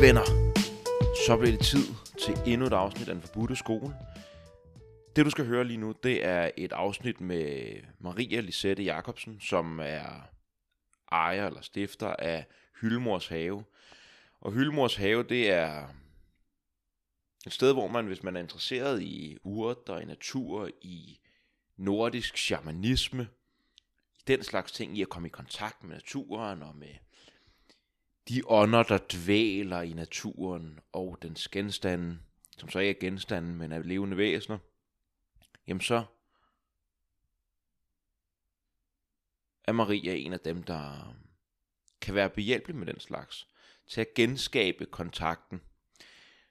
venner, så bliver det tid til endnu et afsnit af Den Forbudte Skole. Det du skal høre lige nu, det er et afsnit med Maria Lisette Jacobsen, som er ejer eller stifter af Hyldemors Have. Og Hyldemors Have, det er et sted, hvor man, hvis man er interesseret i urter, i natur, i nordisk shamanisme, i den slags ting, i at komme i kontakt med naturen og med de ånder, der dvæler i naturen og dens genstande, som så ikke er genstande, men er levende væsener, jamen så er Maria en af dem, der kan være behjælpelig med den slags, til at genskabe kontakten.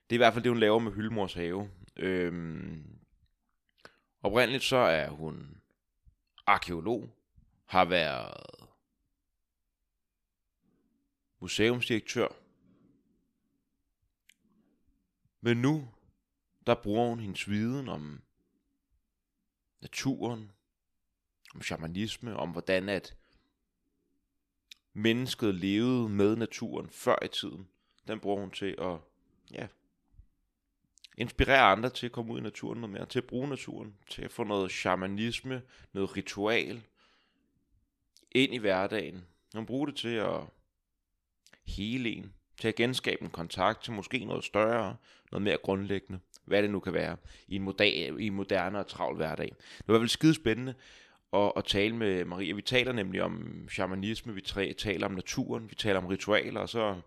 Det er i hvert fald det, hun laver med Hylmors have. Øhm, oprindeligt så er hun arkeolog, har været museumsdirektør. Men nu, der bruger hun hendes viden om naturen, om shamanisme, om hvordan at mennesket levede med naturen før i tiden. Den bruger hun til at ja, inspirere andre til at komme ud i naturen noget mere, til at bruge naturen, til at få noget shamanisme, noget ritual ind i hverdagen. Hun bruger det til at hele en, til at genskabe en kontakt til måske noget større, noget mere grundlæggende, hvad det nu kan være, i en, moder- i en moderne og travl hverdag. Det var vel skide spændende at, at tale med Maria. Vi taler nemlig om shamanisme, vi taler om naturen, vi taler om ritualer, og så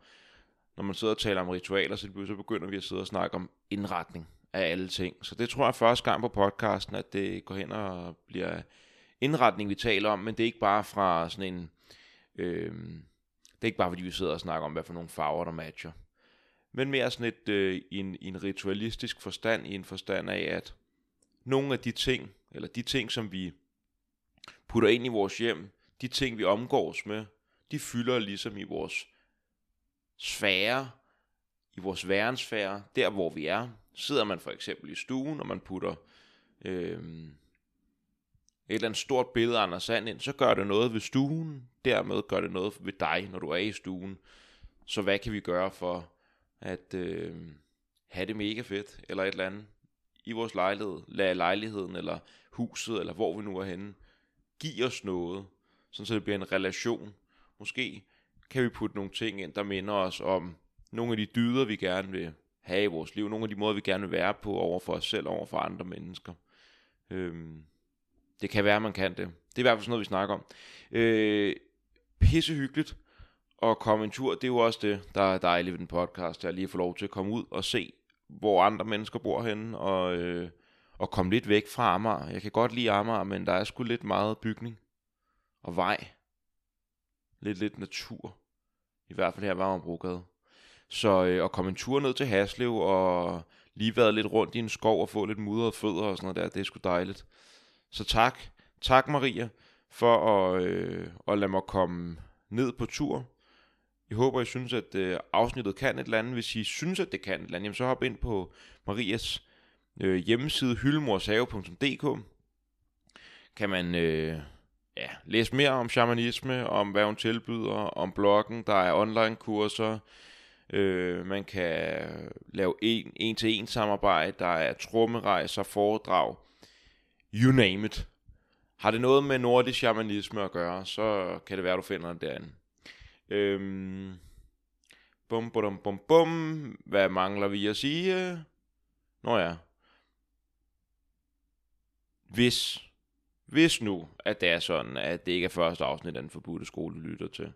når man sidder og taler om ritualer, så, så begynder vi at sidde og snakke om indretning af alle ting. Så det tror jeg første gang på podcasten, at det går hen og bliver indretning, vi taler om, men det er ikke bare fra sådan en... Øh, det er ikke bare fordi vi sidder og snakker om, hvad for nogle farver, der matcher. Men mere sådan et, øh, i, en, i en ritualistisk forstand, i en forstand af, at nogle af de ting, eller de ting, som vi putter ind i vores hjem, de ting, vi omgås med, de fylder ligesom i vores sfære, i vores værensfære, der hvor vi er. Sidder man for eksempel i stuen, og man putter øh, et eller andet stort billede af Anders Sand ind, så gør det noget ved stuen, dermed gør det noget ved dig, når du er i stuen. Så hvad kan vi gøre for at øh, have det mega fedt, eller et eller andet i vores lejlighed, lad lejligheden, eller huset, eller hvor vi nu er henne, give os noget, sådan så det bliver en relation. Måske kan vi putte nogle ting ind, der minder os om nogle af de dyder, vi gerne vil have i vores liv, nogle af de måder, vi gerne vil være på over for os selv, over for andre mennesker. Øhm, det kan være, man kan det. Det er i hvert fald sådan noget, vi snakker om. Øh, pisse hyggeligt at komme en tur. Det er jo også det, der er dejligt ved den podcast, at lige få lov til at komme ud og se, hvor andre mennesker bor henne, og, øh, og komme lidt væk fra Amager. Jeg kan godt lide Amager, men der er sgu lidt meget bygning og vej. Lidt lidt natur. I hvert fald her var Amagerbrogade. Så øh, at komme en tur ned til Haslev og lige været lidt rundt i en skov og få lidt mudrede fødder og sådan noget der, det er sgu dejligt. Så tak, tak Maria, for at, øh, at lade mig komme ned på tur. Jeg håber, I synes, at øh, afsnittet kan et eller andet. Hvis I synes, at det kan et eller andet, jamen, så hop ind på Marias øh, hjemmeside hyldemorsave.dk. Kan man øh, ja, læse mere om shamanisme, om hvad hun tilbyder, om bloggen, der er online kurser, øh, man kan lave en, en til en samarbejde, der er trommerejser, foredrag, you name it. Har det noget med nordisk shamanisme at gøre, så kan det være, du finder det derinde. Øhm, bum, bum, bum, bum. Hvad mangler vi at sige? Nå ja. Hvis, hvis nu, at det er sådan, at det ikke er første afsnit af den forbudte skole, du lytter til,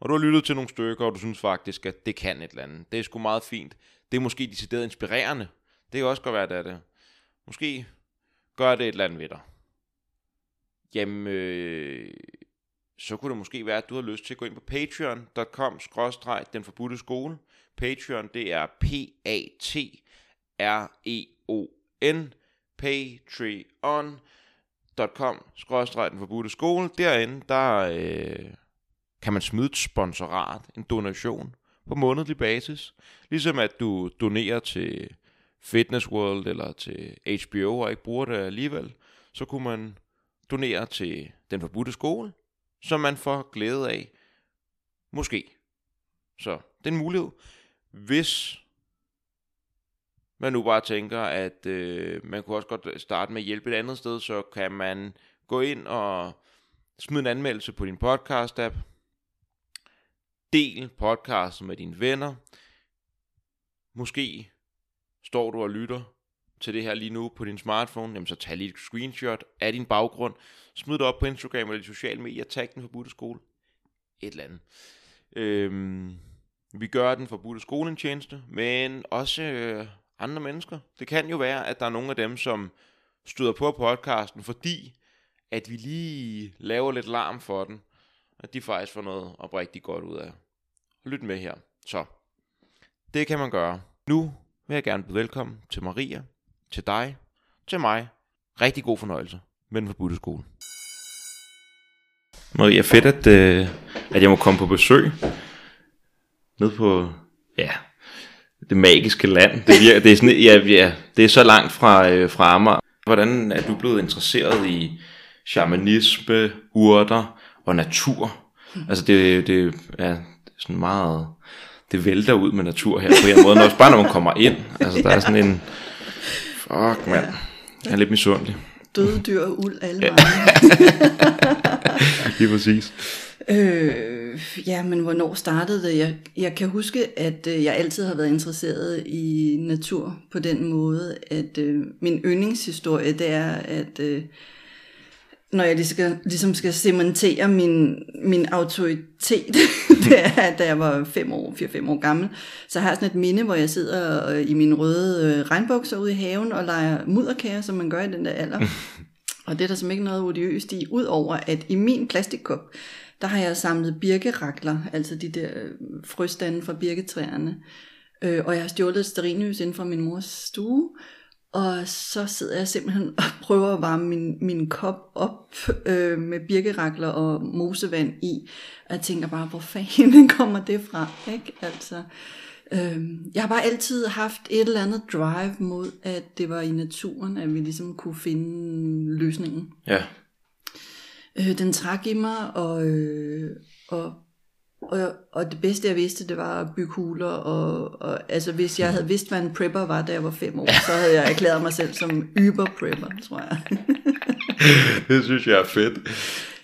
og du har lyttet til nogle stykker, og du synes faktisk, at det kan et eller andet. Det er sgu meget fint. Det er måske decideret inspirerende. Det kan også godt være, det er det. Måske gør det et eller andet ved dig. Jamen, øh, så kunne det måske være, at du har lyst til at gå ind på patreon.com den forbudte skole. Patreon, det er P-A-T-R-E-O-N patreon.com den forbudte skole. Derinde, der øh, kan man smide et sponsorat, en donation på månedlig basis. Ligesom at du donerer til Fitness World eller til HBO og ikke bruger det alligevel, så kunne man donere til den forbudte skole, som man får glæde af. Måske. Så det er en mulighed. hvis man nu bare tænker, at øh, man kunne også godt starte med at hjælpe et andet sted, så kan man gå ind og smide en anmeldelse på din podcast-app. Del podcasten med dine venner. Måske står du og lytter til det her lige nu på din smartphone, jamen så tag lige et screenshot af din baggrund, smid det op på Instagram eller de sociale medier, tag den forbudte skole, et eller andet. Øhm, vi gør den forbudte skole en tjeneste, men også øh, andre mennesker. Det kan jo være, at der er nogle af dem, som støder på podcasten, fordi at vi lige laver lidt larm for den, at de faktisk får noget oprigtigt godt ud af. Lyt med her. Så, det kan man gøre. Nu vil jeg gerne byde velkommen til Maria, til dig, til mig. Rigtig god fornøjelse med den forbudte skole. Maria, fedt, at, øh, at jeg må komme på besøg. Ned på, ja, det magiske land. Det, virker, det, er, sådan, ja, ja, det er så langt fra, øh, fra Amager. Hvordan er du blevet interesseret i shamanisme, urter og natur? Altså det, det er sådan meget, det vælter ud med natur her på en måde, også bare når man kommer ind. Altså der er sådan en, fuck mand, jeg er lidt misundelig. Døde dyr og uld alle Ja. Lige præcis. Øh, ja, men hvornår startede det? Jeg, jeg kan huske, at øh, jeg altid har været interesseret i natur på den måde, at øh, min yndlingshistorie, det er, at øh, når jeg skal, ligesom skal cementere min, min autoritet, det at da jeg var 5 år, 4-5 år gammel, så har jeg sådan et minde, hvor jeg sidder øh, i mine røde øh, regnbukser ude i haven og leger mudderkage, som man gør i den der alder. Og det er der simpelthen ikke noget odiøst i, udover at i min plastikkop, der har jeg samlet birkerakler, altså de der øh, frøstande fra birketræerne. Øh, og jeg har stjålet et inden fra min mors stue, og så sidder jeg simpelthen og prøver at varme min, min kop op øh, med birkerakler og mosevand i. Og jeg tænker bare, hvor fanden kommer det fra? Ikke? Altså, øh, jeg har bare altid haft et eller andet drive mod, at det var i naturen, at vi ligesom kunne finde løsningen. Ja, Øh, den trak i mig, og, øh, og, og, og det bedste jeg vidste, det var at bygge huler, og, og altså hvis jeg havde vidst, hvad en prepper var, da jeg var fem år, så havde jeg erklæret mig selv som yber prepper, tror jeg. det synes jeg er fedt.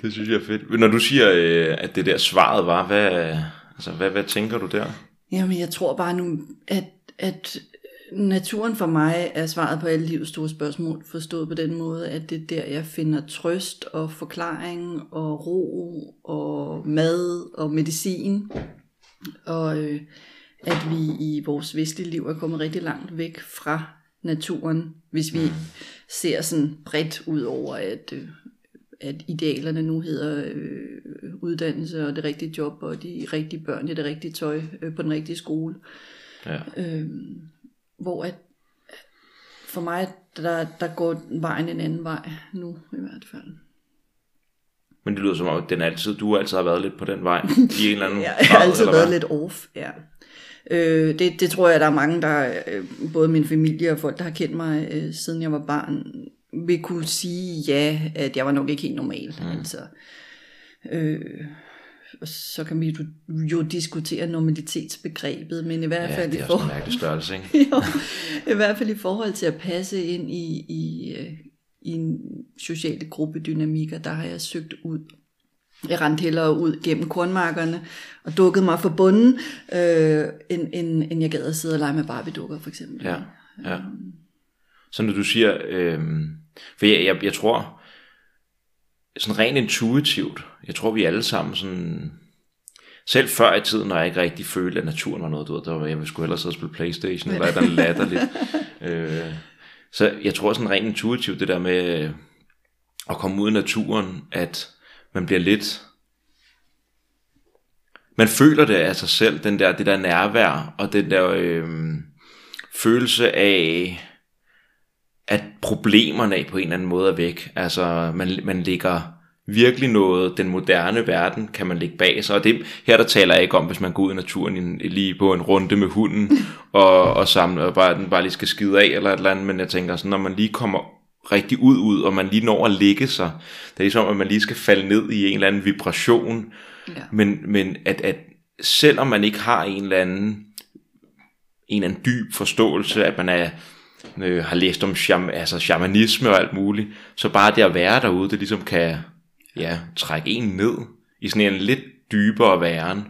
Det synes jeg er fedt. Når du siger, øh, at det der svaret var, hvad, altså, hvad, hvad tænker du der? Jamen jeg tror bare nu, at, at naturen for mig er svaret på alle livets store spørgsmål, forstået på den måde, at det er der, jeg finder trøst og forklaring og ro og mad og medicin. Og øh, at vi i vores vestlige liv er kommet rigtig langt væk fra naturen, hvis vi ser sådan bredt ud over, at, øh, at idealerne nu hedder øh, uddannelse og det rigtige job og de rigtige børn i det rigtige tøj øh, på den rigtige skole. Ja. Øh, hvor at, for mig, der, der går vejen en anden vej nu i hvert fald. Men det lyder som om, at den altid, du altid har været lidt på den vej, i en eller anden jeg har grad, altid været hvad? lidt off, ja. Øh, det, det tror jeg, der er mange, der, øh, både min familie og folk, der har kendt mig, øh, siden jeg var barn, vil kunne sige ja, at jeg var nok ikke helt normal. Mm. Altså, øh, og så kan vi jo, diskutere normalitetsbegrebet, men i hvert Ja, fald det i er også en forhold mærkelig størrelse, ikke? jo, i hvert fald i forhold til at passe ind i, i, øh, i en sociale gruppedynamikker, der har jeg søgt ud. Jeg rendte hellere ud gennem kornmarkerne og dukkede mig for bunden, øh, end, end, end jeg gad at sidde og lege med Barbie-dukker for eksempel. Ja, ja. Så når du siger, øh, for jeg, jeg, jeg tror, sådan rent intuitivt, jeg tror vi alle sammen sådan, selv før i tiden, når jeg ikke rigtig følte, at naturen var noget, du ved, der var, jeg skulle hellere sidde og spille Playstation, eller et eller andet latterligt. øh, så jeg tror sådan rent intuitivt, det der med at komme ud i naturen, at man bliver lidt, man føler det af sig selv, den der, det der nærvær, og den der øh, følelse af, problemerne af på en eller anden måde er væk. Altså, man, man ligger virkelig noget, den moderne verden kan man lægge bag sig, og det, her der taler jeg ikke om, hvis man går ud i naturen en, lige på en runde med hunden, og, og, samle, og bare, den bare lige skal skide af, eller et eller andet, men jeg tænker sådan, når man lige kommer rigtig ud, ud, og man lige når at ligge sig, det er ligesom, at man lige skal falde ned i en eller anden vibration, Ja. men, men at, at selvom man ikke har en eller anden en eller anden dyb forståelse, at man er, øh, har læst om sham, altså shamanisme og alt muligt, så bare det at være derude, det ligesom kan ja, trække en ned i sådan en lidt dybere væren.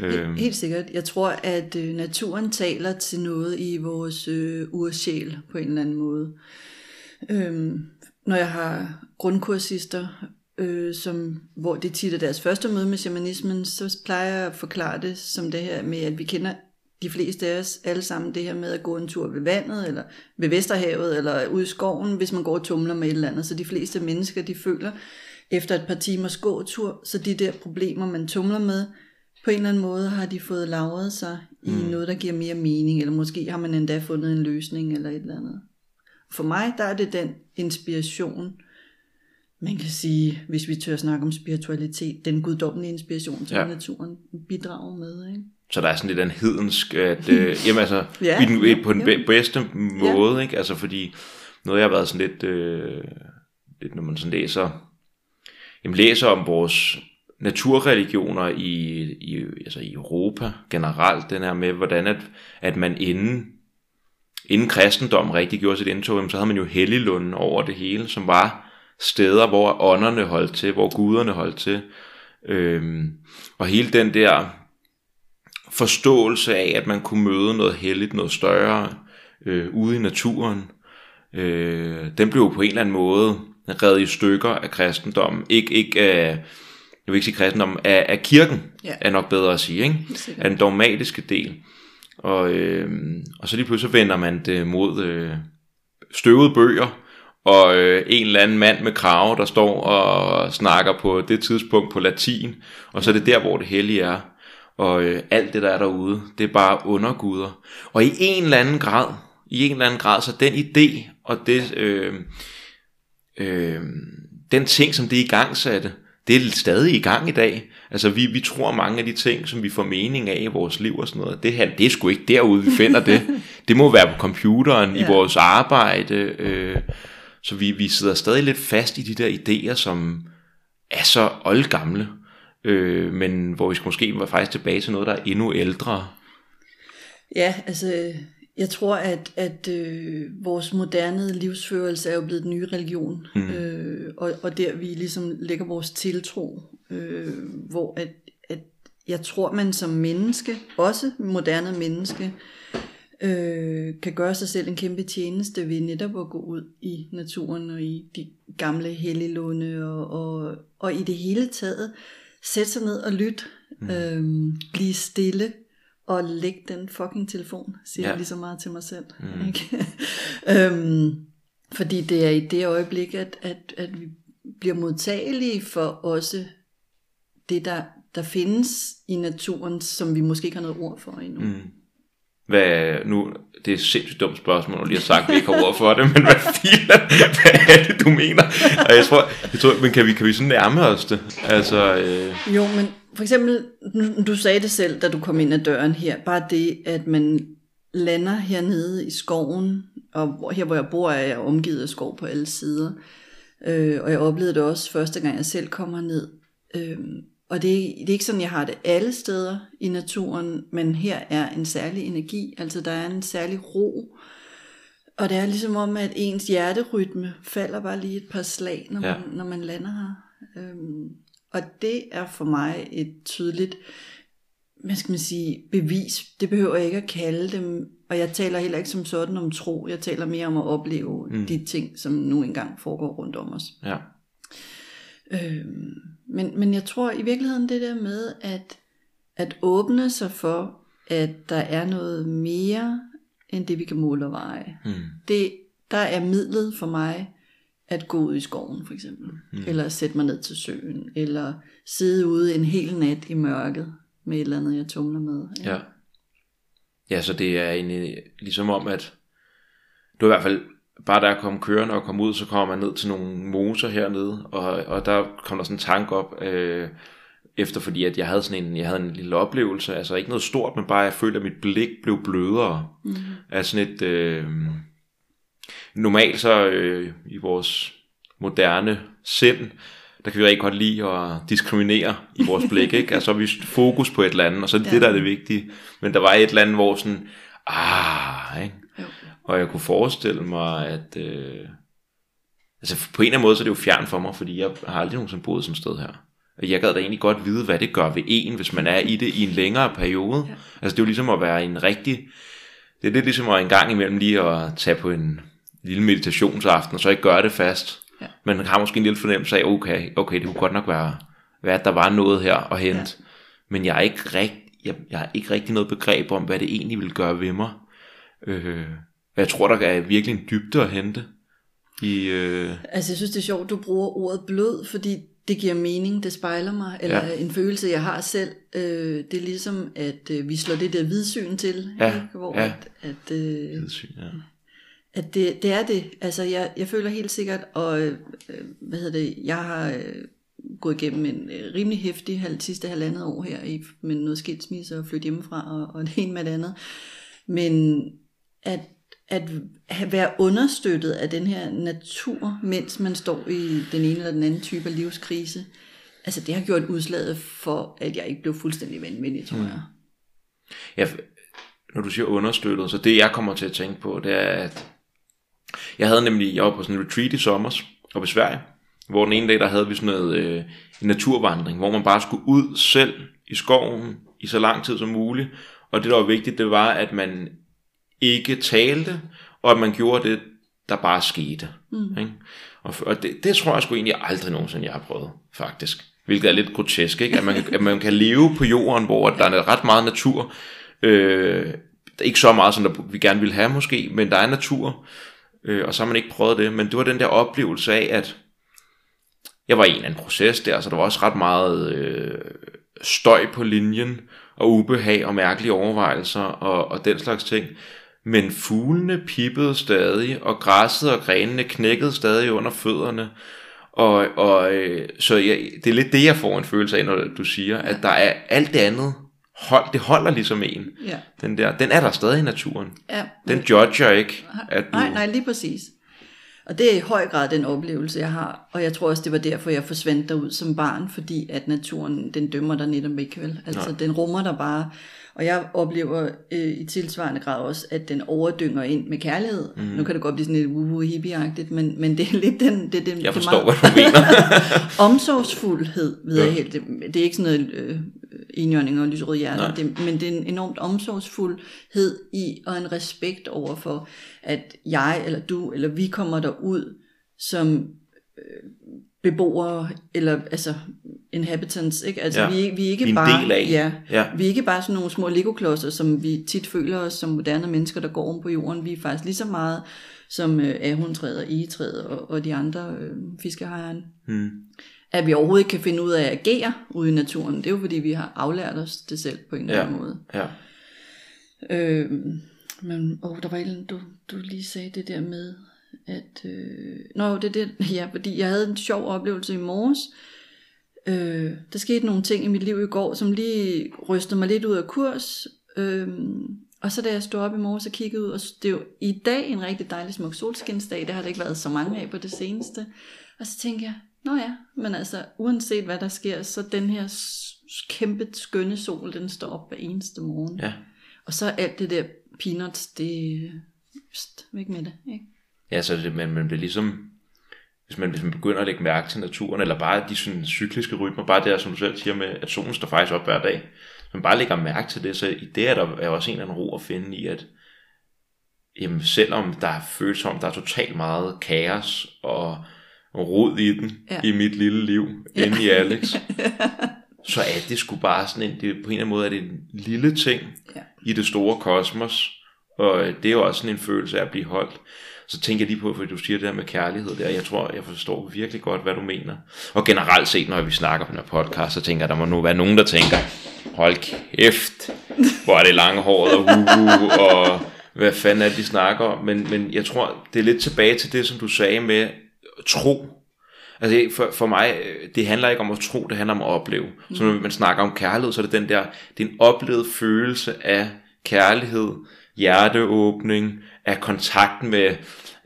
Øh. Helt sikkert. Jeg tror, at øh, naturen taler til noget i vores øh, ursjæl på en eller anden måde. Øh, når jeg har grundkursister, øh, som, hvor det tit er deres første møde med shamanismen, så plejer jeg at forklare det som det her med, at vi kender de fleste af os alle sammen det her med at gå en tur ved vandet, eller ved Vesterhavet, eller ud i skoven, hvis man går og tumler med et eller andet. Så de fleste mennesker, de føler efter et par timers gåtur, så de der problemer, man tumler med, på en eller anden måde har de fået lavret sig i mm. noget, der giver mere mening, eller måske har man endda fundet en løsning eller et eller andet. For mig, der er det den inspiration, man kan sige, hvis vi tør snakke om spiritualitet, den guddommelige inspiration, som ja. naturen bidrager med. Ikke? Så der er sådan lidt en hedensk, at, øh, jamen altså, ja, i den, på den ja. bedste måde, ja. ikke? Altså fordi, noget jeg har været sådan lidt, øh, lidt når man sådan læser, jamen læser om vores naturreligioner i, i, altså i Europa generelt, den her med, hvordan at, at man inden, inden kristendom rigtig gjorde sit indtog, så havde man jo Helliglunden over det hele, som var steder, hvor ånderne holdt til, hvor guderne holdt til. Øhm, og hele den der forståelse af, at man kunne møde noget helligt, noget større øh, ude i naturen, øh, den blev på en eller anden måde reddet i stykker af kristendommen. Ikke, ikke af, jeg vil ikke sige kristendom, af, af kirken, ja. er nok bedre at sige, ikke? af den dogmatiske del. Og, øh, og så lige pludselig vender man det mod øh, støvede bøger, og øh, en eller anden mand med krave, der står og snakker på det tidspunkt på latin, og så er det der, hvor det hellige er. Og øh, alt det, der er derude, det er bare underguder. Og i en eller anden grad, i en eller anden grad, så den idé og det, øh, øh, den ting, som det i gang satte, det er stadig i gang i dag. Altså vi, vi tror mange af de ting, som vi får mening af i vores liv og sådan noget, det her, det er sgu ikke derude, vi finder det. Det må være på computeren, ja. i vores arbejde. Øh, så vi, vi sidder stadig lidt fast i de der idéer, som er så oldgamle. Øh, men hvor vi skal måske være faktisk tilbage til noget, der er endnu ældre. Ja, altså jeg tror, at, at øh, vores moderne livsførelse er jo blevet den nye religion, mm. øh, og, og der vi ligesom lægger vores tiltro, øh, hvor at, at jeg tror, man som menneske, også moderne menneske, øh, kan gøre sig selv en kæmpe tjeneste ved netop at gå ud i naturen og i de gamle helliglunde og, og, og i det hele taget sætte sig ned og lytte, mm. øh, blive stille, og lægge den fucking telefon, siger ja. jeg lige så meget til mig selv. Mm. Ikke? øhm, fordi det er i det øjeblik, at, at, at vi bliver modtagelige for også det, der, der findes i naturen, som vi måske ikke har noget ord for endnu. Mm. Hvad, nu, det er et sindssygt dumt spørgsmål, og lige har sagt, at vi ikke har ord for det, men hvad, filen, hvad er det, du mener? Og jeg tror, jeg tror men kan vi, kan vi sådan nærme os det? Altså, øh... Jo, men for eksempel, du sagde det selv, da du kom ind ad døren her, bare det, at man lander hernede i skoven, og her hvor jeg bor, er jeg omgivet af skov på alle sider, øh, og jeg oplevede det også første gang, jeg selv kommer ned. Øh, og det, det er ikke sådan, jeg har det alle steder i naturen, men her er en særlig energi, altså der er en særlig ro, og det er ligesom om, at ens hjerterytme falder bare lige et par slag, når, ja. man, når man lander her. Øhm, og det er for mig et tydeligt, hvad skal man sige, bevis. Det behøver jeg ikke at kalde dem, og jeg taler heller ikke som sådan om tro. Jeg taler mere om at opleve mm. de ting, som nu engang foregår rundt om os. Ja. Øhm, men, men jeg tror i virkeligheden det der med, at, at åbne sig for, at der er noget mere, end det vi kan måle og veje. Mm. Det, der er midlet for mig, at gå ud i skoven for eksempel, mm. eller sætte mig ned til søen, eller sidde ude en hel nat i mørket med et eller andet, jeg tumler med. Ja. ja. Ja, så det er egentlig ligesom om, at du i hvert fald, bare der kom kørende og kom ud, så kommer man ned til nogle moser hernede, og, og der kom der sådan en tanke op, øh, efter fordi at jeg havde sådan en, jeg havde en lille oplevelse, altså ikke noget stort, men bare jeg følte, at mit blik blev blødere. Mm. Af sådan et, øh, normalt så øh, i vores moderne sind, der kan vi rigtig godt lide at diskriminere i vores blik, ikke? Altså vi fokus på et eller andet, og så er det ja. det, der er det vigtige. Men der var et eller andet, hvor sådan, ah, ikke? Og jeg kunne forestille mig, at... Øh, altså på en eller anden måde, så er det jo fjern for mig, fordi jeg har aldrig nogensinde boet sådan et sted her. Og jeg gad da egentlig godt vide, hvad det gør ved en, hvis man er i det i en længere periode. Ja. Altså det er jo ligesom at være en rigtig... Det er lidt ligesom at en gang imellem lige at tage på en lille meditationsaften, og så ikke gøre det fast. Ja. Men man har måske en lille fornemmelse af, okay, okay det kunne godt nok være, være at der var noget her at hente. Ja. Men jeg er ikke rigt, jeg, jeg har ikke rigtig noget begreb om, hvad det egentlig vil gøre ved mig. Øh, jeg tror, der er virkelig en dybde at hente. I, øh... Altså jeg synes det er sjovt, du bruger ordet blød, fordi det giver mening, det spejler mig, eller ja. en følelse, jeg har selv. Øh, det er ligesom, at øh, vi slår det der vidsyn til, Ja, ikke? hvor ja. at, at, øh, Vidsyn, ja. at det, det er det. Altså jeg, jeg føler helt sikkert, og øh, hvad hedder det, jeg har øh, gået igennem en øh, rimelig hæftig halv, sidste halvandet år her, i, med noget skilsmisse og flytte hjemmefra, og, og det ene med det andet. Men at at være understøttet af den her natur, mens man står i den ene eller den anden type af livskrise, altså det har gjort udslaget for, at jeg ikke blev fuldstændig vanvittig, tror jeg. Ja, når du siger understøttet, så det jeg kommer til at tænke på, det er, at jeg havde nemlig, jeg var på sådan en retreat i sommer, oppe i Sverige, hvor den ene dag, der havde vi sådan noget øh, en naturvandring, hvor man bare skulle ud selv i skoven i så lang tid som muligt, og det der var vigtigt, det var, at man ikke talte, og at man gjorde det, der bare skete. Mm. Ikke? Og, og det, det tror jeg sgu egentlig aldrig nogensinde, jeg har prøvet, faktisk. Hvilket er lidt grotesk, ikke? At, man, at man kan leve på jorden, hvor der er ret meget natur. Øh, ikke så meget, som der, vi gerne vil have måske, men der er natur, øh, og så har man ikke prøvet det. Men det var den der oplevelse af, at jeg var i en eller anden proces der, så der var også ret meget øh, støj på linjen, og ubehag og mærkelige overvejelser og, og den slags ting. Men fuglene pippede stadig, og græsset og grenene knækkede stadig under fødderne. Og, og øh, så jeg, det er lidt det, jeg får en følelse af, når du siger, at der er alt det andet, hold, det holder ligesom en. Ja. Den der, den er der stadig i naturen. Ja, Den judger ikke, at du... Nej, nej, lige præcis. Og det er i høj grad den oplevelse, jeg har. Og jeg tror også, det var derfor, jeg forsvandt derud som barn, fordi at naturen, den dømmer dig netop ikke, vel? Altså, Nej. den rummer dig bare. Og jeg oplever øh, i tilsvarende grad også, at den overdynger ind med kærlighed. Mm. Nu kan det godt blive sådan lidt woo hippie men, men det er lidt den... Det, den Jeg det forstår, meget- hvad du mener. omsorgsfuldhed, ved jeg Ja. helt. Det, det er ikke sådan noget øh, enhjørning og lyserød hjerte, Nej. det, men det er en enormt omsorgsfuldhed i, og en respekt over for, at jeg, eller du, eller vi kommer derud som øh, beboere, eller altså inhabitants, ikke? Altså Ja. vi, ikke- vi er ikke Vi er en bare, del af. Ja, Ja. vi er ikke bare sådan nogle små legoklodser, som vi tit føler os som moderne mennesker, der går om på jorden. Vi er faktisk lige så meget som øh, ahorntræet og egetræet og, og de andre øh, fiskehejerne Hmm. at vi overhovedet ikke kan finde ud af at agere ude i naturen, det er jo fordi, vi har aflært os det selv på en eller Ja. anden måde. Ja. Øh, men åh, der var andet, du, du lige sagde det der med, at... Øh, nå, det er det, ja, fordi jeg havde en sjov oplevelse i morges. Øh, der skete nogle ting i mit liv i går, som lige rystede mig lidt ud af kurs. Øh, og så da jeg stod op i morges og kiggede ud, og det er jo i dag en rigtig dejlig smuk solskinsdag, det har der ikke været så mange af på det seneste. Og så tænkte jeg, nå ja, men altså uanset hvad der sker, så den her kæmpe skønne sol, den står op hver eneste morgen. ja. Og så alt det der peanuts, det pst, væk med det, ikke? Ja, så det, man, man bliver ligesom, hvis man, hvis man begynder at lægge mærke til naturen, eller bare de sådan cykliske rytmer, bare det, som du selv siger med, at solen står faktisk op hver dag, hvis man bare lægger mærke til det, så i det er der er også en eller anden ro at finde i, at jamen, selvom der føles som, der er totalt meget kaos og rod i den, Ja. i mit lille liv, ja. inde i Alex, så er det sgu bare sådan en, det, på en eller anden måde er det en lille ting Ja. i det store kosmos, og det er jo også sådan en følelse af at blive holdt. Så tænker jeg lige på, for du siger det der med kærlighed der, jeg tror, jeg forstår virkelig godt, hvad du mener. Og generelt set, når vi snakker på den her podcast, så tænker jeg, der må nu være nogen, der tænker, hold kæft, hvor er det langhåret og huhu, og hvad fanden er det, de snakker om. Men, men jeg tror, det er lidt tilbage til det, som du sagde med tro. Altså for, for mig, det handler ikke om at tro, det handler om at opleve. Så når man snakker om kærlighed, så er det den der, det er en oplevet følelse af kærlighed, hjerteåbning, af kontakt med,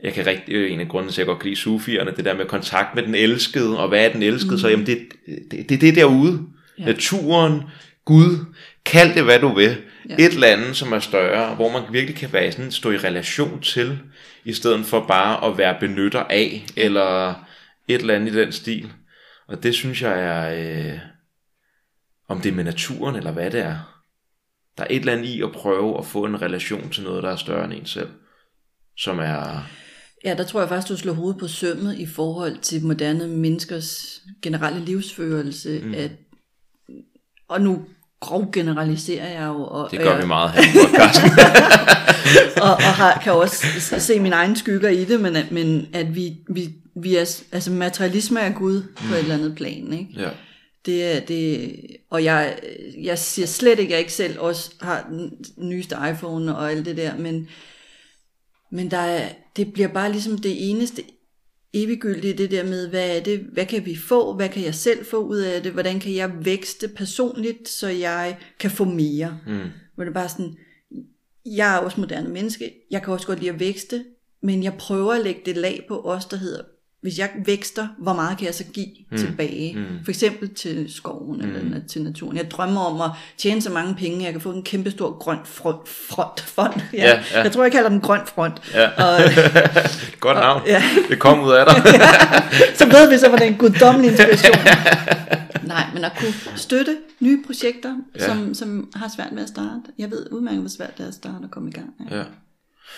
jeg kan rigtig, det er en af grundene til, at jeg godt kan lide sufierne, det der med kontakt med den elskede, og hvad er den elskede, mm. så jamen det, det, det, det er derude. Ja. Naturen, Gud, Kald det, hvad du vil. Ja. Et eller andet, som er større, hvor man virkelig kan være sådan, stå i relation til, i stedet for bare at være benytter af, eller et eller andet i den stil. Og det synes jeg er, øh, om det er med naturen, eller hvad det er. Der er et eller andet i at prøve at få en relation til noget, der er større end en selv. Som er... Ja, der tror jeg faktisk, du slår hovedet på sømmet i forhold til moderne menneskers generelle livsførelse. Mm. At, og nu grov generaliserer jeg jo. Og, Det gør og, vi meget her i podcasten. og, og har, kan også se mine egne skygger i det, men, at- men at vi, vi, vi er, altså materialisme er Gud på et eller andet plan, ikke? ja. Det er det, og jeg, jeg siger slet ikke, at jeg ikke selv også har den nyeste iPhone og alt det der, men, men der er, det bliver bare ligesom det eneste eviggyldige, det der med, hvad er det, hvad kan vi få, hvad kan jeg selv få ud af det, hvordan kan jeg vækste personligt, så jeg kan få mere. Mm. Hvor det er bare sådan, jeg er også moderne menneske, jeg kan også godt lide at vækste, men jeg prøver at lægge det lag på os, der hedder, hvis jeg vækster, hvor meget kan jeg så give mm. tilbage? Mm. For eksempel til skoven mm. eller til naturen. Jeg drømmer om at tjene så mange penge, at jeg kan få en kæmpe stor grøn front, front, fond. Ja, Ja, ja. Jeg tror, jeg kalder den grøn front. Ja. Og, Godt navn. ja. Det kom ud af dig. så ved vi så, hvordan en guddommelig inspiration. Nej, men at kunne støtte nye projekter, Ja. ja. som, som har svært med at starte. Jeg ved udmærket, hvor svært det er at starte og komme i gang. Ja. Ja.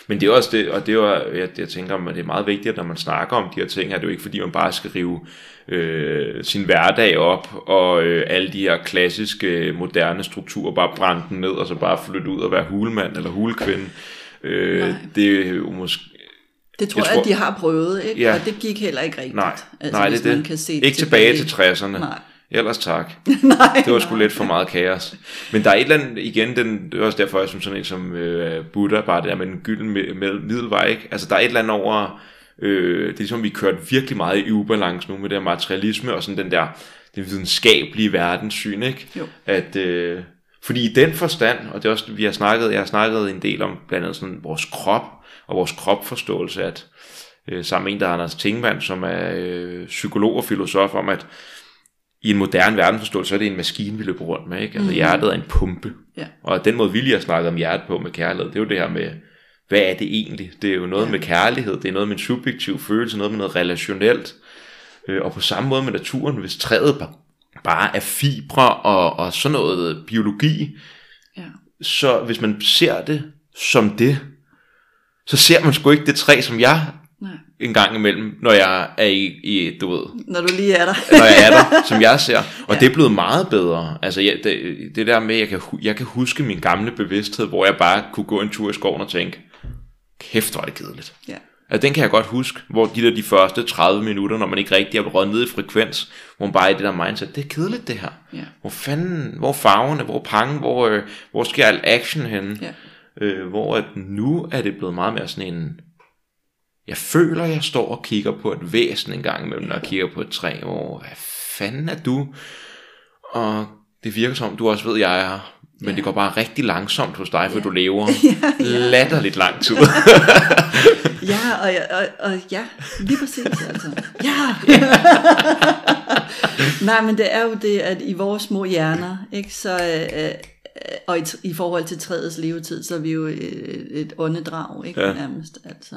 Men det er også det, og det er jeg, jeg tænker, at det er meget vigtigt, at når man snakker om de her ting, at det er jo ikke fordi, man bare skal rive øh, sin hverdag op, og øh, alle de her klassiske, moderne strukturer, bare brænde den ned, og så bare flytte ud og være hulemand eller hulkvinde. Øh, Nej. det er jo måske... Det tror Jeg jeg, tror- at de har prøvet, ikke? Ja. Og det gik heller ikke rigtigt. Nej, altså, nej hvis det er man det. Kan se ikke tilbage til 60'erne. Nej. Ellers tak. nej, Det var sgu nej. lidt for meget kaos. Men der er et eller andet, igen, den, det er også derfor, jeg synes sådan en som øh, Buddha, bare det der med den gyldne middelvej, ikke? Altså der er et eller andet over, øh, det er ligesom, vi kørt virkelig meget i ubalance nu med det her materialisme, og sådan den der, den videnskabelige verdenssyn, ikke? Jo. At, øh, fordi i den forstand, og det er også, vi har snakket, jeg har snakket en del om blandt andet sådan vores krop, og vores kropforståelse, at øh, sammen med en, der er Anders Tingmann, som er øh, psykolog og filosof, om at i en moderne verdensforståelse, så er det en maskine, vi løber rundt med. Ikke? Altså mm. hjertet er en pumpe. Ja. Og den måde, vi lige har snakket om hjertet på med kærlighed, det er jo det her med, hvad er det egentlig? Det er jo noget ja. med kærlighed, det er noget med en subjektiv følelse, noget med noget relationelt. Øh, og på samme måde med naturen, hvis træet ba- bare er fibre og, og sådan noget biologi, Ja. så hvis man ser det som det, så ser man sgu ikke det træ, som jeg. En gang imellem, når jeg er i, i du ved, Når du lige er der. når jeg er der, som jeg ser. Og ja. det er blevet meget bedre. Altså ja, det, det der med, at jeg kan, jeg kan huske min gamle bevidsthed, hvor jeg bare kunne gå en tur i skoven og tænke, kæft, hvor er det kedeligt. ja. Altså, den kan jeg godt huske, hvor de der de første 30 minutter, når man ikke rigtig er røget ned i frekvens, hvor man bare er i det der mindset, det er kedeligt det her. Ja. Hvor fanden, hvor er farverne, hvor pangen, hvor, øh, hvor skal al action henne? Ja. Øh, hvor at nu er det blevet meget mere sådan en, jeg føler, jeg står og kigger på et væsen en gang imellem, når jeg kigger på et træ, hvor, hvad fanden er du? Og det virker som, du også ved, jeg er. Men Ja. det går bare rigtig langsomt hos dig, for du lever latterligt lang tid. Ja, og, og, og ja, lige præcis altså. Ja! Nej, men det er jo det, at i vores små hjerner, ikke, så, øh, øh, og i, i forhold til træets levetid, så er vi jo et, et åndedrag, ikke, Ja. ja. nærmest. Altså.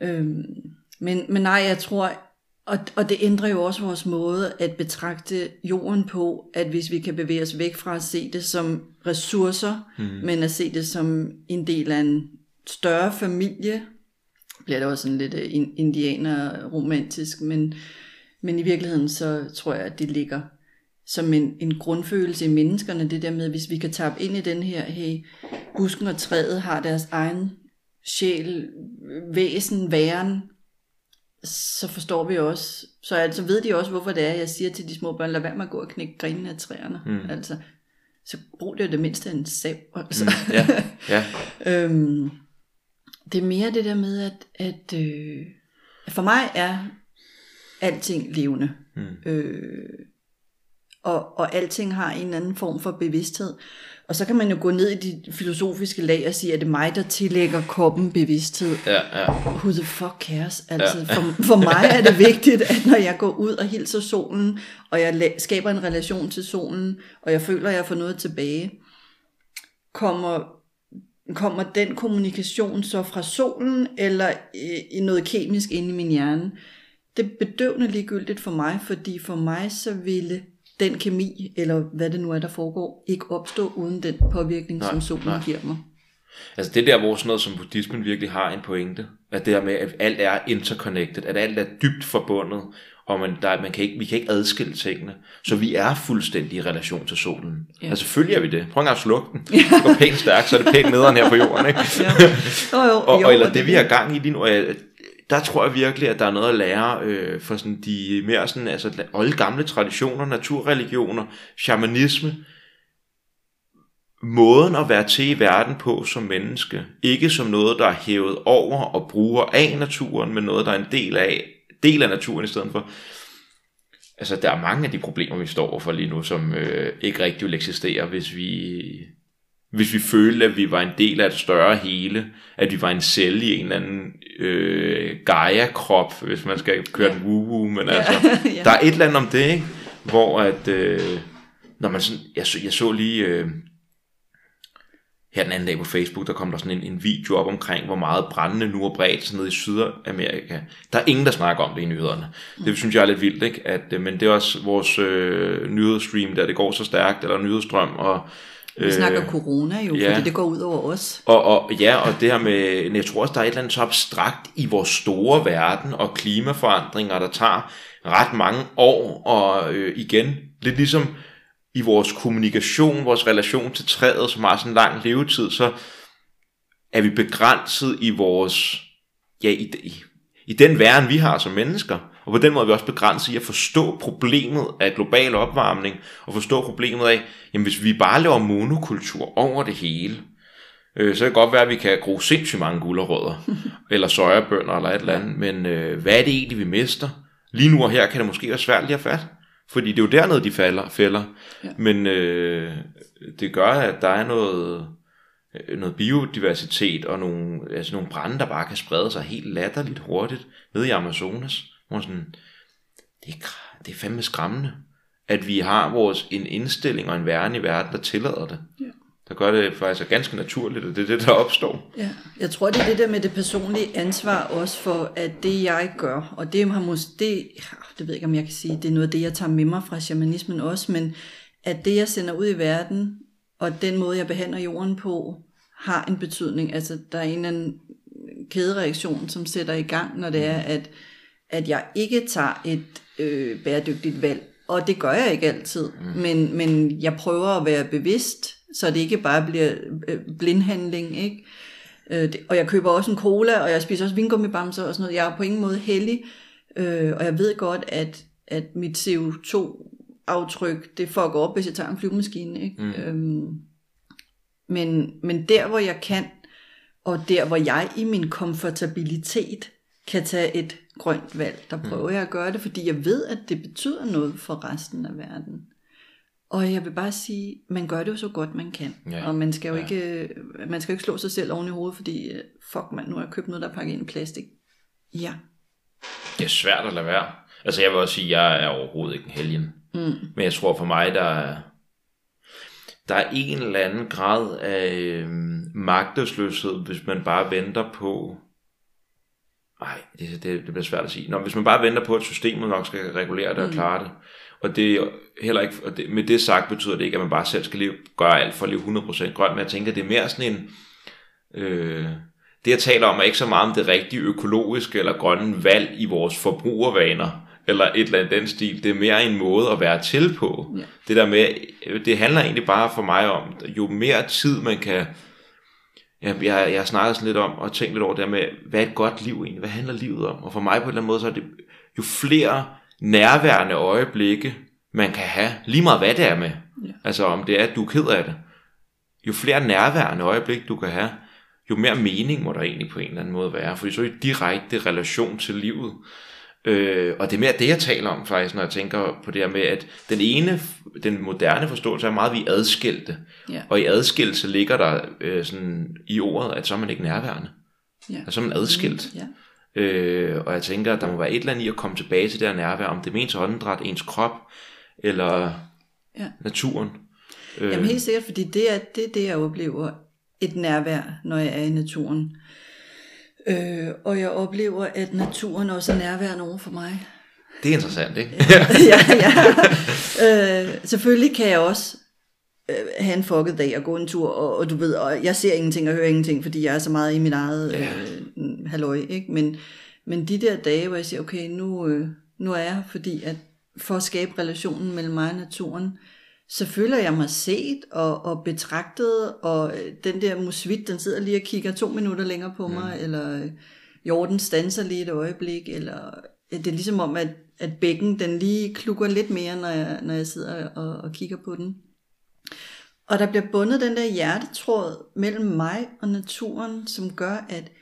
Øhm, men, men nej, jeg tror, og, og det ændrer jo også vores måde at betragte jorden på, at hvis vi kan bevæge os væk fra at se det som ressourcer, mm. men at se det som en del af en større familie, bliver det også sådan lidt øh, in- indianer romantisk, men, men i virkeligheden så tror jeg, at det ligger som en, en grundfølelse i menneskerne, det der med, hvis vi kan tappe ind i den her, hey, busken og træet har deres egen sjæl, væsen, væren, så forstår vi også, så altså ved de også, hvorfor det er, jeg siger til de små børn, lad være med at gå og knække grenene af træerne. Mm. Altså, så brug det jo det mindste en sav. Altså. Mm, ja, ja. øhm, det er mere det der med, at, at øh, for mig er alting levende. Mm. Øh, og, og alting har en anden form for bevidsthed. Og så kan man jo gå ned i de filosofiske lag og sige, at det er mig, der tillægger kroppen bevidsthed. Ja, ja. Who the fuck cares? Altså, ja. for, for mig er det vigtigt, at når jeg går ud og hilser solen, og jeg skaber en relation til solen, og jeg føler, at jeg får noget tilbage, kommer, kommer den kommunikation så fra solen, eller øh, i noget kemisk inde i min hjerne? Det er bedøvende ligegyldigt for mig, fordi for mig så ville den kemi, eller hvad det nu er, der foregår, ikke opstå uden den påvirkning, nej, som solen nej. giver mig. Altså det der, hvor sådan noget som buddhismen virkelig har en pointe, at det her med, at alt er interconnected, at alt er dybt forbundet, og man, der, man kan ikke, vi kan ikke adskille tingene. Så vi er fuldstændig i relation til solen. Ja. Altså selvfølgelig er vi det. Prøv engang at slukke den. Det går pænt stærkt, så er det pænt nederen her på jorden. Ikke? Ja. Jo, jo, og, jo, og, eller det, det, vi har gang i lige nu, der tror jeg virkelig, at der er noget at lære øh, for sådan de mere sådan, altså alle gamle traditioner, naturreligioner, shamanisme, måden at være til i verden på som menneske. Ikke som noget, der er hævet over og bruger af naturen, men noget, der er en del af, del af naturen i stedet for. Altså, der er mange af de problemer, vi står overfor lige nu, som øh, ikke rigtig vil eksistere, hvis vi, hvis vi følte, at vi var en del af et større hele, at vi var en celle i en eller anden øh, Gaia-krop, hvis man skal køre ja. den woo men ja. altså, ja. der er et eller andet om det, ikke? hvor at, øh, når man sådan, jeg, så, jeg så lige, øh, her den anden dag på Facebook, der kom der sådan en, en video op omkring, hvor meget brændende nu er bredt sådan ned i Sydamerika. Der er ingen, der snakker om det i nyhederne. Mm. Det synes jeg er lidt vildt, ikke? At, øh, men det er også vores øh, nyhedsstream, der det går så stærkt, eller nyhedsstrøm, og vi øh, snakker corona jo, ja. fordi det går ud over os. Og, og, ja, og det her med, jeg tror også, der er et eller andet så abstrakt i vores store verden, og klimaforandringer, der tager ret mange år, og øh, igen, lidt ligesom i vores kommunikation, vores relation til træet, som har sådan en lang levetid, så er vi begrænset i vores, ja, i, i, i den verden, vi har som mennesker. Og på den måde er vi også begrænset i at forstå problemet af global opvarmning, og forstå problemet af, jamen hvis vi bare laver monokultur over det hele, øh, så kan det godt være, at vi kan gro sindssygt mange gulerødder, eller sojabønder, eller et eller andet, men øh, hvad er det egentlig, vi mister? Lige nu og her kan det måske være svært lige at fatte. Fordi det er jo dernede, de falder, fælder. Ja. Men øh, det gør, at der er noget, øh, noget biodiversitet og nogle, altså nogle brænde, der bare kan sprede sig helt latterligt hurtigt ned i Amazonas. Hvor sådan, det, er, det er fandme skræmmende, at vi har vores en indstilling og en verden i verden, der tillader det. Ja. Der gør det faktisk ganske naturligt, og det er det, der opstår. Ja, jeg tror, det er det der med det personlige ansvar også for, at det jeg gør, og det har måske, det, det ved jeg ikke, om jeg kan sige, det er noget af det, jeg tager med mig fra shamanismen også, men at det, jeg sender ud i verden, og den måde, jeg behandler jorden på, har en betydning. Altså, der er en eller anden kædereaktion, som sætter i gang, når det er, mm. at, at jeg ikke tager et øh, bæredygtigt valg. Og det gør jeg ikke altid, mm. men, men jeg prøver at være bevidst, så det ikke bare bliver øh, blindhandling, ikke? Øh, det, og jeg køber også en cola, og jeg spiser også vingummibamser og sådan noget. Jeg er på ingen måde heldig, øh, og jeg ved godt, at, at mit CO2-aftryk, det fucker op, hvis jeg tager en flyvemaskine, ikke? Mm. Øhm, men, men der, hvor jeg kan, og der, hvor jeg i min komfortabilitet kan tage et grønt valg, der mm. prøver mm. jeg at gøre det, fordi jeg ved, at det betyder noget for resten af verden. Og jeg vil bare sige, man gør det jo så godt man kan. Ja. Og man skal jo ja. ikke, man skal jo ikke slå sig selv oven i hovedet, fordi øh, fuck man, nu har jeg købt noget, der er pakket ind i plastik. Ja. Det er svært at lade være. Altså jeg vil også sige, at jeg er overhovedet ikke en helgen. Mm. Men jeg tror for mig, der er, der er en eller anden grad af øh, magtesløshed, hvis man bare venter på... Nej, det, det, det bliver svært at sige. Nå, hvis man bare venter på, at systemet nok skal regulere det og mm. klare det. Og det er heller ikke, og det, med det sagt betyder det ikke, at man bare selv skal leve, gøre alt for at leve 100% grønt, men jeg tænker, det er mere sådan en, øh, det jeg taler om er ikke så meget om det rigtige økologiske eller grønne valg i vores forbrugervaner, eller et eller andet den stil. Det er mere en måde at være til på. Ja. Det der med, det handler egentlig bare for mig om, jo mere tid man kan, jeg, jeg, jeg har snakket sådan lidt om, og tænkt lidt over det med, hvad er et godt liv egentlig? Hvad handler livet om? Og for mig på en eller anden måde, så er det, jo flere nærværende øjeblikke, man kan have, lige meget hvad det er med. Ja. Altså om det er, at du er ked af det. Jo flere nærværende øjeblik du kan have, jo mere mening må der egentlig på en eller anden måde være, fordi så er det direkte relation til livet. Øh, og det er mere det, jeg taler om faktisk, når jeg tænker på det her med, at den ene, den moderne forståelse er meget, vi adskilte. Ja. Og i adskillelse ligger der øh, sådan i ordet, at så er man ikke nærværende. Ja. Altså så er man adskilt. Mm, ja. Øh, og jeg tænker, at der må være et eller andet i at komme tilbage til det her nærvær, om det er ens åndedræt, ens krop, eller ja. naturen. Øh. Jamen helt sikkert, fordi det er det, er det, jeg oplever et nærvær, når jeg er i naturen. Øh, og jeg oplever, at naturen også er nærværende over for mig. Det er interessant, ikke? ja, ja. Øh, selvfølgelig kan jeg også øh, have en fucket dag og gå en tur, og, og du ved, og jeg ser ingenting og hører ingenting, fordi jeg er så meget i mit eget ja. øh, halløj, ikke? Men, men de der dage, hvor jeg siger, okay, nu, øh, nu er jeg fordi at for at skabe relationen mellem mig og naturen, så føler jeg mig set og, og betragtet, og øh, den der musvit, den sidder lige og kigger to minutter længere på mig, mm. eller øh, jorden stanser lige et øjeblik, eller det er ligesom om, at, at bækken den lige klukker lidt mere, når jeg, når jeg sidder og, og kigger på den. Og der bliver bundet den der hjertetråd mellem mig og naturen, som gør, at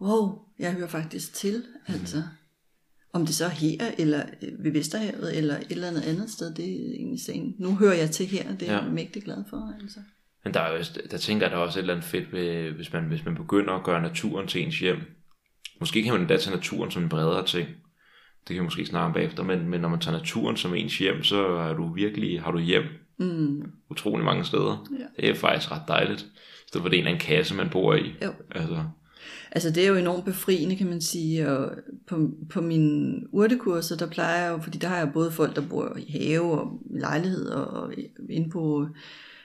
wow, jeg hører faktisk til. Mm. Om det så er her, eller øh, ved Vesterhavet, eller et eller andet andet sted, det er egentlig sagen. Nu hører jeg til her, det er ja. jeg mægtig glad for. Altså. Men der, er jo, der tænker jeg, der er også et eller andet fedt, ved, hvis, man, hvis man begynder at gøre naturen til ens hjem. Måske kan man da tage naturen som en bredere ting. Det kan vi måske snakke om bagefter, men, men når man tager naturen som ens hjem, så er du virkelig, har du hjem mm. utrolig mange steder. Ja. Det er faktisk ret dejligt. I stedet for det er en eller anden kasse, man bor i. Jo. Altså, Altså det er jo enormt befriende, kan man sige, og på, på mine urtekurser, der plejer jeg jo, fordi der har jeg både folk, der bor i have og lejlighed og inde på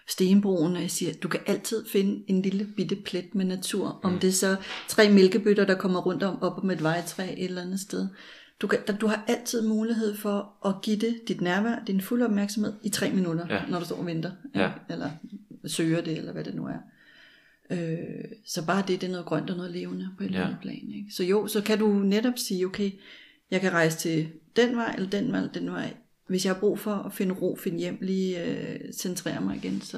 stenbroen, og jeg siger, du kan altid finde en lille bitte plet med natur, om mm. det er så tre mælkebøtter, der kommer rundt om op om et vejtræ et eller andet sted. Du, kan, du har altid mulighed for at give det dit nærvær, din fulde opmærksomhed i tre minutter, ja. når du står og venter, ja. eller søger det, eller hvad det nu er. Øh, så bare det, det er noget grønt og noget levende på et eller andet plan. Ikke? Så jo, så kan du netop sige, okay, jeg kan rejse til den vej, eller den vej, eller den vej. Hvis jeg har brug for at finde ro, finde hjem, lige øh, centrere mig igen, så,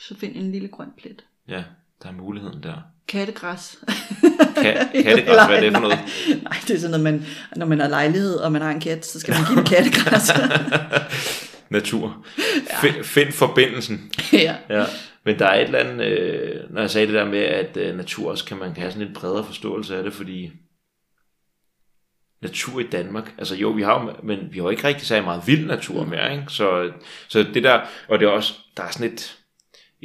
så find en lille grøn plet. Ja, der er muligheden der. Kattegræs. Ka- kattegræs, hvad er det for noget? Nej, det er sådan noget, man, når man har lejlighed, og man har en kat, så skal man give en kattegræs. Natur. Ja. Find, find forbindelsen. ja. ja. Men der er et eller andet, øh, når jeg sagde det der med, at øh, natur også kan man kan have sådan en bredere forståelse af det, fordi natur i Danmark, altså jo, vi har men vi har jo ikke rigtig særlig meget vild natur mere, ikke? Så, så det der, og det er også, der er sådan et,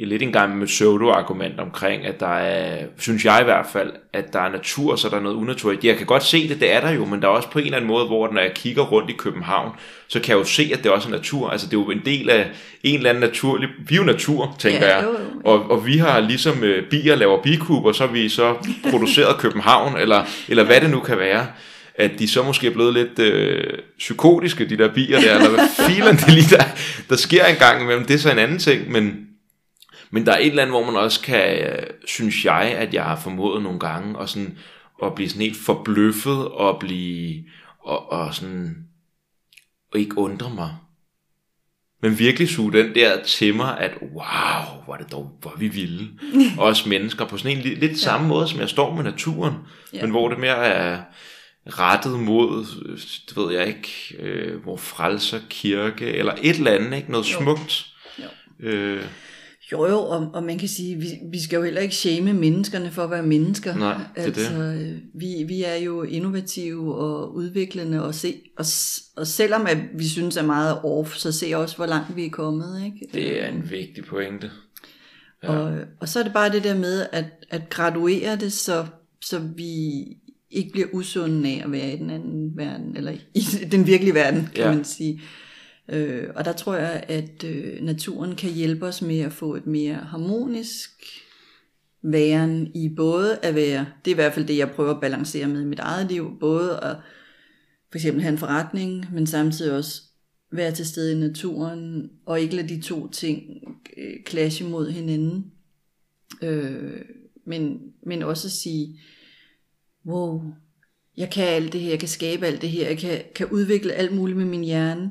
lidt en gang med pseudo-argument omkring, at der er, synes jeg i hvert fald, at der er natur, så der er noget unaturligt. Jeg kan godt se det, det er der jo, men der er også på en eller anden måde, hvor når jeg kigger rundt i København, så kan jeg jo se, at det også er natur. Altså det er jo en del af en eller anden naturlig, vi er jo natur, tænker ja, jeg. Jo, jo, ja. Og, og vi har ligesom uh, bier laver bikuber, så vi så produceret København, eller, eller hvad det nu kan være at de så måske er blevet lidt øh, psykotiske, de der bier der, eller hvad filen det lige der, der sker engang imellem, det er så en anden ting, men, men der er et eller andet, hvor man også kan, øh, synes jeg, at jeg har formået nogle gange, og sådan, at blive sådan helt forbløffet, og blive, og, og sådan, og ikke undre mig. Men virkelig suge den der til mig, at wow, hvor er det dog, hvor vi vilde. Også mennesker på sådan en lidt, lidt samme ja. måde, som jeg står med naturen, ja. men hvor det mere er rettet mod, det ved jeg ikke, øh, hvor frelser kirke, eller et eller andet, ikke? noget jo. smukt. Jo. Øh, jo, jo, og, og man kan sige, vi, vi skal jo heller ikke shame menneskerne for at være mennesker. Nej, det altså, det. Vi, vi er jo innovative og udviklende, og, se, og, og selvom at vi synes er meget off, så ser også, hvor langt vi er kommet. Ikke? Det er en vigtig pointe. Ja. Og, og så er det bare det der med at, at graduere det, så, så vi ikke bliver usunde af at være i den anden verden, eller i den virkelige verden, kan ja. man sige. Øh, og der tror jeg, at øh, naturen kan hjælpe os med at få et mere harmonisk væren i både at være, det er i hvert fald det, jeg prøver at balancere med i mit eget liv, både at for eksempel have en forretning, men samtidig også være til stede i naturen, og ikke lade de to ting øh, clashe mod hinanden. Øh, men, men også sige, wow, jeg kan alt det her, jeg kan skabe alt det her, jeg kan, kan udvikle alt muligt med min hjerne,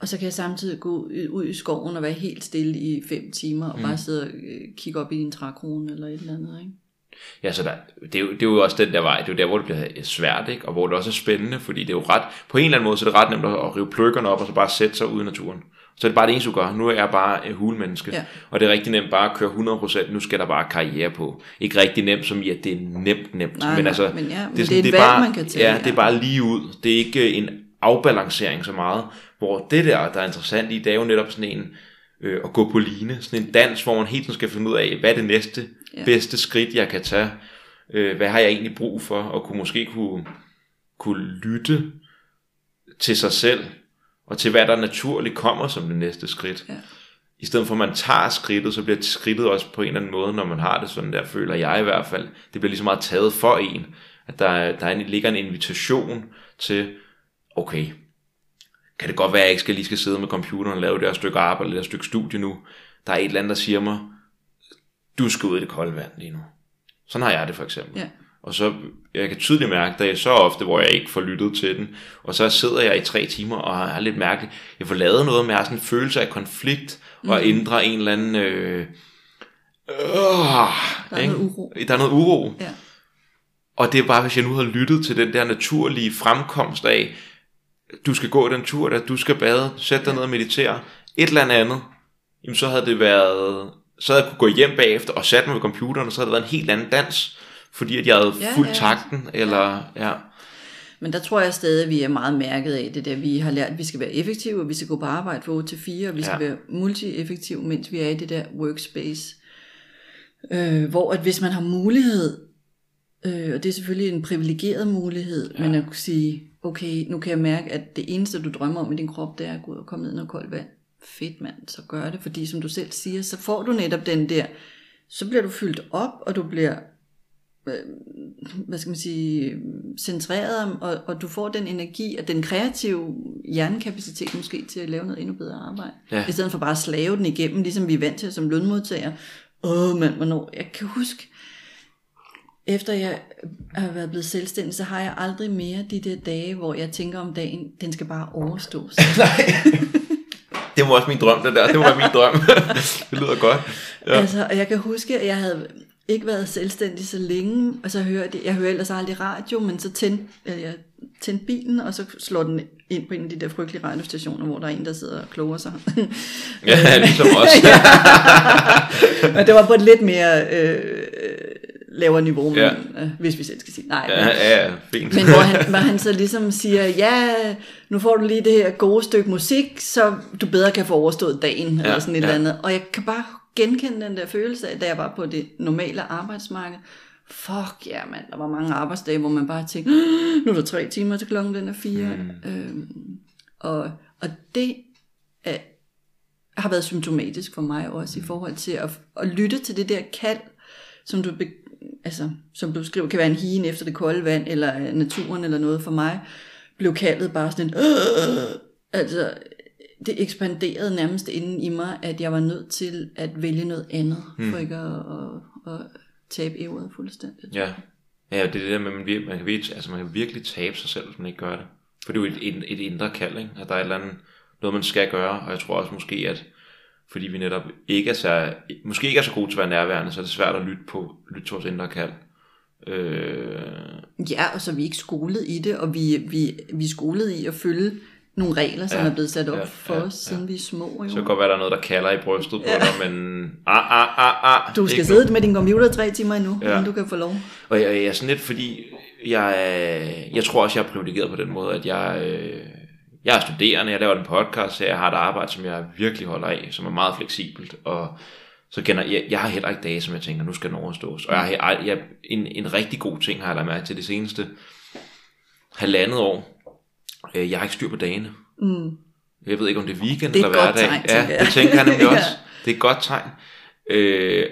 og så kan jeg samtidig gå ud i skoven og være helt stille i fem timer, og mm. bare sidde og øh, kigge op i din trækrone eller et eller andet, ikke? Ja, så der, det, er jo, det er jo også den der vej, det er jo der, hvor det bliver svært, ikke? og hvor det også er spændende, fordi det er jo ret, på en eller anden måde, så er det ret nemt at rive pløkkerne op, og så bare sætte sig ud i naturen. Så er det bare det eneste, du gør. Nu er jeg bare et hulmenneske. Ja. Og det er rigtig nemt bare at køre 100%. Nu skal der bare karriere på. Ikke rigtig nemt som ja, det er nemt nemt. Nej, men altså, men ja, men det, er, sådan, det er et valg, bare, man kan tage. Ja, det er bare lige ud. Det er ikke en afbalancering så meget. Hvor det der, der er interessant i, det er jo netop sådan en, øh, at gå på line. Sådan en dans, hvor man helt tiden skal finde ud af, hvad er det næste Ja. bedste skridt, jeg kan tage. Øh, hvad har jeg egentlig brug for? Og kunne måske kunne, kunne lytte til sig selv, og til hvad der naturligt kommer som det næste skridt. Ja. I stedet for at man tager skridtet, så bliver skridtet også på en eller anden måde, når man har det sådan der, føler jeg i hvert fald. Det bliver lige så meget taget for en, at der, er- der er ligger en invitation til, okay, kan det godt være, at jeg ikke skal lige skal sidde med computeren og lave det her stykke arbejde, eller det her stykke studie nu. Der er et eller andet, der siger mig, du skal ud i det kolde vand lige nu. Sådan har jeg det for eksempel. Ja. Og så, jeg kan tydeligt mærke, det er så ofte, hvor jeg ikke får lyttet til den, og så sidder jeg i tre timer og er lidt mærkeligt. Jeg får lavet noget, jeg har sådan en følelse af konflikt, og Mm. ændre en eller anden... Øh, øh, Der er ikke? noget uro. Der er noget uro. Ja. Og det er bare, hvis jeg nu har lyttet til den der naturlige fremkomst af, du skal gå den tur, der, du skal bade, sæt dig ned og meditere, et eller andet, jamen så havde det været, så havde jeg kunne gå hjem bagefter og sat mig ved computeren, og så havde det været en helt anden dans, fordi at jeg havde Ja, fuldt ja. takten, eller ja. Men der tror jeg stadig, at vi er meget mærket af det der. Vi har lært, at vi skal være effektive, og vi skal gå på arbejde fra 8 til 4, og vi skal Ja. være multi-effektive, mens vi er i det der workspace. Øh, hvor at hvis man har mulighed, øh, og det er selvfølgelig en privilegeret mulighed, ja. men at kunne sige, okay, nu kan jeg mærke, at det eneste, du drømmer om i din krop, det er at gå ud og komme ned i noget koldt vand. Fedt mand, så gør det, fordi som du selv siger, så får du netop den der, så bliver du fyldt op, og du bliver hvad skal man sige, centreret, og, og du får den energi og den kreative hjernekapacitet måske til at lave noget endnu bedre arbejde. Ja. I stedet for bare at slave den igennem, ligesom vi er vant til som lønmodtager. Åh mand, hvornår? Jeg kan huske, efter jeg har været blevet selvstændig, så har jeg aldrig mere de der dage, hvor jeg tænker om dagen, den skal bare overstås. Nej. det var også min drøm, det der. Det var min drøm. det lyder godt. Ja. Altså, og jeg kan huske, at jeg havde ikke været selvstændig så længe, og så hører jeg, jeg hører ellers aldrig radio, men så tændte øh, jeg tændte bilen, og så slår den ind på en af de der frygtelige radiostationer, hvor der er en, der sidder og kloger sig. Ja, ligesom os. Men det var på et lidt mere øh, lavere niveau, men, Ja. øh, hvis vi selv skal sige. Nej, ja, men, ja, ja, fint. men hvor han, hvor han så ligesom siger, ja, nu får du lige det her gode stykke musik, så du bedre kan få overstået dagen, ja, eller sådan et ja. eller andet. Og jeg kan bare genkende den der følelse af, da jeg var på det normale arbejdsmarked. Fuck ja, mand, der var mange arbejdsdage, hvor man bare tænkte, "Ah, nu er der tre timer til klokken den er fire. Mm. Øhm, og, og det er, har været symptomatisk for mig også i forhold til at, at lytte til det der kald, som du, altså, som du skriver, kan være en hien efter det kolde vand, eller naturen eller noget for mig, blev kaldet bare sådan en, altså, det ekspanderede nærmest inden i mig, at jeg var nødt til at vælge noget andet, hmm. for ikke at, at, at tabe ævret fuldstændig. Ja. Ja, det er det der med, at man, vir- man, kan virkelig, altså man kan virkelig tabe sig selv, hvis man ikke gør det. For det er jo et, et, et indre kald, ikke? at der er et eller andet, noget, man skal gøre, og jeg tror også måske, at fordi vi netop ikke er så, måske ikke er så gode til at være nærværende, så er det svært at lytte, på, lytte til vores indre kald. Øh, Ja, og så er vi ikke skolet i det, og vi, vi, vi er skolet i at følge nogle regler, som Ja, er blevet sat op ja, for ja, os, siden vi er små. Jo. så kan godt være, der er noget, der kalder i brystet på dig, men ah, ah, ah, ah. Du skal sidde med din computer tre timer endnu, Ja. ja. inden du kan få lov. Og jeg, jeg er sådan lidt, fordi jeg, jeg tror også, jeg er privilegeret på den måde, at jeg, øh, jeg er studerende, jeg laver en podcast, så jeg har et arbejde, som jeg virkelig holder af, som er meget fleksibelt, og så kender jeg, jeg har heller ikke dage, som jeg tænker, nu skal den overstås. Og jeg, har- jeg, en, en rigtig god ting har jeg lagt mærke til det seneste halvandet år. Øh, Jeg har ikke styr på dagene. Mm. Jeg ved ikke, om det er weekend Det er eller hverdag. tegn, ja, jeg. det tænker jeg nemlig Ja. også. Det er et godt tegn. Øh,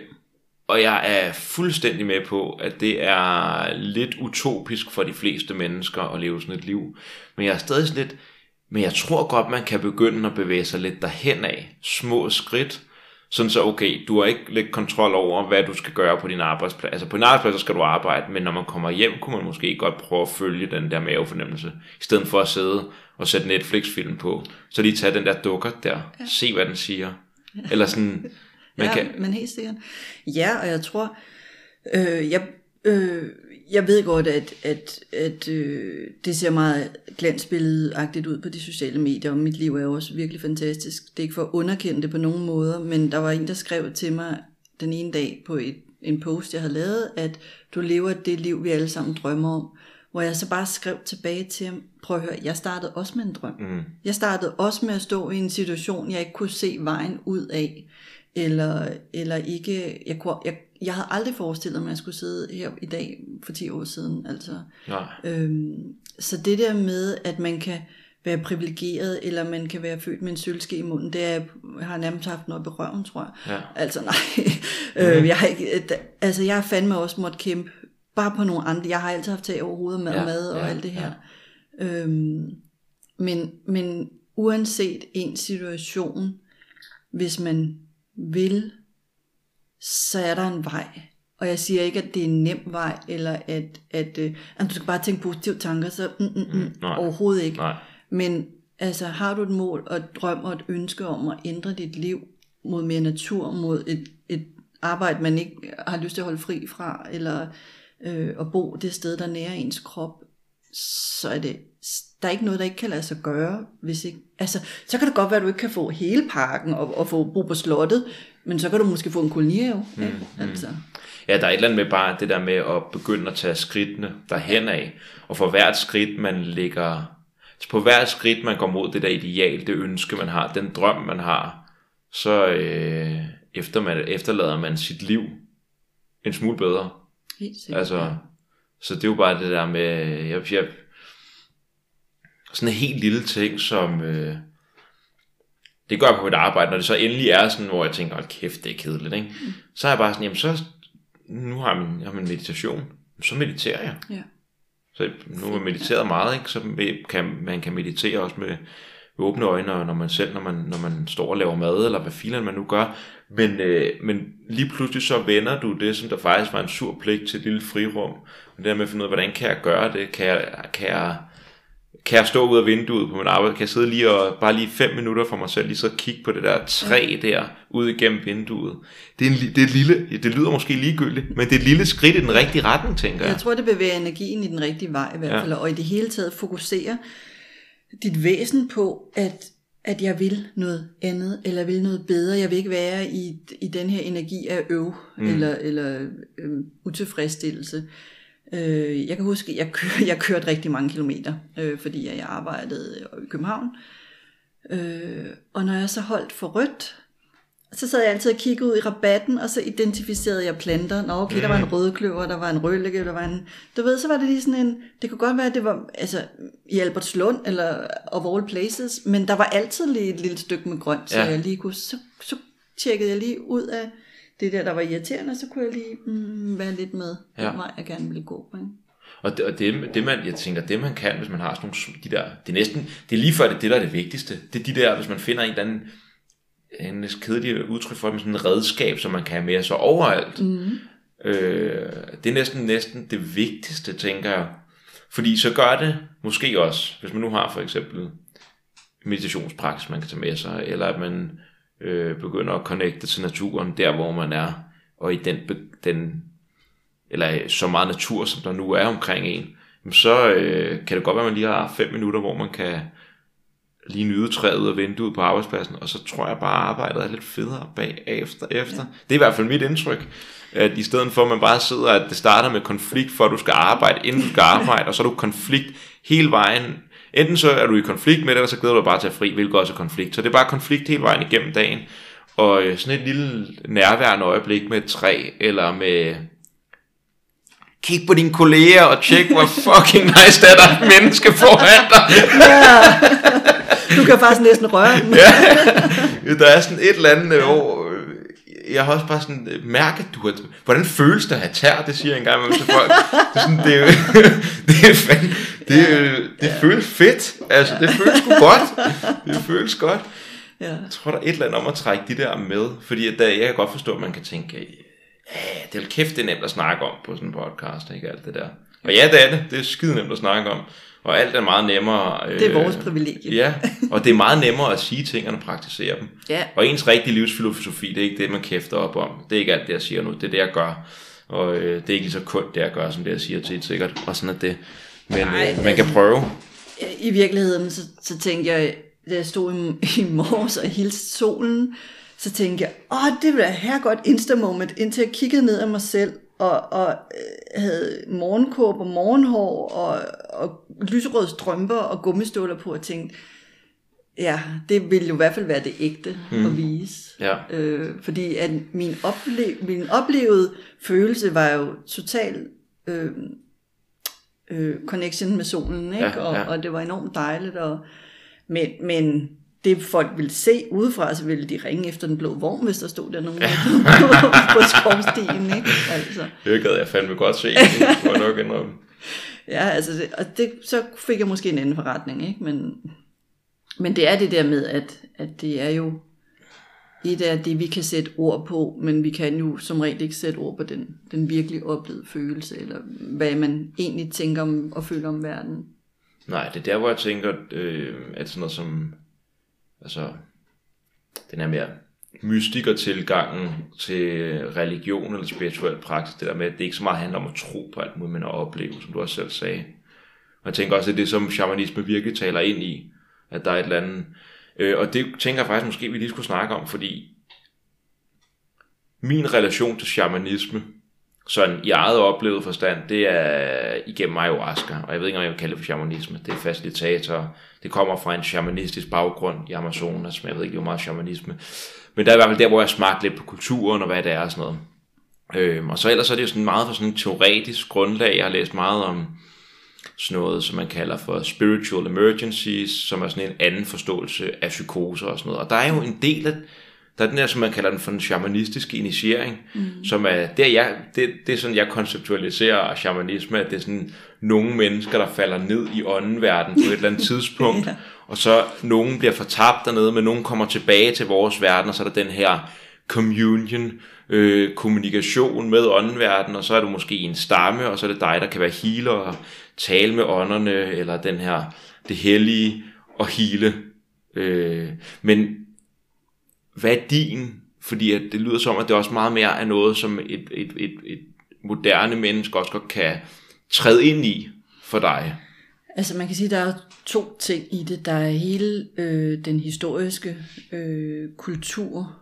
og jeg er fuldstændig med på, at det er lidt utopisk for de fleste mennesker at leve sådan et liv. Men jeg er stadig sådan lidt, men jeg tror godt, man kan begynde at bevæge sig lidt derhen af. Små skridt. Sådan så, okay, du har ikke lidt kontrol over, hvad du skal gøre på din arbejdsplads. Altså på din arbejdsplads, så skal du arbejde, men når man kommer hjem, kunne man måske godt prøve at følge den der mavefornemmelse. I stedet for at sidde og sætte Netflix-film på. Så lige tage den der dukker der. Ja. Se, hvad den siger. Eller sådan, man ja, kan... men helt sikkert. Ja, og jeg tror, øh, jeg, øh, jeg ved godt, at, at, at øh, det ser meget glansbilledagtigt ud på de sociale medier, og mit liv er jo også virkelig fantastisk. Det er ikke for at underkende det på nogen måder, men der var en, der skrev til mig den ene dag på et, en post, jeg havde lavet, at du lever det liv, vi alle sammen drømmer om. hvor jeg så bare skrev tilbage til ham, prøv at høre, jeg startede også med en drøm. Mm. Jeg startede også med at stå i en situation, jeg ikke kunne se vejen ud af, eller, eller ikke, jeg, kunne, jeg, jeg havde aldrig forestillet mig, at jeg skulle sidde her i dag for 10 år siden. Altså. Nej. Øhm, så det der med, at man kan være privilegeret, eller man kan være født med en sølvske i munden, det er, jeg har nærmest haft noget i røven, tror jeg. Ja. Altså nej, øh, jeg har ikke, altså jeg har fandme også måttet kæmpe, bare på nogle andre, jeg har altid haft tag over hovedet med Ja, ja, mad og ja, alt det her. Øhm, men, men uanset en situation, hvis man vil, så er der en vej. Og jeg siger ikke, at det er en nem vej, eller at, at, øh, at du skal bare tænke positive tanker, så mm, mm, mm, nej. overhovedet ikke. Nej. Men altså, har du et mål og et drøm og et ønske om at ændre dit liv mod mere natur, mod et, et arbejde, man ikke har lyst til at holde fri fra, eller øh, at bo det sted, der nærer ens krop, så er det, der er ikke noget, der ikke kan lade sig gøre. Hvis ikke, altså, så kan det godt være, at du ikke kan få hele parken og, og få bo på slottet, men så kan du måske få en kolonihave. Mm, altså. Ja, der er et eller andet med bare det der med at begynde at tage skridtene derhen af. Og for hvert skridt, man lægger... Så på hvert skridt, man går mod det der ideal, det ønske, man har, den drøm, man har, så øh, efter man, efterlader man sit liv en smule bedre. Helt sikkert. Altså, så det er jo bare det der med, jeg, jeg, sådan en helt lille ting, som, øh, det gør jeg på mit arbejde, når det så endelig er sådan, hvor jeg tænker, hold kæft, det er kedeligt, ikke? Så er jeg bare sådan, jamen så, nu har jeg min, har min meditation, så mediterer jeg. Ja. Så nu har jeg mediteret meget, ikke? så kan, man kan meditere også med, med åbne øjne, og når man selv, når man, når man står og laver mad, eller hvad filen man nu gør. Men, øh, men lige pludselig så vender du det, som der faktisk var en sur pligt til et lille frirum. Og det der med at finde ud af, hvordan kan jeg gøre det? Kan jeg, kan jeg, kan jeg stå ud af vinduet på min arbejde? Kan jeg sidde lige og bare lige fem minutter for mig selv, lige så kigge på det der træ der, ud igennem vinduet? Det er, en, det er et lille, det lyder måske ligegyldigt, men det er et lille skridt i den rigtige retning, tænker jeg. Jeg tror, det bevæger energien i den rigtige vej i hvert Ja. fald, og i det hele taget fokusere dit væsen på, at, at jeg vil noget andet, eller vil noget bedre. Jeg vil ikke være i, i den her energi af øv, mm. eller, eller øh, utilfredsstillelse. Øh, jeg kan huske, jeg, kør, jeg kørte rigtig mange kilometer, øh, fordi jeg arbejdede i København. Øh, og når jeg så holdt for rødt, så sad jeg altid og kiggede ud i rabatten, og så identificerede jeg planter. Nå, okay, der var en rødkløver, der var en rødlægge, der var en... Du ved, så var det lige sådan en... Det kunne godt være, at det var altså, i Albertslund, eller of all places, men der var altid lige et lille stykke med grønt, så Ja. jeg lige kunne... Så, så tjekkede jeg lige ud af det der, der var irriterende, så kunne jeg lige mm, være lidt med Ja. den vej, jeg gerne ville gå. Ikke? Og det, og det, det man, jeg tænker, det man kan, hvis man har sådan nogle, de der, det er næsten, det er lige før det, er det der er det vigtigste. Det er de der, hvis man finder en eller anden, en kedelig udtryk for med sådan en redskab, som man kan have med sig overalt. Mm. Øh, det er næsten, næsten det vigtigste, tænker jeg. Fordi så gør det måske også, hvis man nu har for eksempel meditationspraksis, man kan tage med sig, eller at man øh, begynder at connecte til naturen, der hvor man er, og i den, den eller så meget natur, som der nu er omkring en, så øh, kan det godt være, at man lige har fem minutter, hvor man kan lige nyde træet af vinduet på arbejdspladsen, og så tror jeg bare, at arbejdet er lidt federe bagefter. Efter. Ja. Det er i hvert fald mit indtryk, at i stedet for, at man bare sidder, at det starter med konflikt, for at du skal arbejde, inden du skal arbejde, og så er du konflikt hele vejen. Enten så er du i konflikt med det, eller så glæder du dig bare til at fri, hvilket også er konflikt. Så det er bare konflikt hele vejen igennem dagen. Og øh, sådan et lille nærværende øjeblik med et træ, eller med kig på dine kolleger og tjek, hvor fucking nice det er, der er et menneske foran dig. Du kan faktisk næsten røre den. ja, der er sådan et eller andet, hvor jeg har også bare sådan øh, mærket, du har, hvordan føles det at have tær, det siger jeg engang med folk. Det er, sådan, det er, det er, fandme, det, er, jo- det føles fedt, altså det føles sgu godt, det føles godt. Ja. Jeg tror, der er et eller andet om at trække de der med, fordi at der, jeg kan godt forstå, at man kan tænke, ja, det er kæft, det er nemt at snakke om på sådan en podcast, ikke alt det der. Og ja, det er det, det er skide nemt at snakke om, og alt er meget nemmere. Det er vores privilegie. Ja, og det er meget nemmere at sige ting, end at praktisere dem. Ja. Og ens rigtige livsfilosofi, det er ikke det, man kæfter op om. Det er ikke alt det, jeg siger nu, det er det, jeg gør. Og øh, det er ikke lige så kun det, jeg gør, som det, jeg siger til sikkert. Og sådan er det. Men Nej, øh, man kan prøve. I virkeligheden, så, så tænkte jeg, da jeg stod i, i morges og hilste solen, så tænkte jeg, åh, det ville være her godt insta-moment, indtil jeg kiggede ned af mig selv, og, og øh, havde morgenkåb og morgenhår og, og lyserøde strømper og gummistøvler på og tænkte, ja, det ville jo i hvert fald være det ægte mm. at vise. Ja. Øh, fordi at min, ople- min oplevede følelse var jo total øh, øh, connection med solen, ikke? Ja, og, ja. og det var enormt dejligt. Og, men, men det folk ville se udefra, så ville de ringe efter den blå vogn, hvis der stod der nogen på skovstien, ikke? Altså. Det gad jeg fandme godt se, det jeg nok indrømme. Ja, altså, det, og det, så fik jeg måske en anden forretning, ikke? Men, men det er det der med, at, at det er jo et af det, vi kan sætte ord på, men vi kan jo som regel ikke sætte ord på den, den virkelig oplevede følelse, eller hvad man egentlig tænker om og føler om verden. Nej, det er der, hvor jeg tænker, øh, at sådan noget som, altså, den her mere mystikertilgangen til religion eller spirituel praksis, det der med, at det ikke så meget handler om at tro på alt muligt, men at opleve, som du også selv sagde. Og jeg tænker også, at det er det, som shamanisme virkelig taler ind i, at der er et eller andet, øh, og det tænker jeg faktisk måske, vi lige skulle snakke om, fordi min relation til shamanisme, sådan i eget oplevet forstand, det er igennem ayahuasca, og jeg ved ikke, om jeg vil kalde det for shamanisme, det er facilitator, det kommer fra en shamanistisk baggrund i Amazonas, men jeg ved ikke, hvor meget shamanisme, men der er i hvert fald der, hvor jeg smagte lidt på kulturen og hvad det er og sådan noget. Øhm, og så ellers er det jo sådan meget for sådan en teoretisk grundlag, jeg har læst meget om sådan noget, som man kalder for spiritual emergencies, som er sådan en anden forståelse af psykoser og sådan noget. Og der er jo en del af, der er den der, som man kalder den for den shamanistiske initiering, mm. som er, det er, jeg, det, det er sådan, jeg konceptualiserer shamanisme, at det er sådan nogle mennesker, der falder ned i åndenverden på et eller andet tidspunkt, ja. og så nogen bliver fortabt dernede, men nogen kommer tilbage til vores verden, og så er der den her communion, øh, kommunikation med åndenverden, og så er du måske i en stamme, og så er det dig, der kan være healer og tale med ånderne, eller den her, det hellige og hele. Øh, men værdien. Fordi at det lyder som, at det også meget mere er noget, som et, et, et, et moderne menneske også godt kan træde ind i for dig. Altså man kan sige, at der er to ting i det. Der er hele øh, den historiske øh, kultur,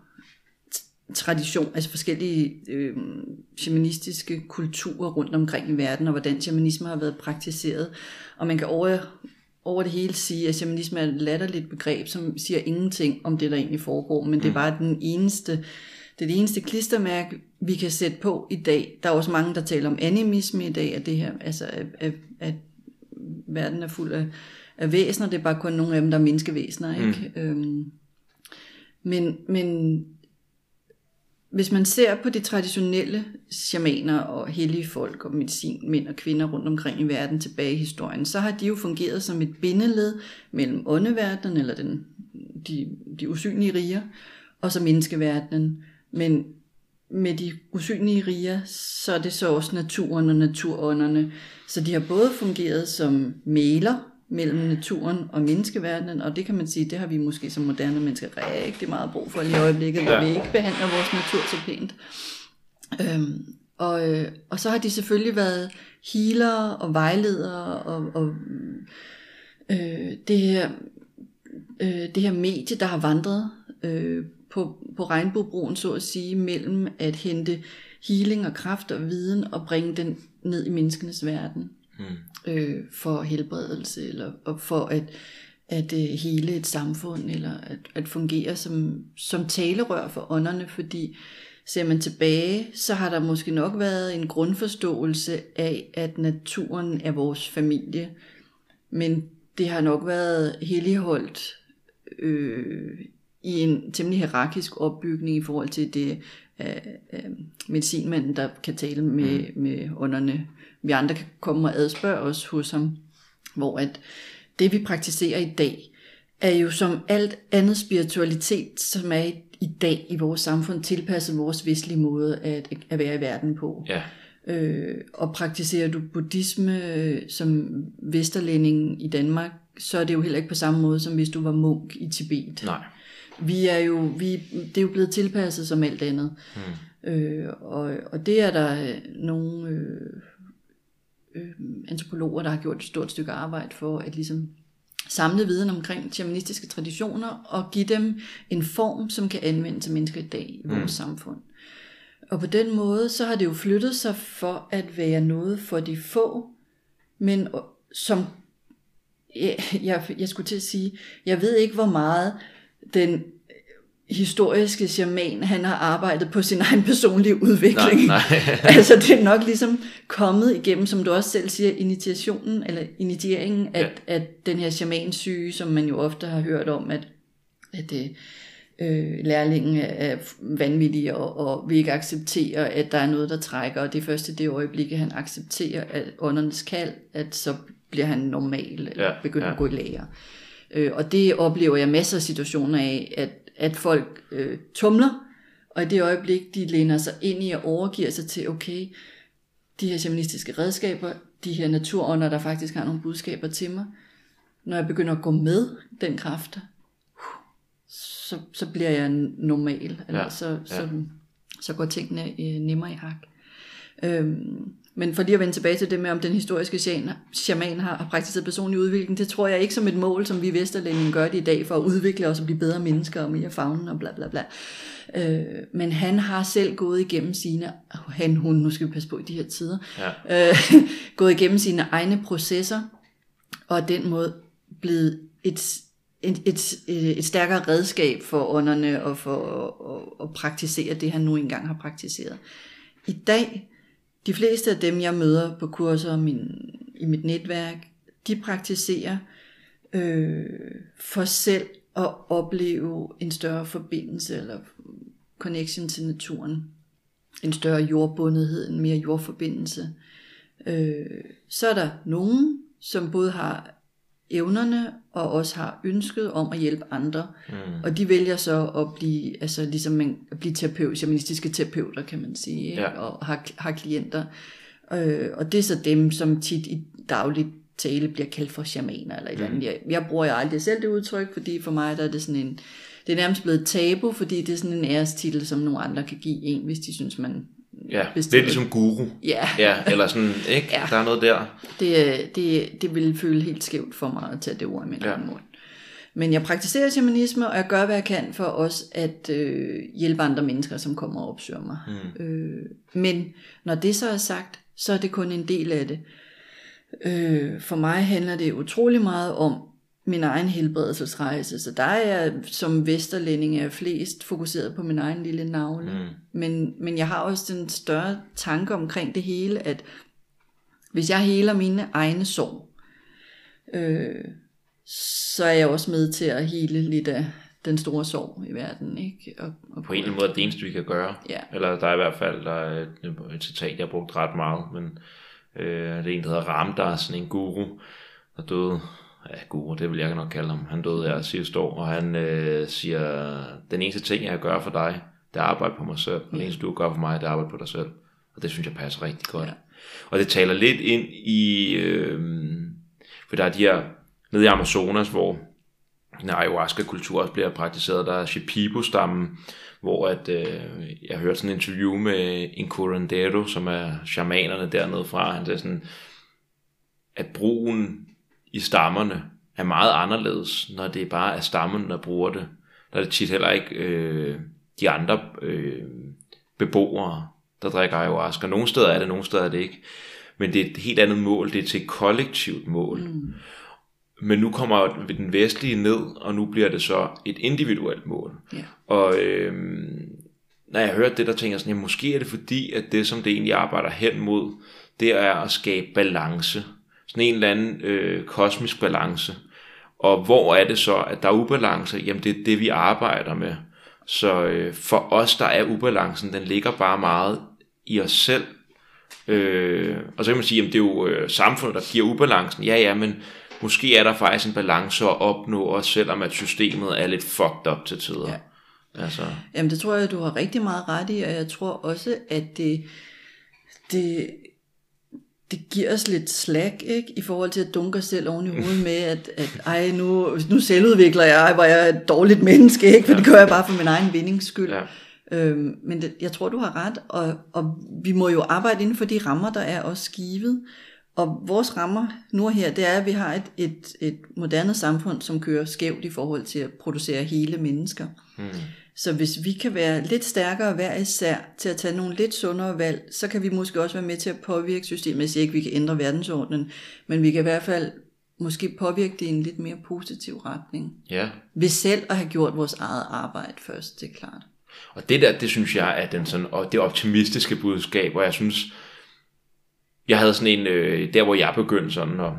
tradition, altså forskellige øh, shamanistiske kulturer rundt omkring i verden, og hvordan shamanisme har været praktiseret. Og man kan over, over det hele sige, at shamanisme er et latterligt begreb, som siger ingenting om det, der egentlig foregår, men det er bare den eneste, det er det eneste klistermærke, vi kan sætte på i dag. Der er også mange, der taler om animisme i dag, at det her, altså at, at, at verden er fuld af, af væsener, det er bare kun nogle af dem, der er menneskevæsener, ikke? Mm. Øhm, men, men hvis man ser på de traditionelle shamaner og hellige folk og medicinmænd og kvinder rundt omkring i verden tilbage i historien, så har de jo fungeret som et bindeled mellem åndeverdenen, eller den, de, de usynlige riger, og så menneskeverdenen. Men med de usynlige riger, så er det så også naturen og naturånderne. Så de har både fungeret som maler mellem naturen og menneskeverdenen, og det kan man sige, det har vi måske som moderne mennesker rigtig meget brug for i øjeblikket, hvor ja. vi ikke behandler vores natur så pænt. Øhm, og, øh, og så har de selvfølgelig været healer og vejledere og, og øh, det, her, øh, det her medie, der har vandret øh, på, på regnbuebroen, så at sige, mellem at hente healing og kraft og viden og bringe den ned i menneskenes verden mm. øh, for helbredelse eller og for at, at uh, hele et samfund eller at, at fungere som, som talerør for ånderne, fordi ser man tilbage, så har der måske nok været en grundforståelse af, at naturen er vores familie, men det har nok været helligholdt øh, i en temmelig hierarkisk opbygning i forhold til det af, af medicinmanden, der kan tale med, mm. med ånderne. Vi andre kan komme og adspørge os hos ham, hvor at det vi praktiserer i dag, er jo som alt andet spiritualitet, som er i, dag i vores samfund, tilpasset vores vestlige måde at, at være i verden på. Ja. Øh, og praktiserer du buddhisme øh, som vesterlænding i Danmark, så er det jo heller ikke på samme måde, som hvis du var munk i Tibet. Nej. Vi er jo, vi, det er jo blevet tilpasset som alt andet. Mm. Øh, og, og det er der nogle øh, øh, antropologer, der har gjort et stort stykke arbejde for at ligesom samle viden omkring shamanistiske traditioner og give dem en form, som kan anvendes af mennesker i dag i vores mm. samfund. Og på den måde, så har det jo flyttet sig for at være noget for de få, men som, jeg, jeg, jeg skulle til at sige, jeg ved ikke, hvor meget den historiske shaman, han har arbejdet på sin egen personlige udvikling. Nej, nej. altså det er nok ligesom kommet igennem, som du også selv siger, initiationen, eller initieringen af, ja. af den her shamansyge, som man jo ofte har hørt om, at, at det, øh, lærlingen er vanvittig og, og vil ikke acceptere, at der er noget, der trækker, og det er først i det øjeblik, at han accepterer at åndernes kald, at så bliver han normal, eller ja, begynder ja. at gå i lære. Øh, og det oplever jeg masser af situationer af, at, at folk øh, tumler, og i det øjeblik, de læner sig ind i og overgiver sig til, okay, de her shamanistiske redskaber, de her naturånder, der faktisk har nogle budskaber til mig, når jeg begynder at gå med den kraft, så, så bliver jeg normal, eller ja, så, så, ja. så går tingene øh, nemmere i hak. Øhm, men for lige at vende tilbage til det med, om den historiske shaman har, praktiseret personlig udvikling, det tror jeg ikke som et mål, som vi Vesterlændinge gør det i dag, for at udvikle os og blive bedre mennesker og mere fagnen og bla bla bla. Øh, men han har selv gået igennem sine, han, hun, nu skal vi passe på i de her tider, ja. øh, gået igennem sine egne processer, og den måde blevet et, et, et, et stærkere redskab for ånderne og for at, at praktisere det, han nu engang har praktiseret. I dag, de fleste af dem, jeg møder på kurser min, i mit netværk, de praktiserer øh, for selv at opleve en større forbindelse eller connection til naturen. En større jordbundethed, en mere jordforbindelse. Øh, så er der nogen, som både har evnerne og også har ønsket om at hjælpe andre. Mm. Og de vælger så at blive, altså ligesom en, at blive terapeut, shamanistiske terapeuter, kan man sige, ja. og har, har klienter. Øh, og det er så dem, som tit i dagligt tale bliver kaldt for shamaner eller et mm. andet. Jeg, jeg bruger jeg aldrig selv det udtryk, fordi for mig der er det sådan en, det er nærmest blevet tabu, fordi det er sådan en ærestitel, som nogle andre kan give en, hvis de synes, man Ja, det er ligesom guru. Ja. ja eller sådan, ikke? Ja. Der er noget der. Det, det, det vil føle helt skævt for mig at tage det ord i min ja. mund. Men jeg praktiserer shamanisme, og jeg gør, hvad jeg kan for os at øh, hjælpe andre mennesker, som kommer og opsøger mig. Mm. Øh, men når det så er sagt, så er det kun en del af det. Øh, for mig handler det utrolig meget om min egen helbredelsesrejse. Så der er jeg som vesterlænding er flest fokuseret på min egen lille navle. Mm. Men, men jeg har også den større tanke omkring det hele, at hvis jeg heler mine egne sår, øh, så er jeg også med til at hele lidt af den store sorg i verden. Ikke? Og, og på en eller anden måde er det eneste, vi kan gøre. Ja. Eller der er i hvert fald der er et, et citat, jeg har brugt ret meget, men øh, det er en, der hedder Ramdas, sådan en guru, der døde ja, guru, det vil jeg nok kalde ham. Han døde her sidste år, og han øh, siger, den eneste ting, jeg gøre for dig, det er at arbejde på mig selv. Den eneste, du gøre for mig, det er at arbejde på dig selv. Og det synes jeg passer rigtig godt. Ja. Og det taler lidt ind i, øh, for der er de her, nede i Amazonas, hvor når ayahuasca-kultur også bliver praktiseret, der er Shipibo-stammen, hvor at, øh, jeg hørte sådan en interview med en curandero, som er shamanerne dernede fra, han sagde sådan, at brugen i stammerne er meget anderledes, når det bare er stammen, der bruger det. Der er det tit heller ikke øh, de andre øh, beboere, der drikker ayahuasca. Nogle steder er det, nogle steder er det ikke. Men det er et helt andet mål. Det er til et kollektivt mål. Mm. Men nu kommer den vestlige ned, og nu bliver det så et individuelt mål. Yeah. Og øh, når jeg hører det, der tænker jeg sådan, ja, måske er det fordi, at det, som det egentlig arbejder hen mod, det er at skabe balance sådan en eller anden øh, kosmisk balance. Og hvor er det så, at der er ubalance? Jamen det er det, vi arbejder med. Så øh, for os, der er ubalancen, den ligger bare meget i os selv. Øh, og så kan man sige, at det er jo øh, samfundet, der giver ubalancen. Ja, ja, men måske er der faktisk en balance at opnå, også selvom at systemet er lidt fucked up til tider. Ja. Altså. Jamen det tror jeg, du har rigtig meget ret i, og jeg tror også, at det, det det giver os lidt slag, ikke? I forhold til at dunke os selv oven i hovedet med, at, at ej, nu, nu selvudvikler jeg, hvor jeg er et dårligt menneske, ikke? For ja. det gør jeg bare for min egen vindings skyld. Ja. Øhm, men det, jeg tror, du har ret, og, og vi må jo arbejde inden for de rammer, der er også skivet. Og vores rammer nu og her, det er, at vi har et, et, et moderne samfund, som kører skævt i forhold til at producere hele mennesker. Mm. Så hvis vi kan være lidt stærkere hver især til at tage nogle lidt sundere valg, så kan vi måske også være med til at påvirke systemet. Jeg siger ikke, at vi kan ændre verdensordenen, men vi kan i hvert fald måske påvirke det i en lidt mere positiv retning. Ja. Ved selv at have gjort vores eget arbejde først, det er klart. Og det der, det synes jeg er den sådan, og det optimistiske budskab, hvor jeg synes, jeg havde sådan en, øh, der hvor jeg begyndte sådan at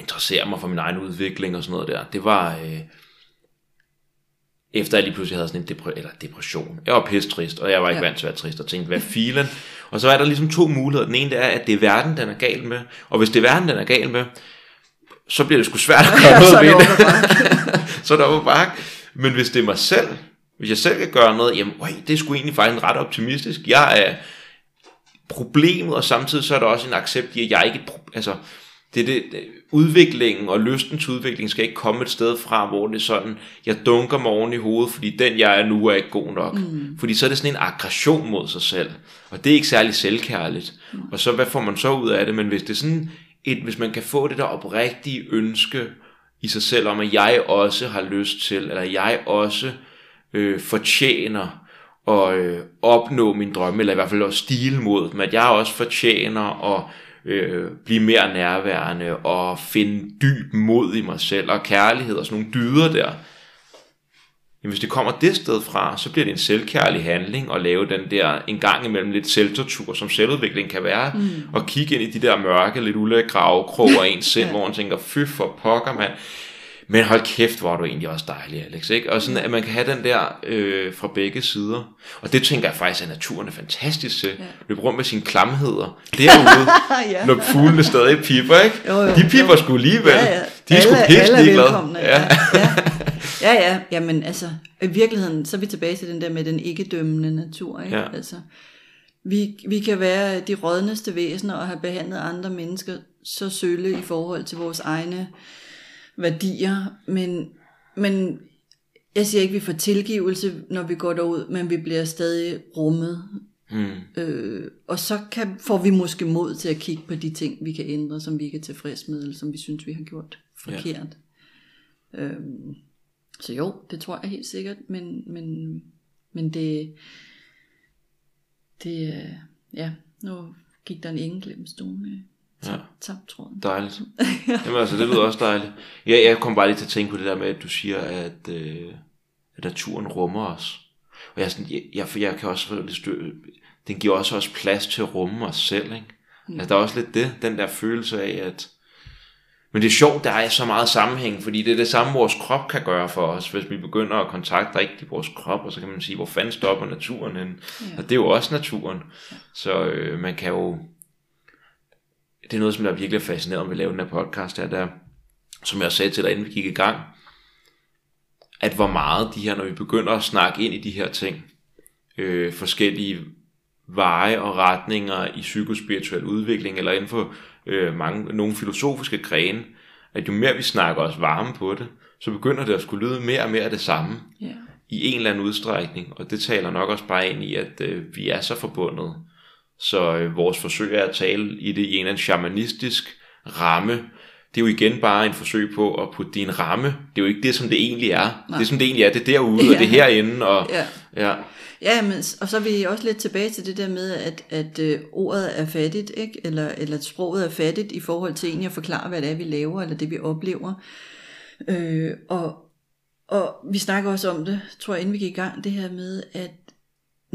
interessere mig for min egen udvikling og sådan noget der, det var, øh, efter jeg lige pludselig havde sådan en depre- eller depression. Jeg var pisse trist, og jeg var ikke ja. vant til at være trist, og tænkte, hvad filen? Og så er der ligesom to muligheder. Den ene det er, at det er verden, den er gal med, og hvis det er verden, den er gal med, så bliver det sgu svært at gøre noget ved det så er det over bakke. Men hvis det er mig selv, hvis jeg selv kan gøre noget, jamen, øj, det er sgu egentlig faktisk ret optimistisk. Jeg er problemet, og samtidig så er der også en accept i, at jeg ikke, altså, det, det, udviklingen og lysten til udvikling skal ikke komme et sted fra, hvor det er sådan, jeg dunker mig oven i hovedet, fordi den jeg er nu er ikke god nok. Mm. Fordi så er det sådan en aggression mod sig selv, og det er ikke særlig selvkærligt. Mm. Og så hvad får man så ud af det? Men hvis det er sådan et, hvis man kan få det der oprigtige ønske i sig selv om, at jeg også har lyst til, eller jeg også øh, fortjener at øh, opnå min drømme, eller i hvert fald at stile mod dem, at jeg også fortjener at øh, blive mere nærværende og finde dyb mod i mig selv og kærlighed og sådan nogle dyder der. Jamen, hvis det kommer det sted fra, så bliver det en selvkærlig handling at lave den der en gang imellem lidt selvtortur, som selvudvikling kan være, mm. og kigge ind i de der mørke, lidt ulækre afkroger af ens sind, hvor man tænker, fy for pokker, mand. Men hold kæft, hvor er du egentlig også dejlig, Alex. Ikke? Og sådan, at man kan have den der øh, fra begge sider. Og det tænker jeg faktisk, at naturen er fantastisk til. Ja. Løbe rundt med sine klamheder derude, Ja. når fuglene stadig piper, ikke? Jo, jo, De piper jo. sgu alligevel. Ja, ja. De er sgu Alle- pisse alle er ligeglade. Ja. Ja. ja. Ja, ja. Jamen altså, i virkeligheden, så er vi tilbage til den der med den ikke-dømmende natur. Ikke? Ja. Altså, vi, vi kan være de rådneste væsener og have behandlet andre mennesker så sølle i forhold til vores egne værdier, men, men jeg siger ikke, vi får tilgivelse, når vi går derud, men vi bliver stadig rummet. Mm. Øh, og så kan, får vi måske mod til at kigge på de ting, vi kan ændre, som vi ikke er tilfreds med, eller som vi synes, vi har gjort forkert. Ja. Øhm, så jo, det tror jeg helt sikkert, men, men, men det, det, øh, ja, nu gik der en engel gennem stuen. Ja. Ja. Tabt tråden. Dejligt. Jamen altså, det lyder også dejligt. Jeg, jeg kom bare lige til at tænke på det der med, at du siger, at, øh, at naturen rummer os. Og jeg, sådan, jeg, jeg, jeg kan også den giver også os plads til at rumme os selv, ikke? Mm. Altså, der er også lidt det, den der følelse af, at men det er sjovt, der er så meget sammenhæng, fordi det er det samme, vores krop kan gøre for os. Hvis vi begynder at kontakte rigtigt vores krop, og så kan man sige, hvor fanden stopper naturen hen? Ja. Og det er jo også naturen. Ja. Så øh, man kan jo... Det er noget, som jeg virkelig er fascineret om, vi laver den her podcast her, der, som jeg sagde til dig, inden vi gik i gang, at hvor meget de her, når vi begynder at snakke ind i de her ting, øh, forskellige veje og retninger i psykospirituel udvikling, eller inden for øh, mange, nogle filosofiske grene, at jo mere vi snakker os varme på det, så begynder det at skulle lyde mere og mere af det samme Ja. i en eller anden udstrækning, og det taler nok også bare ind i, at øh, vi er så forbundet. Så øh, vores forsøg er at tale i det i en eller anden shamanistisk ramme. Det er jo igen bare en forsøg på at putte din ramme. Det er jo ikke det, som det egentlig er. Nej. Det, som det egentlig er, det er derude, og Ja. det er herinde. Og, Ja. ja. Ja, men, og så er vi også lidt tilbage til det der med, at, at øh, ordet er fattigt, ikke? Eller, eller at sproget er fattigt i forhold til egentlig at forklare, hvad det er, vi laver, eller det, vi oplever. Øh, og, og vi snakker også om det, tror jeg, inden vi gik i gang, det her med, at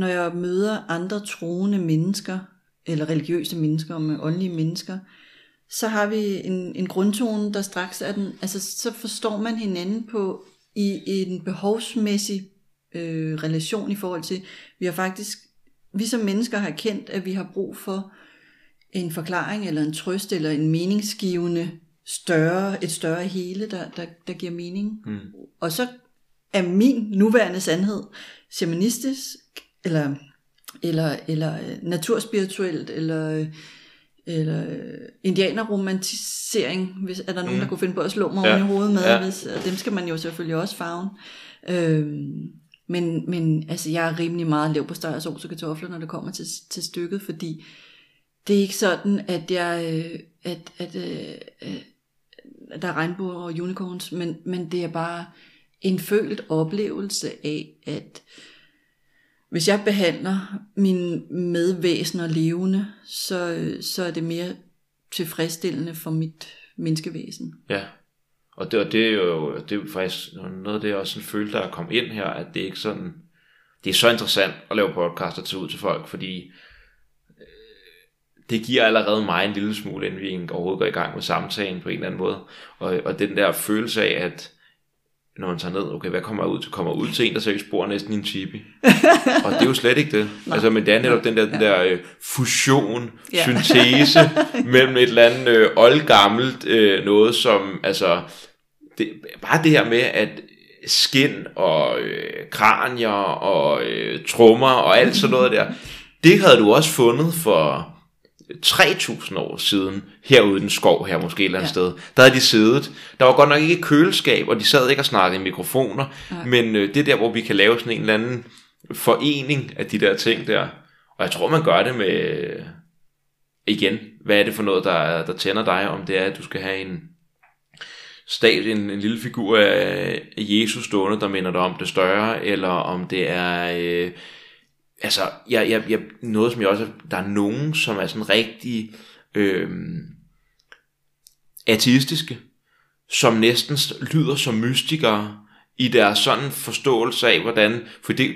når jeg møder andre troende mennesker, eller religiøse mennesker, med åndelige mennesker, så har vi en, en grundtone, der straks er den, altså så forstår man hinanden på i, i en behovsmæssig øh, relation i forhold til, vi har faktisk, vi som mennesker har kendt, at vi har brug for en forklaring, eller en trøst, eller en meningsgivende større, et større hele, der, der, der giver mening. Mm. Og så er min nuværende sandhed shamanistisk, eller, eller, eller øh, naturspirituelt, eller, øh, eller øh, indianerromantisering, hvis er der nogen, Mm. der kunne finde på at slå mig Ja. oven i hovedet med, Ja. hvis, og dem skal man jo selvfølgelig også farve. Øhm, men, men altså, jeg er rimelig meget lav på steg og sovs og kartofler, når det kommer til, til stykket, fordi det er ikke sådan, at jeg, øh, at, at, øh, øh, at der er regnbuer og unicorns, men, men det er bare en følt oplevelse af, at hvis jeg behandler mine medvæsener levende, så, så er det mere tilfredsstillende for mit menneskevæsen. Ja, og det, og det er jo det er faktisk noget af det, jeg også sådan følte, der er kommet ind her, at det er ikke sådan, det er så interessant at lave podcast og tage ud til folk, fordi øh, det giver allerede mig en lille smule, inden vi overhovedet går i gang med samtalen på en eller anden måde. Og, og den der følelse af, at når man tager ned, okay, hvad kommer ud til? Kommer ud til en, der seriøst bor næsten i en chibi. og det er jo slet ikke det. Nej. Altså, men det er netop den der, den der uh, fusion, ja. syntese mellem et eller andet uh, oldgammelt uh, noget, som, altså, det, bare det her med, at skin og uh, kranier og uh, trummer og alt sådan noget der, det havde du også fundet for 3000 år siden, herude i den skov her måske et eller andet ja. sted, der havde de siddet. Der var godt nok ikke køleskab, og de sad ikke og snakkede i mikrofoner, ja. men øh, det er der, hvor vi kan lave sådan en eller anden forening af de der ting der. Og jeg tror, man gør det med, igen, hvad er det for noget, der, der tænder dig, om det er, at du skal have en stat, en, en lille figur af Jesus stående, der minder dig om det større, eller om det er... Øh, altså, jeg, jeg, jeg, noget som jeg også, der er nogen, som er sådan rigtig øh, ateistiske, som næsten lyder som mystikere i deres sådan forståelse af, hvordan, for det,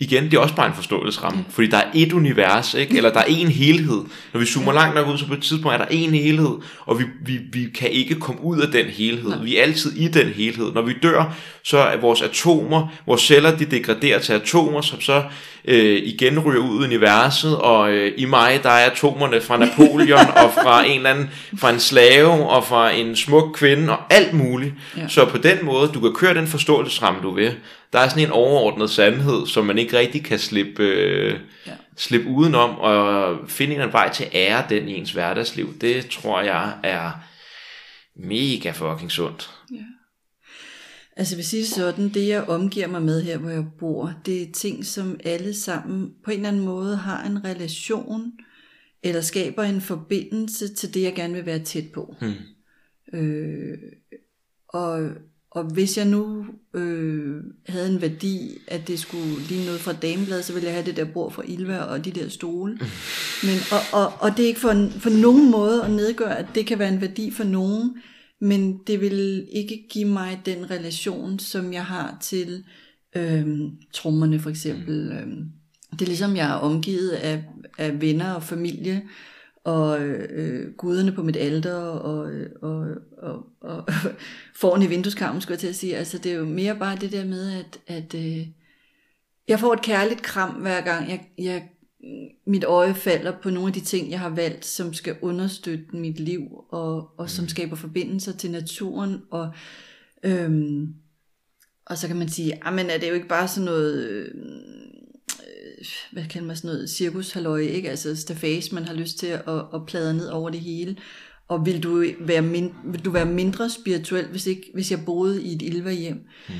igen, det er også bare en forståelsesramme, mm. fordi der er et univers, ikke? eller der er en helhed. Når vi zoomer langt nok ud, så på et tidspunkt er der en helhed, og vi, vi, vi kan ikke komme ud af den helhed. Nej. Vi er altid i den helhed. Når vi dør, så er vores atomer, vores celler, de degraderer til atomer, som så øh, igen ryger ud i universet, og øh, i mig, der er atomerne fra Napoleon, og fra en eller anden, fra en slave, og fra en smuk kvinde, og alt muligt. Ja. Så på den måde, du kan køre den forståelsesramme, du vil. Der er sådan en overordnet sandhed, som man ikke rigtig kan slippe, øh, ja. slippe udenom, og finde en vej til at ære den i ens hverdagsliv. Det tror jeg er mega fucking sundt. Ja. Altså hvis sige sådan, det jeg omgiver mig med her, hvor jeg bor, det er ting, som alle sammen på en eller anden måde har en relation, eller skaber en forbindelse til det, jeg gerne vil være tæt på. Hmm. Øh, og, og hvis jeg nu øh, havde en værdi, at det skulle ligne noget fra damebladet, så ville jeg have det der bord fra Ilva og de der stole. Men, og, og, og det er ikke for, for nogen måde at nedgøre, at det kan være en værdi for nogen, men det vil ikke give mig den relation, som jeg har til øhm, trommerne for eksempel. Øhm, det er ligesom, jeg er omgivet af, af venner og familie, og øh, guderne på mit alter, og, og, og, og foran i vindueskarmen, skulle jeg til at sige. Altså, det er jo mere bare det der med, at, at øh, jeg får et kærligt kram, hver gang jeg, jeg mit øje falder på nogle af de ting, jeg har valgt, som skal understøtte mit liv, og, og som mm. skaber forbindelser til naturen, og, øhm, og så kan man sige, ah, men er det jo ikke bare sådan noget, øh, hvad kan man sådan noget, cirkushalløj, ikke? Altså stafage, man har lyst til at, at plade ned over det hele, og vil du være, mind, vil du være mindre spirituel, hvis, ikke, hvis jeg boede i et ilva hjem? Mm.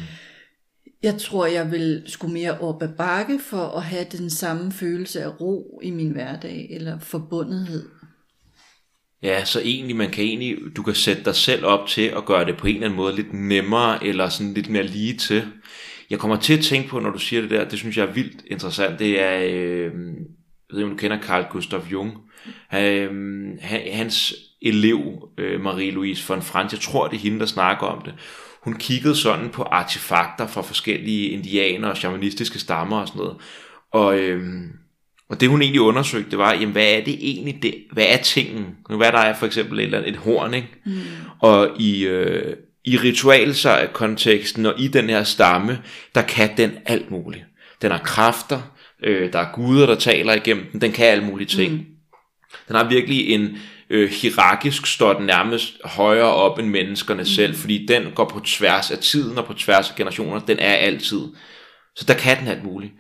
Jeg tror, jeg vil skulle mere op ad bakke for at have den samme følelse af ro i min hverdag, eller forbundethed. Ja, så egentlig, man kan egentlig, du kan sætte dig selv op til at gøre det på en eller anden måde lidt nemmere, eller sådan lidt mere lige til. Jeg kommer til at tænke på, når du siger det der, det synes jeg er vildt interessant, det er, øh, jeg ved ikke, om du kender Carl Gustav Jung, øh, hans elev, øh, Marie-Louise von Franz, jeg tror, det er hende, der snakker om det, hun kiggede sådan på artefakter fra forskellige indianer og shamanistiske stammer og sådan noget. Og, øhm, og det hun egentlig undersøgte, det var, jamen, hvad er det egentlig, det, hvad er tingen? Hvad der er for eksempel et, eller andet, et horn, ikke? Mm. Og i, øh, i ritualkonteksten og i den her stamme, der kan den alt muligt. Den har kræfter, øh, der er guder, der taler igennem den, den kan alt mulige ting. Mm. Den har virkelig en, øh, hierarkisk står den nærmest højere op end menneskerne mm. selv, fordi den går på tværs af tiden og på tværs af generationer. Den er altid. Så der kan den alt muligt.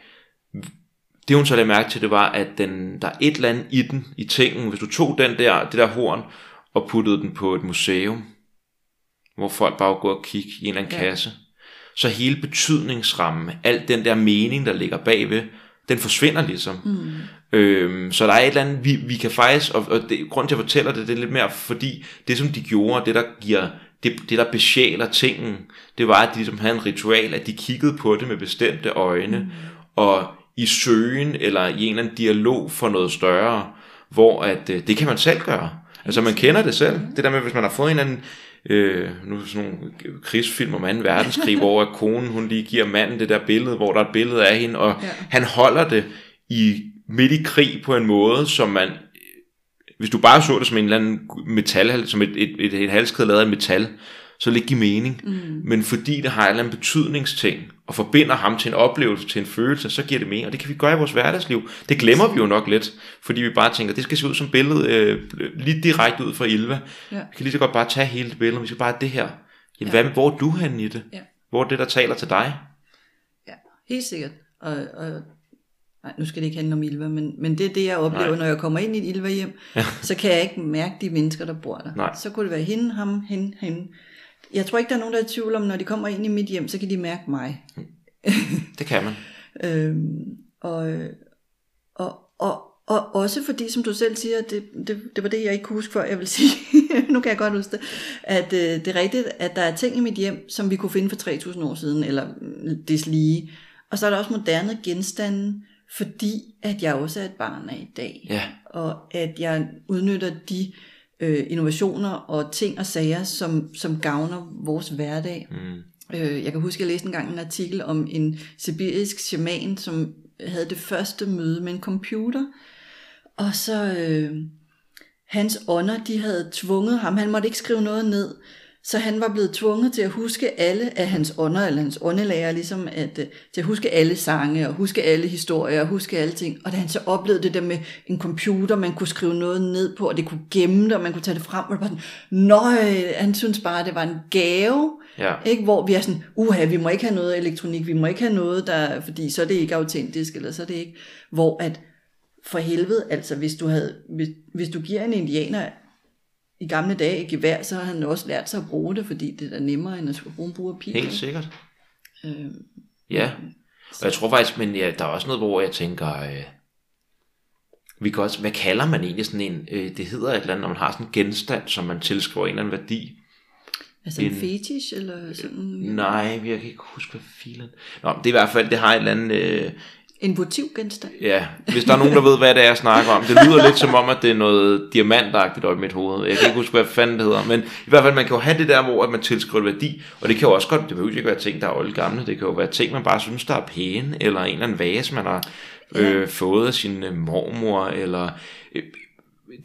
Det hun så lagde mærke til, det var, at den, der er et eller andet i den, i tingen. Hvis du tog den der, det der horn og puttede den på et museum, hvor folk bare går og kigge i en eller anden ja. kasse, så hele betydningsrammen, alt den der mening, der ligger bagved, den forsvinder ligesom. Mm. Øhm, så der er et eller andet, vi, vi kan faktisk, og, og det, grund til at jeg fortæller det, det er lidt mere, fordi det som de gjorde, det der giver det, det der besjæler tingen, det var, at de ligesom havde en ritual, at de kiggede på det med bestemte øjne, mm. og i søgen eller i en eller anden dialog for noget større, hvor at øh, det kan man selv gøre. Altså man kender det selv. Det der med, hvis man har fået en eller anden øh, nu sådan nogle krigsfilm om 2. verdenskrig, hvor at konen hun lige giver manden det der billede, hvor der er et billede af hende, og ja. han holder det i midt i krig på en måde, som man hvis du bare så det som en eller anden metal, som et, et, et, et halskæde lavet af metal, så vil det give mening. Mm. Men fordi det har en eller anden betydningsting, og forbinder ham til en oplevelse, til en følelse, så giver det mening. Og det kan vi gøre i vores hverdagsliv. Det glemmer vi jo nok lidt, fordi vi bare tænker, det skal se ud som billede øh, lige direkte ud fra Ilva. Ja. Vi kan lige så godt bare tage hele det billede, vi skal bare have det her. Jamen, ja. hvad, hvor er du henne i det? Ja. Hvor er det, der taler til dig? Ja, helt sikkert. Og, og Nej, nu skal det ikke handle om Ilva, men, men det er det, jeg oplever, Nej. når jeg kommer ind i et Ilva hjem, ja. så kan jeg ikke mærke de mennesker, der bor der. Nej. Så kunne det være hende, ham, hende, hende. Jeg tror ikke, der er nogen, der er i tvivl om, når de kommer ind i mit hjem, så kan de mærke mig. Det kan man. øhm, og, og, og, og også fordi, som du selv siger, det, det, det var det, jeg ikke kunne huske før, jeg vil sige, nu kan jeg godt huske det, at øh, det er rigtigt, at der er ting i mit hjem, som vi kunne finde for 3.000 år siden, eller det lige. Og så er der også moderne genstande, fordi at jeg også er et barn af i dag. Ja. Og at jeg udnytter de øh, innovationer og ting og sager, som, som gavner vores hverdag. Mm. Øh, jeg kan huske, at jeg læste engang en artikel om en sibirisk shaman, som havde det første møde med en computer. Og så øh, hans ånder, de havde tvunget ham, han måtte ikke skrive noget ned, så han var blevet tvunget til at huske alle af hans ånder, eller hans åndelærer, ligesom at, uh, til at huske alle sange, og huske alle historier, og huske alle ting. Og da han så oplevede det der med en computer, man kunne skrive noget ned på, og det kunne gemme det, og man kunne tage det frem, og det var sådan, nøj, han synes bare, det var en gave, ja. ikke? hvor vi er sådan, uha, vi må ikke have noget elektronik, vi må ikke have noget, der, fordi så er det ikke autentisk, eller så er det ikke, hvor at, for helvede, altså hvis du, havde, hvis, hvis du giver en indianer i gamle dage i gevær, så har han også lært sig at bruge det, fordi det er nemmere, end at skulle bruge en brugerpil. Helt sikkert. Øhm, ja, og jeg tror faktisk, men ja, der er også noget, hvor jeg tænker, øh, vi kan også, hvad kalder man egentlig sådan en, øh, det hedder et eller andet, når man har sådan en genstand, som man tilskriver en eller anden værdi. Altså en, en fetish, eller sådan? Nej, jeg kan ikke huske, hvad filen... Nå, det er i hvert fald, det har et eller andet... Øh, en votivgenstand? Ja, hvis der er nogen, der ved, hvad det er, jeg snakker om. Det lyder lidt som om, at det er noget diamantagtigt op i mit hoved. Jeg kan ikke huske, hvad fanden det hedder. Men i hvert fald, man kan jo have det der, hvor man tilskriver værdi. Og det kan jo også godt, det behøver ikke være ting, der er old gamle. Det kan jo være ting, man bare synes, der er pæne. Eller en eller anden vase, man har øh, ja. fået af sin øh, mormor. Eller øh,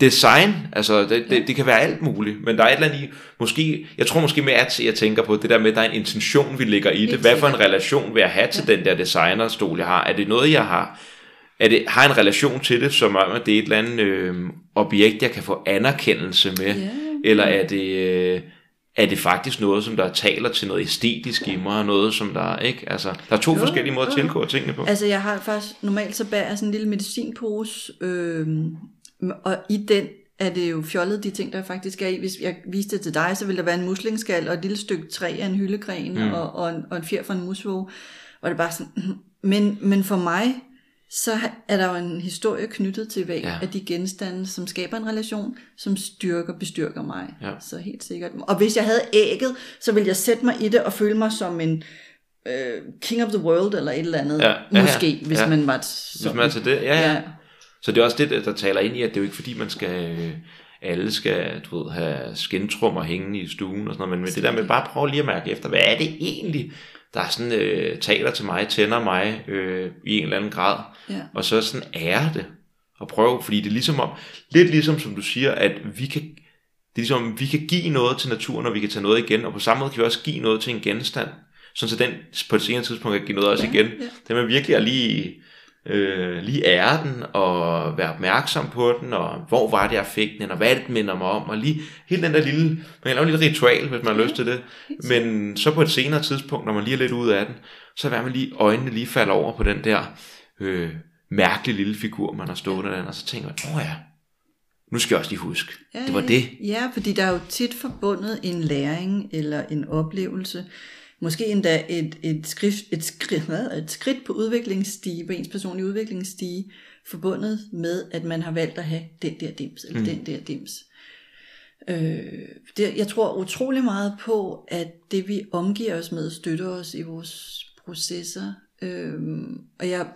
design, altså det, det, det kan være alt muligt, men der er et eller andet i, måske, jeg tror måske mere, at jeg tænker på det der med, at der er en intention, vi lægger i det. Hvad for en relation vil jeg have til ja. den der designerstol, jeg har? Er det noget, jeg har, er det, har en relation til det, som om, at det er et eller andet øh, objekt, jeg kan få anerkendelse med? Ja. Eller er det, øh, er det faktisk noget, som der taler til noget æstetisk i mig, noget som der, ikke? Altså, der er to jo, forskellige måder jo. at tilgå tingene på. Altså, jeg har faktisk, normalt så bærer jeg sådan en lille medicinpose, øh, og i den er det jo fjollet de ting, der faktisk er i. Hvis jeg viste det til dig, så ville der være en muslingskal og et lille stykke træ af en hyldegren mm. og, og, en, og en fjer fra en musvåge. Og det er bare sådan, men, men for mig, så er der jo en historie knyttet til hver ja. af de genstande, som skaber en relation, som styrker, bestyrker mig. Ja. Så helt sikkert. Og hvis jeg havde ægget, så ville jeg sætte mig i det og føle mig som en øh, king of the world, eller et eller andet. Ja. Måske, ja. hvis ja. man var sådan. Hvis man er til det, ja, ja. ja. Så det er også det, der taler ind i, at det er jo ikke fordi, man skal, alle skal du ved, have skintrummer hængende i stuen og sådan noget, men med det der med bare prøve lige at mærke efter, hvad er det egentlig, der er sådan, øh, taler til mig, tænder mig øh, i en eller anden grad, ja. og så sådan ære det, og prøve, fordi det er ligesom om, lidt ligesom som du siger, at vi kan, det er ligesom, vi kan give noget til naturen, og vi kan tage noget igen, og på samme måde kan vi også give noget til en genstand, sådan så den på et senere tidspunkt kan give noget også ja, igen. Ja. Det er virkelig at lige øh, lige ære den, og være opmærksom på den, og hvor var det, jeg fik den, og hvad det minder mig om, og lige hele den der lille, man kan lave en lille ritual, hvis man har lyst til det, men så på et senere tidspunkt, når man lige er lidt ude af den, så er man lige, øjnene lige falder over på den der øh, mærkelige lille figur, man har stået der, og så tænker man, åh ja, nu skal jeg også lige huske, ja, det var det. Ja, fordi der er jo tit forbundet en læring, eller en oplevelse, måske endda et, et, skridt, et, skridt, et skridt på udviklingsstige, på ens personlige udviklingsstige, forbundet med, at man har valgt at have den der dims, eller mm. den der dims. Øh, det, jeg tror utrolig meget på, at det vi omgiver os med, støtter os i vores processer. Øh, og jeg,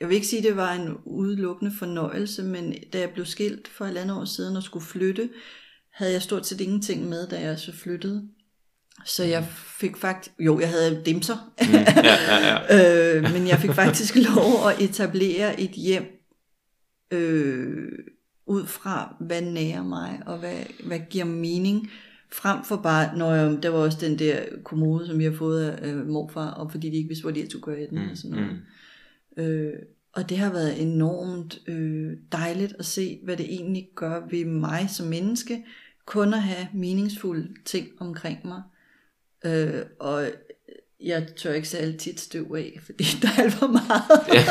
jeg vil ikke sige, at det var en udelukkende fornøjelse, men da jeg blev skilt for et andet år siden og skulle flytte, havde jeg stort set ingenting med, da jeg så flyttede. Så jeg fik faktisk, jo jeg havde dimser, mm, ja, ja, ja. øh, men jeg fik faktisk lov at etablere et hjem øh, ud fra, hvad nærer mig, og hvad, hvad giver mening, frem for bare, når jeg, der var også den der kommode, som vi har fået af øh, morfar, og fordi de ikke vidste, hvor de skulle gøre i den, mm, og sådan noget. Mm. Øh, og det har været enormt øh, dejligt at se, hvad det egentlig gør ved mig som menneske, kun at have meningsfulde ting omkring mig. Øh, og jeg tør ikke særlig tit støv af, fordi der er alt for meget. ja,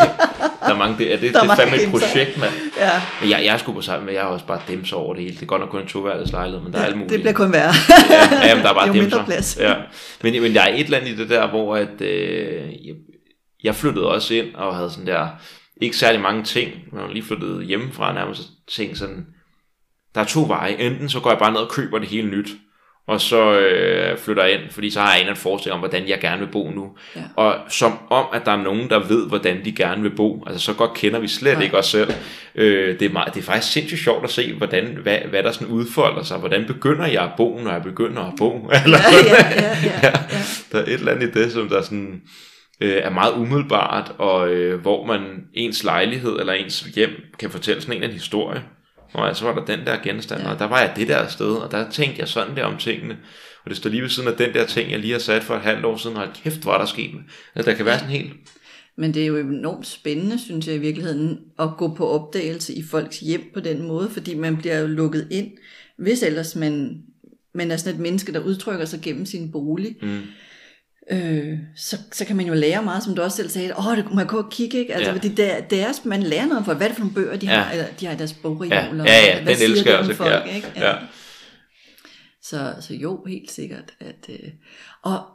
der er mange, det, er det, der det er fandme et projekt, mand. Ja. Men jeg, jeg er sgu på sammen, men jeg har også bare dem over det hele. Det er godt nok kun en toværelses lejlighed, men der ja, er alt muligt. Det bliver kun værre. ja, ja, men der er bare jo plads. Ja. Men, men der er et eller andet i det der, hvor at, øh, jeg, jeg flyttede også ind og havde sådan der, ikke særlig mange ting. Jeg lige flyttet hjemmefra nærmest, ting sådan, der er to veje. Enten så går jeg bare ned og køber det hele nyt, og så øh, flytter jeg ind, fordi så har jeg en eller anden forestilling om, hvordan jeg gerne vil bo nu. Ja. Og som om, at der er nogen, der ved, hvordan de gerne vil bo. Altså så godt kender vi slet ja. ikke os selv. Øh, det, er meget, det er faktisk sindssygt sjovt at se, hvordan, hvad, hvad der sådan udfolder sig. Hvordan begynder jeg at bo, når jeg begynder at bo? Eller, ja, ja, ja, ja, ja. Der er et eller andet i det, som der sådan, øh, er meget umiddelbart, og øh, hvor man ens lejlighed eller ens hjem kan fortælle sådan en, en historie. Og så var der den der genstand, ja. og der var jeg det der sted, og der tænkte jeg sådan der om tingene. Og det står lige ved siden af den der ting, jeg lige har sat for et halvt år siden, og kæft, hvor er der sket. At der kan være sådan helt... Men det er jo enormt spændende, synes jeg i virkeligheden, at gå på opdagelse i folks hjem på den måde, fordi man bliver jo lukket ind, hvis ellers man, man er sådan et menneske, der udtrykker sig gennem sin bolig. Mm øh, så, så kan man jo lære meget, som du også selv sagde, åh, det kunne man gå og kigge, ikke? Altså, ja. fordi det, det er, man lærer noget for, hvad er det for nogle bøger, de ja. har, eller, de har i deres bogreol, ja. ja, ja, hvad den elsker jeg også, folk, ja. ikke? Ja. ja. Så, så jo, helt sikkert, at, øh, og,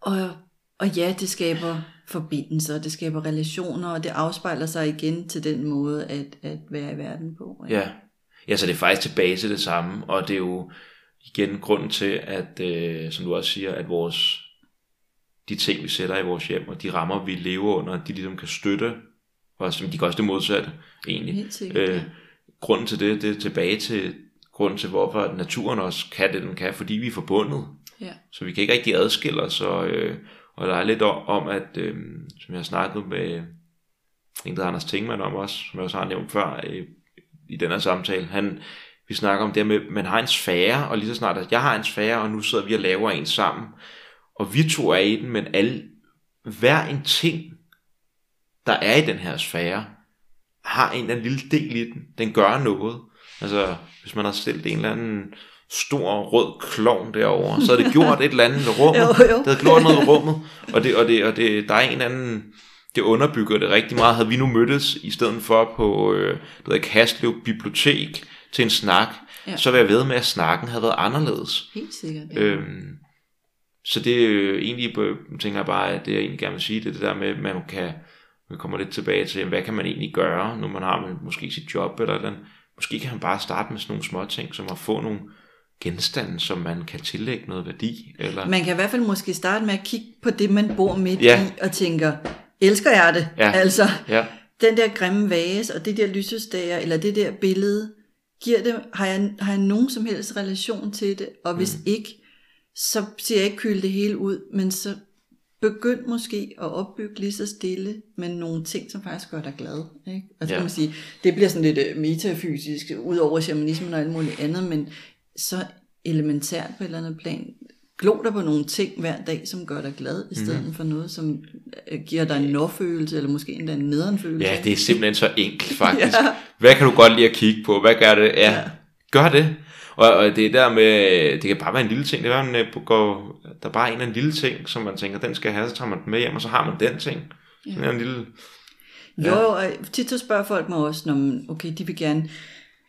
og, og ja, det skaber forbindelser, det skaber relationer, og det afspejler sig igen til den måde at, at være i verden på. Ikke? Ja. ja, så det er faktisk tilbage til det samme, og det er jo igen grunden til, at, øh, som du også siger, at vores de ting, vi sætter i vores hjem, og de rammer, vi lever under, de ligesom kan støtte os, som de kan også det modsatte, egentlig. Helt sikkert, øh, ja. Grunden til det, det er tilbage til grunden til, hvorfor naturen også kan det, den kan, fordi vi er forbundet. Ja. Så vi kan ikke rigtig adskille os, og, øh, og der er lidt om, at, øh, som jeg har snakket med en, der Anders Tingmann om også, som jeg også har nævnt før øh, i den her samtale, han, vi snakker om det med, at man har en sfære, og lige så snart, at jeg har en sfære, og nu sidder vi og laver en sammen, og vi to er i den, men alle, hver en ting, der er i den her sfære, har en eller anden lille del i den. Den gør noget. Altså, hvis man har stillet en eller anden stor rød klovn derovre, så har det gjort et eller andet rummet. jo, jo. Det har gjort noget i rummet. Og, det, og, det, og det, der er en anden, det underbygger det rigtig meget. Havde vi nu mødtes i stedet for på øh, det Kastlev Bibliotek til en snak, ja. så vil jeg ved med, at snakken havde været anderledes. Helt sikkert. Ja. Øhm, så det er jo egentlig, tænker jeg bare, at det jeg egentlig gerne vil sige, det er det der med, at man kan, vi kommer lidt tilbage til, hvad kan man egentlig gøre, når man har måske sit job eller eller Måske kan man bare starte med sådan nogle små ting, som at få nogle genstande, som man kan tillægge noget værdi. Eller... Man kan i hvert fald måske starte med at kigge på det, man bor midt ja. i, og tænker, elsker jeg det? Ja. Altså, ja. den der grimme vase, og det der lysestager, eller det der billede, giver det, har jeg, har jeg nogen som helst relation til det? Og hvis mm. ikke, så siger jeg ikke kyle det hele ud, men så begynd måske at opbygge lige så stille, men nogle ting, som faktisk gør dig glad. Ikke? Altså, ja. kan man sige, det bliver sådan lidt øh, metafysisk, ud over shamanismen og alt muligt andet, men så elementært på et eller andet plan, glå dig på nogle ting hver dag, som gør dig glad, i stedet mm. for noget, som øh, giver dig en nå-følelse, eller måske endda en nederenfølelse. Ja, det er simpelthen så enkelt faktisk. ja. Hvad kan du godt lide at kigge på? Hvad gør det? Ja, ja. gør det. Og, og det er der med, det kan bare være en lille ting, det er, man går, der er bare en eller anden lille ting, som man tænker, den skal have, så tager man den med hjem, og så har man den ting. Ja. Sådan en lille... Ja. Jo, og tit så spørger folk mig også, når okay, de vil gerne,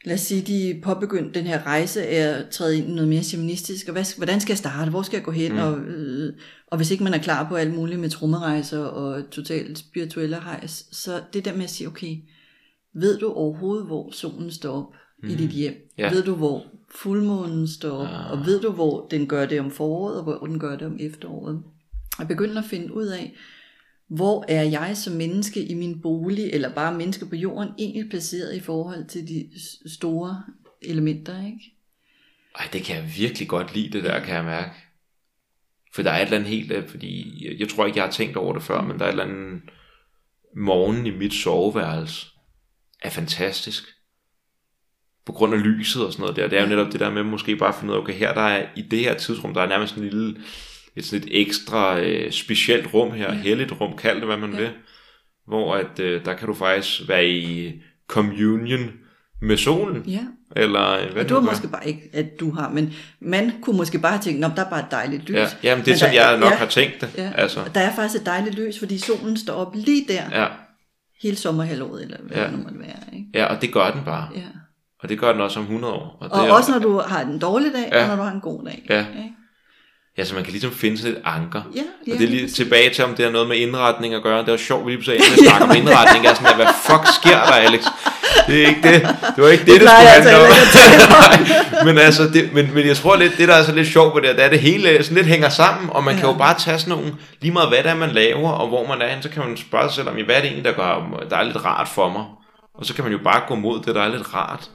lad os sige, de påbegyndt den her rejse af at træde ind i noget mere shamanistisk, og hvad, hvordan skal jeg starte, hvor skal jeg gå hen, mm. og, øh, og hvis ikke man er klar på alt muligt med trommerejser og totalt spirituelle hejs, så det der med at sige, okay, ved du overhovedet, hvor solen står op mm. i dit hjem? Ja. Ved du, hvor fuldmånen står op, Ah. og ved du, hvor den gør det om foråret, og hvor den gør det om efteråret. Jeg begynder at finde ud af, hvor er jeg som menneske i min bolig, eller bare menneske på jorden, egentlig placeret i forhold til de store elementer, ikke? Ej, det kan jeg virkelig godt lide, det der, kan jeg mærke. For der er et eller andet helt, øh, fordi jeg, jeg tror ikke, jeg har tænkt over det før, men der er et eller andet morgen i mit soveværelse er fantastisk. På grund af lyset og sådan noget der. Det er jo netop det der med måske bare at finde ud af, okay, her der er i det her tidsrum, der er nærmest en lille, et sådan et ekstra øh, specielt rum her, helligt rum, kald det hvad man Ja. vil, hvor at øh, der kan du faktisk være i communion med solen, Ja, eller øh, hvad og det gør. måske bare ikke, at du har, men man kunne måske bare tænke, at der er bare et dejligt lys. Ja, jamen det er sådan, jeg nok ja, har tænkt det. Ja, Altså, der er faktisk et dejligt lys, fordi solen står op lige der, ja, hele sommerhalvåret, eller hvad Ja. det nu måtte være. Ikke? ja, og det gør den bare. Ja. Og det gør den også om 100 år. Og, det Og er, også når du har en dårlig dag, Ja. og når du har en god dag. Ja. Ikke? Ja, så man kan ligesom finde sådan et anker. Ja, ja, og det er lige tilbage til, om det har noget med indretning at gøre. Det var sjovt, vi lige pludselig endte med at snakke om indretning. Jeg er sådan, der, hvad fuck sker der, Alex? Det er ikke det. Det var ikke det, det, plejer skulle altså handle om. Nej, men altså, det, men, men jeg tror lidt, det der er så lidt sjovt ved det, det er, at det hele sådan lidt hænger sammen, og man ja. kan Ja. jo bare tage sådan nogle, lige meget hvad det er, man laver, og hvor man er henne, så kan man spørge sig selv om, hvad er det egentlig, der, gør, der er lidt rart for mig? Og så kan man jo bare gå mod det, der er lidt rart.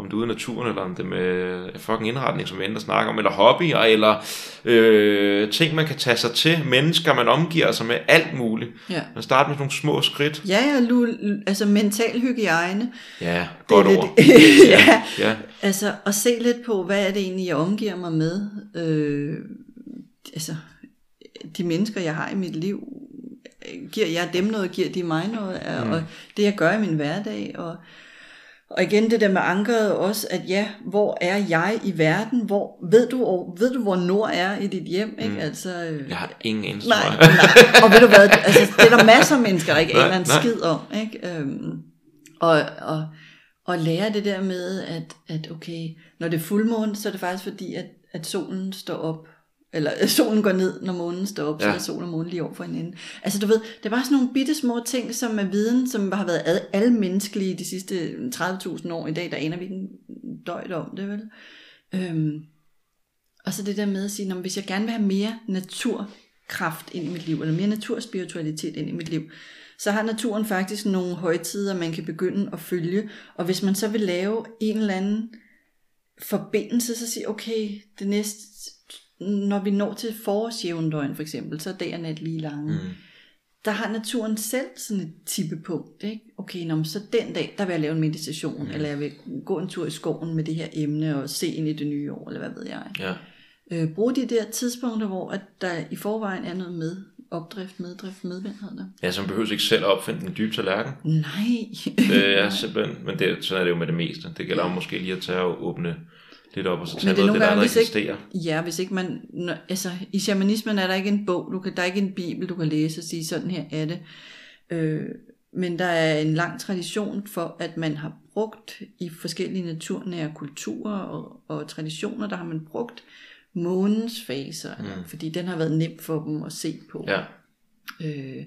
Om det er ude i naturen, eller om det er med fucking indretning, som vi endte snakker om, eller hobbyer, eller øh, ting, man kan tage sig til, mennesker, man omgiver sig med, alt muligt. Ja. Man starter med nogle små skridt. Ja, ja, lu, altså mental hygiejne. Ja, Det er godt lidt- ord. ja, Ja, altså at se lidt på, hvad er det egentlig, jeg omgiver mig med. Øh, altså, de mennesker, jeg har i mit liv, giver jeg dem noget, giver de mig noget, mm. og det jeg gør i min hverdag, og, og igen det der med ankeret også, at ja, hvor er jeg i verden, hvor, ved du, ved du hvor nord er i dit hjem, ikke? Mm. Altså, øh, jeg har ingen eneste Nej, nej. Og ved du hvad, altså, det er der masser af mennesker, der ikke Nej, aner en skid om. Ikke? Øhm, og, og, og lære det der med, at, at okay, når det er fuldmåne, så er det faktisk fordi, at, at solen står op, eller øh, solen går ned, når månen står op, ja. så er solen og månen lige over for hinanden. Altså du ved, det er bare sådan nogle bitte små ting, som er viden, som har været ad- almenneskelige de sidste 30.000 år. I dag, der aner vi ikke døjt om det, vel? Øhm, og så det der med at sige, "Nå, men hvis jeg gerne vil have mere naturkraft ind i mit liv, eller mere naturspiritualitet ind i mit liv, så har naturen faktisk nogle højtider, man kan begynde at følge. Og hvis man så vil lave en eller anden forbindelse, så sige, okay, det næste, når vi når til forårsjævndøgn for eksempel, så er dag og nat lige lange. Mm. Der har naturen selv sådan et tippepunkt. Ikke? Okay, nå, så den dag, der vil jeg lave en meditation, mm. eller jeg vil gå en tur i skoven med det her emne, og se ind i det nye år, eller hvad ved jeg. Ja. Øh, brug de der tidspunkter, hvor at der i forvejen er noget med opdrift, meddrift, medvind hedder det. ja, så man behøver ikke selv at opfinde den dybe tallerken. Nej. Det er simpelthen, men det, sådan er det jo med det meste. Det gælder om måske lige at tage og åbne lidt op, og så tage noget af det, der gange, allerede hvis ikke- eksisterer. Ja, hvis ikke man... Altså, i shamanismen er der ikke en bog, du kan, der er ikke en bibel, du kan læse og sige, sådan her er det. Øh, men der er en lang tradition for, at man har brugt i forskellige naturnære kulturer og, og traditioner, der har man brugt månens faser, mm. fordi den har været nem for dem at se på. Ja, Øh,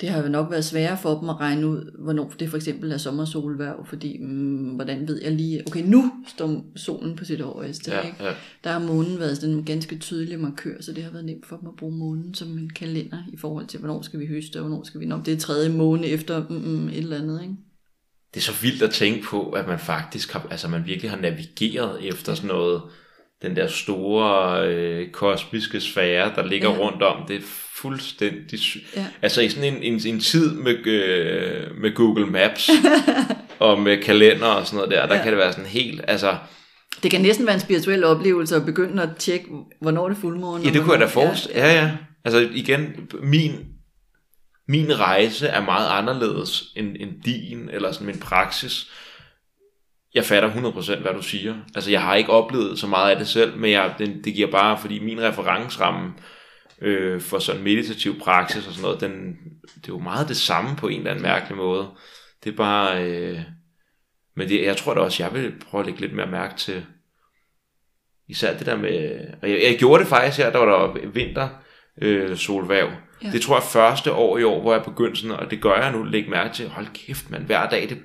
det har jo nok været sværere for dem at regne ud, hvornår det for eksempel er sommersolværv, fordi mm, hvordan ved jeg lige, okay, nu står solen på sit højeste. ja, ikke? ja. Der har månen været sådan en ganske tydelig markør, så det har været nemt for dem at bruge månen som en kalender i forhold til, hvornår skal vi høste, og hvornår skal vi... Nå, det er tredje måne efter mm, mm, et eller andet, ikke? Det er så vildt at tænke på, at man faktisk har, altså man virkelig har navigeret efter sådan noget, den der store øh, kosmiske sfære, der ligger Ja. rundt om. Det er fuldstændig sy- Ja. Altså i sådan en, en, en tid med, øh, med Google Maps og med kalender og sådan noget der, der Ja. ja. kan det være sådan helt, altså, Det kan næsten være en spirituel oplevelse at begynde at tjekke, hvornår det er fuldmåne. ja det kunne jeg da forestille. Ja, ja. Altså igen, min, min rejse er meget anderledes end, end din, eller sådan min praksis. Jeg fatter 100% hvad du siger. Altså jeg har ikke oplevet så meget af det selv, men jeg, det, det giver bare, fordi min referenceramme øh, for sådan meditativ praksis og sådan noget, den, det er jo meget det samme på en eller anden mærkelig måde. Det er bare, øh, men det, jeg tror da også, jeg vil prøve at lægge lidt mere mærke til, især det der med, og jeg, jeg gjorde det faktisk her, der var der vinter øh, solværv. Ja. Ja. Det tror jeg første år i år, hvor jeg begyndte sådan, og det gør jeg nu, lægge mærke til, hold kæft mand, hver dag, det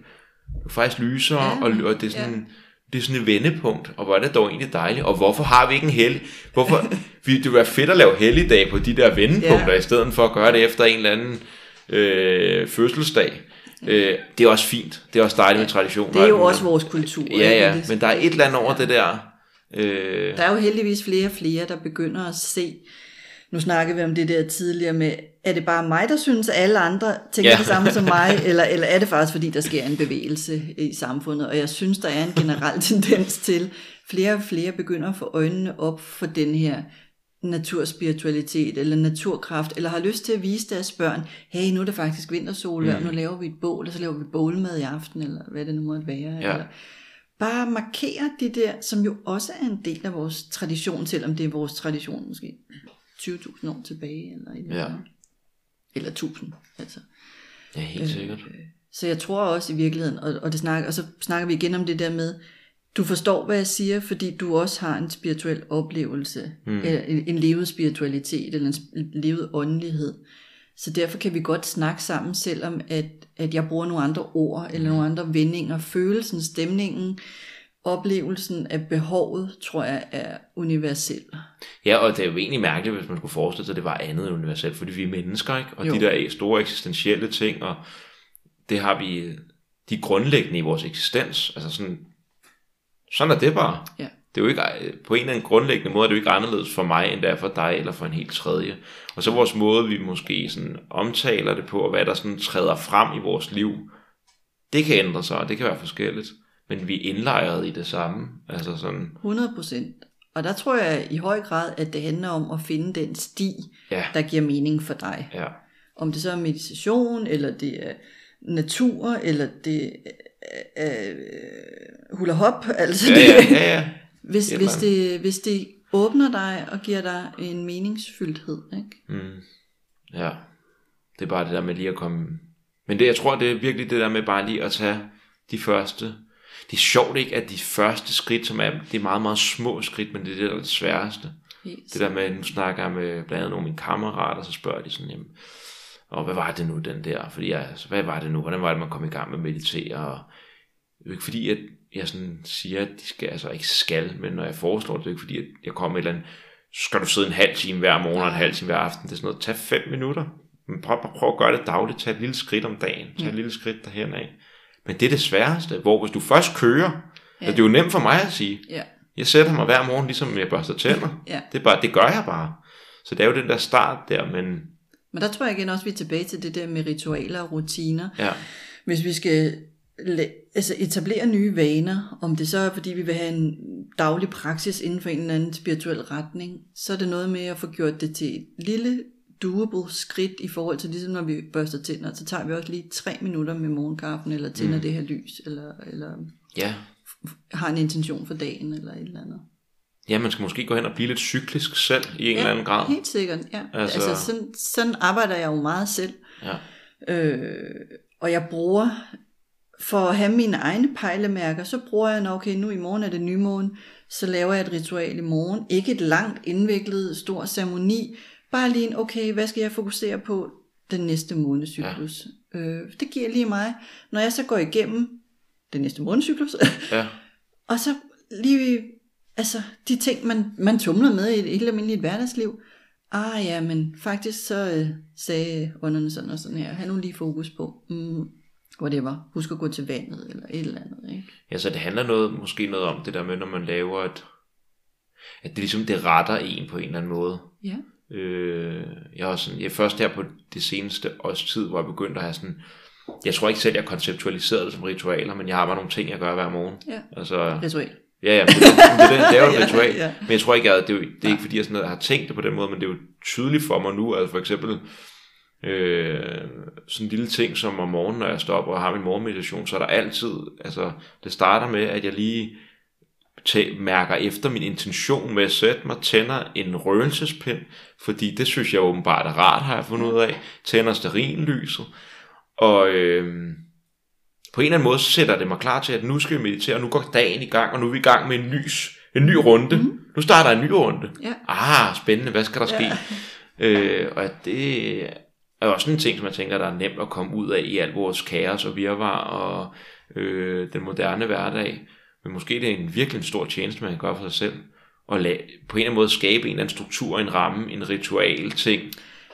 er faktisk lysere, Ja, ja, og, og det er sådan, det er sådan et vendepunkt, og hvor er det dog egentlig dejligt, og hvorfor har vi ikke en hellig, hvorfor, vi, det ville være fedt at lave helligdag på de der vendepunkter, Ja. i stedet for at gøre det efter en eller anden øh, fødselsdag. Øh, det er også fint, det er også dejligt med traditioner. Det er jo også vores kultur. Ja, ja, Det- men der er et eller andet over det der, øh, Der er jo heldigvis flere og flere, der begynder at se, nu snakker vi om det der tidligere med, er det bare mig, der synes, at alle andre tænker Ja. det samme som mig, eller, eller er det faktisk, fordi der sker en bevægelse i samfundet? Og jeg synes, der er en generel tendens til, flere og flere begynder at få øjnene op for den her naturspiritualitet eller naturkraft, eller har lyst til at vise deres børn, hey, nu er det faktisk vintersolvejr, mm. nu laver vi et bål, og så laver vi bålmad i aften, eller hvad det nu måtte være. Ja. Eller, bare markere det der, som jo også er en del af vores tradition, selvom det er vores tradition måske 20.000 år tilbage, eller, et eller, Ja. eller 1000, altså. ja, helt sikkert. Så jeg tror også i virkeligheden, og, og, det snakker, og så snakker vi igen om det der med, du forstår, hvad jeg siger, fordi du også har en spirituel oplevelse, mm. eller en, en levet spiritualitet, eller en levet åndelighed. Så derfor kan vi godt snakke sammen, selvom at, at jeg bruger nogle andre ord, eller nogle andre vendinger. Følelsen, stemningen, oplevelsen af behovet, tror jeg er universel. Ja, og det er jo egentlig mærkeligt, hvis man skulle forestille sig, at det var andet end universelt, fordi vi er mennesker, ikke? Og Jo. de der store eksistentielle ting, og det har vi, de er grundlæggende i vores eksistens. Altså sådan, sådan er det bare. Ja. Det er jo ikke, på en eller anden grundlæggende måde, er det jo ikke anderledes for mig, end det er for dig, eller for en helt tredje. Og så vores måde, vi måske sådan omtaler det på, og hvad der sådan træder frem i vores liv, det kan ændre sig, og det kan være forskelligt. Men vi er indlejret i det samme. Altså sådan, 100 procent. Og der tror jeg i høj grad, at det handler om at finde den sti, ja, der giver mening for dig. ja, Om det så er meditation, eller det er natur, eller det er øh, hula hop. Altså ja, ja, ja, ja. hvis, hvis, det, hvis det åbner dig og giver dig en meningsfyldthed. Ikke? Mm. Ja, det er bare det der med lige at komme... Men det, jeg tror, det er virkelig det der med bare lige at tage de første... Det er sjovt ikke, at de første skridt, som er, det er meget, meget små skridt, men det er det, der er det sværeste. Helt Det der med, nu snakker jeg med blandt andet nogle af mine kammerater, så spørger de sådan, jamen, og hvad var det nu, den der? Fordi jeg, altså, hvad var det nu? Hvordan var det, man kom i gang med at meditere? Og er ikke fordi, at jeg sådan siger, at de skal, altså ikke skal, men når jeg foreslår det, det er ikke fordi, at jeg kommer et eller andet, skal du sidde en halv time hver morgen og en halv time hver aften. Det er sådan noget, tag fem minutter. Men prøv, prøv, prøv at gøre det dagligt. Tag et lille skridt om dagen. Tag et lille skridt derhen af. Men det er det sværeste, hvor hvis du først kører, ja. det er jo nemt for mig at sige, Ja, jeg sætter mig hver morgen, ligesom jeg børster tænder. ja. Det, er bare, det gør jeg bare. Så det er jo den der start der, men Men der tror jeg igen også, vi er tilbage til det der med ritualer og rutiner. ja, Hvis vi skal altså etablere nye vaner, om det så er, fordi vi vil have en daglig praksis inden for en eller anden spirituel retning, så er det noget med at få gjort det til et lille doable skridt i forhold til, ligesom når vi børster tænder, så tager vi også lige tre minutter med morgenkaffen, eller tænder mm. det her lys, eller, eller ja. har en intention for dagen, eller et eller andet. Ja, man skal måske gå hen og blive lidt cyklisk selv i en eller anden grad. helt sikkert, ja. Altså- Altså, altså sådan, sådan arbejder jeg jo meget selv. Ja. Øh, og jeg bruger, for at have mine egne pejlemærker, så bruger jeg, når okay, nu i morgen er det nymåne, så laver jeg et ritual i morgen. Ikke et langt, indviklet, stor ceremoni. Bare lige en, okay, hvad skal jeg fokusere på den næste månedscyklus? Ja. Øh, det giver lige mig. Når jeg så går igennem den næste månedscyklus, Ja. og så lige, altså de ting, man, man tumler med i et helt almindeligt hverdagsliv. Ah ja, men faktisk så øh, sagde ånderne sådan og sådan her. Ha' nu lige fokus på, mm, whatever. Husk at gå til vandet eller et eller andet. Ikke? ja, så det handler noget, måske noget om det der med, når man laver et, at det ligesom, det retter en på en eller anden måde. Ja. Øh, jeg har sådan, jeg først her på det seneste års tid, hvor jeg begyndte at have sådan, jeg tror ikke selv, jeg konceptualiserede det som ritualer, men jeg har bare nogle ting, jeg gør hver morgen. Ja. Altså, Ritual. Ja, ja, men det, det, det, det er jo et Ja, ritual. ja. Men jeg tror ikke, at det, er, jo, det er ikke fordi, jeg, sådan, noget, har tænkt det på den måde, men det er jo tydeligt for mig nu. Altså for eksempel øh, sådan en lille ting som om morgenen, når jeg står op og har min morgenmeditation, så er der altid, altså det starter med, at jeg lige mærker efter min intention med at sætte mig, tænder en røgelsespind, fordi det synes jeg åbenbart er rart, har jeg fundet ud af, tænder sterinlyset, og øh, på en eller anden måde sætter det mig klar til, at nu skal vi meditere, og nu går dagen i gang, og nu er vi i gang med en ny, en ny runde. Mm. Nu starter en ny runde. Ja. Ah, spændende, hvad skal der ske? Ja. Øh, og at det er også en ting, som jeg tænker, der er nemt at komme ud af i alt vores kaos og virvar og øh, den moderne hverdag. Men måske det er en virkelig en stor tjeneste, man kan gøre for sig selv. Og lade, på en eller anden måde skabe en eller anden struktur, en ramme, en ritual ting.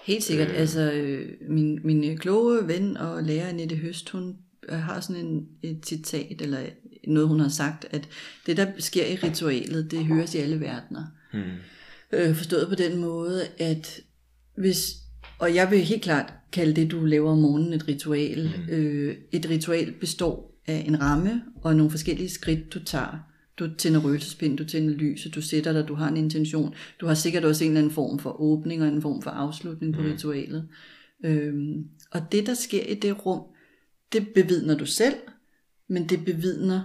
Helt sikkert. Øh. Altså, øh, min, min kloge ven og lærer Annette Høst, hun øh, har sådan en, et citat, eller noget hun har sagt, at det der sker i ritualet, det høres i alle verdener. Hmm. Øh, forstået på den måde, at hvis, og jeg vil helt klart kalde det, du laver om morgenen, et ritual. Hmm. Øh, et ritual består af en ramme og nogle forskellige skridt, du tager. Du tænder røgelsespind, du tænder lys, du sætter dig, du har en intention. Du har sikkert også en eller anden form for åbning og en form for afslutning på mm. ritualet. Øhm, og det, der sker i det rum, det bevidner du selv, men det bevidner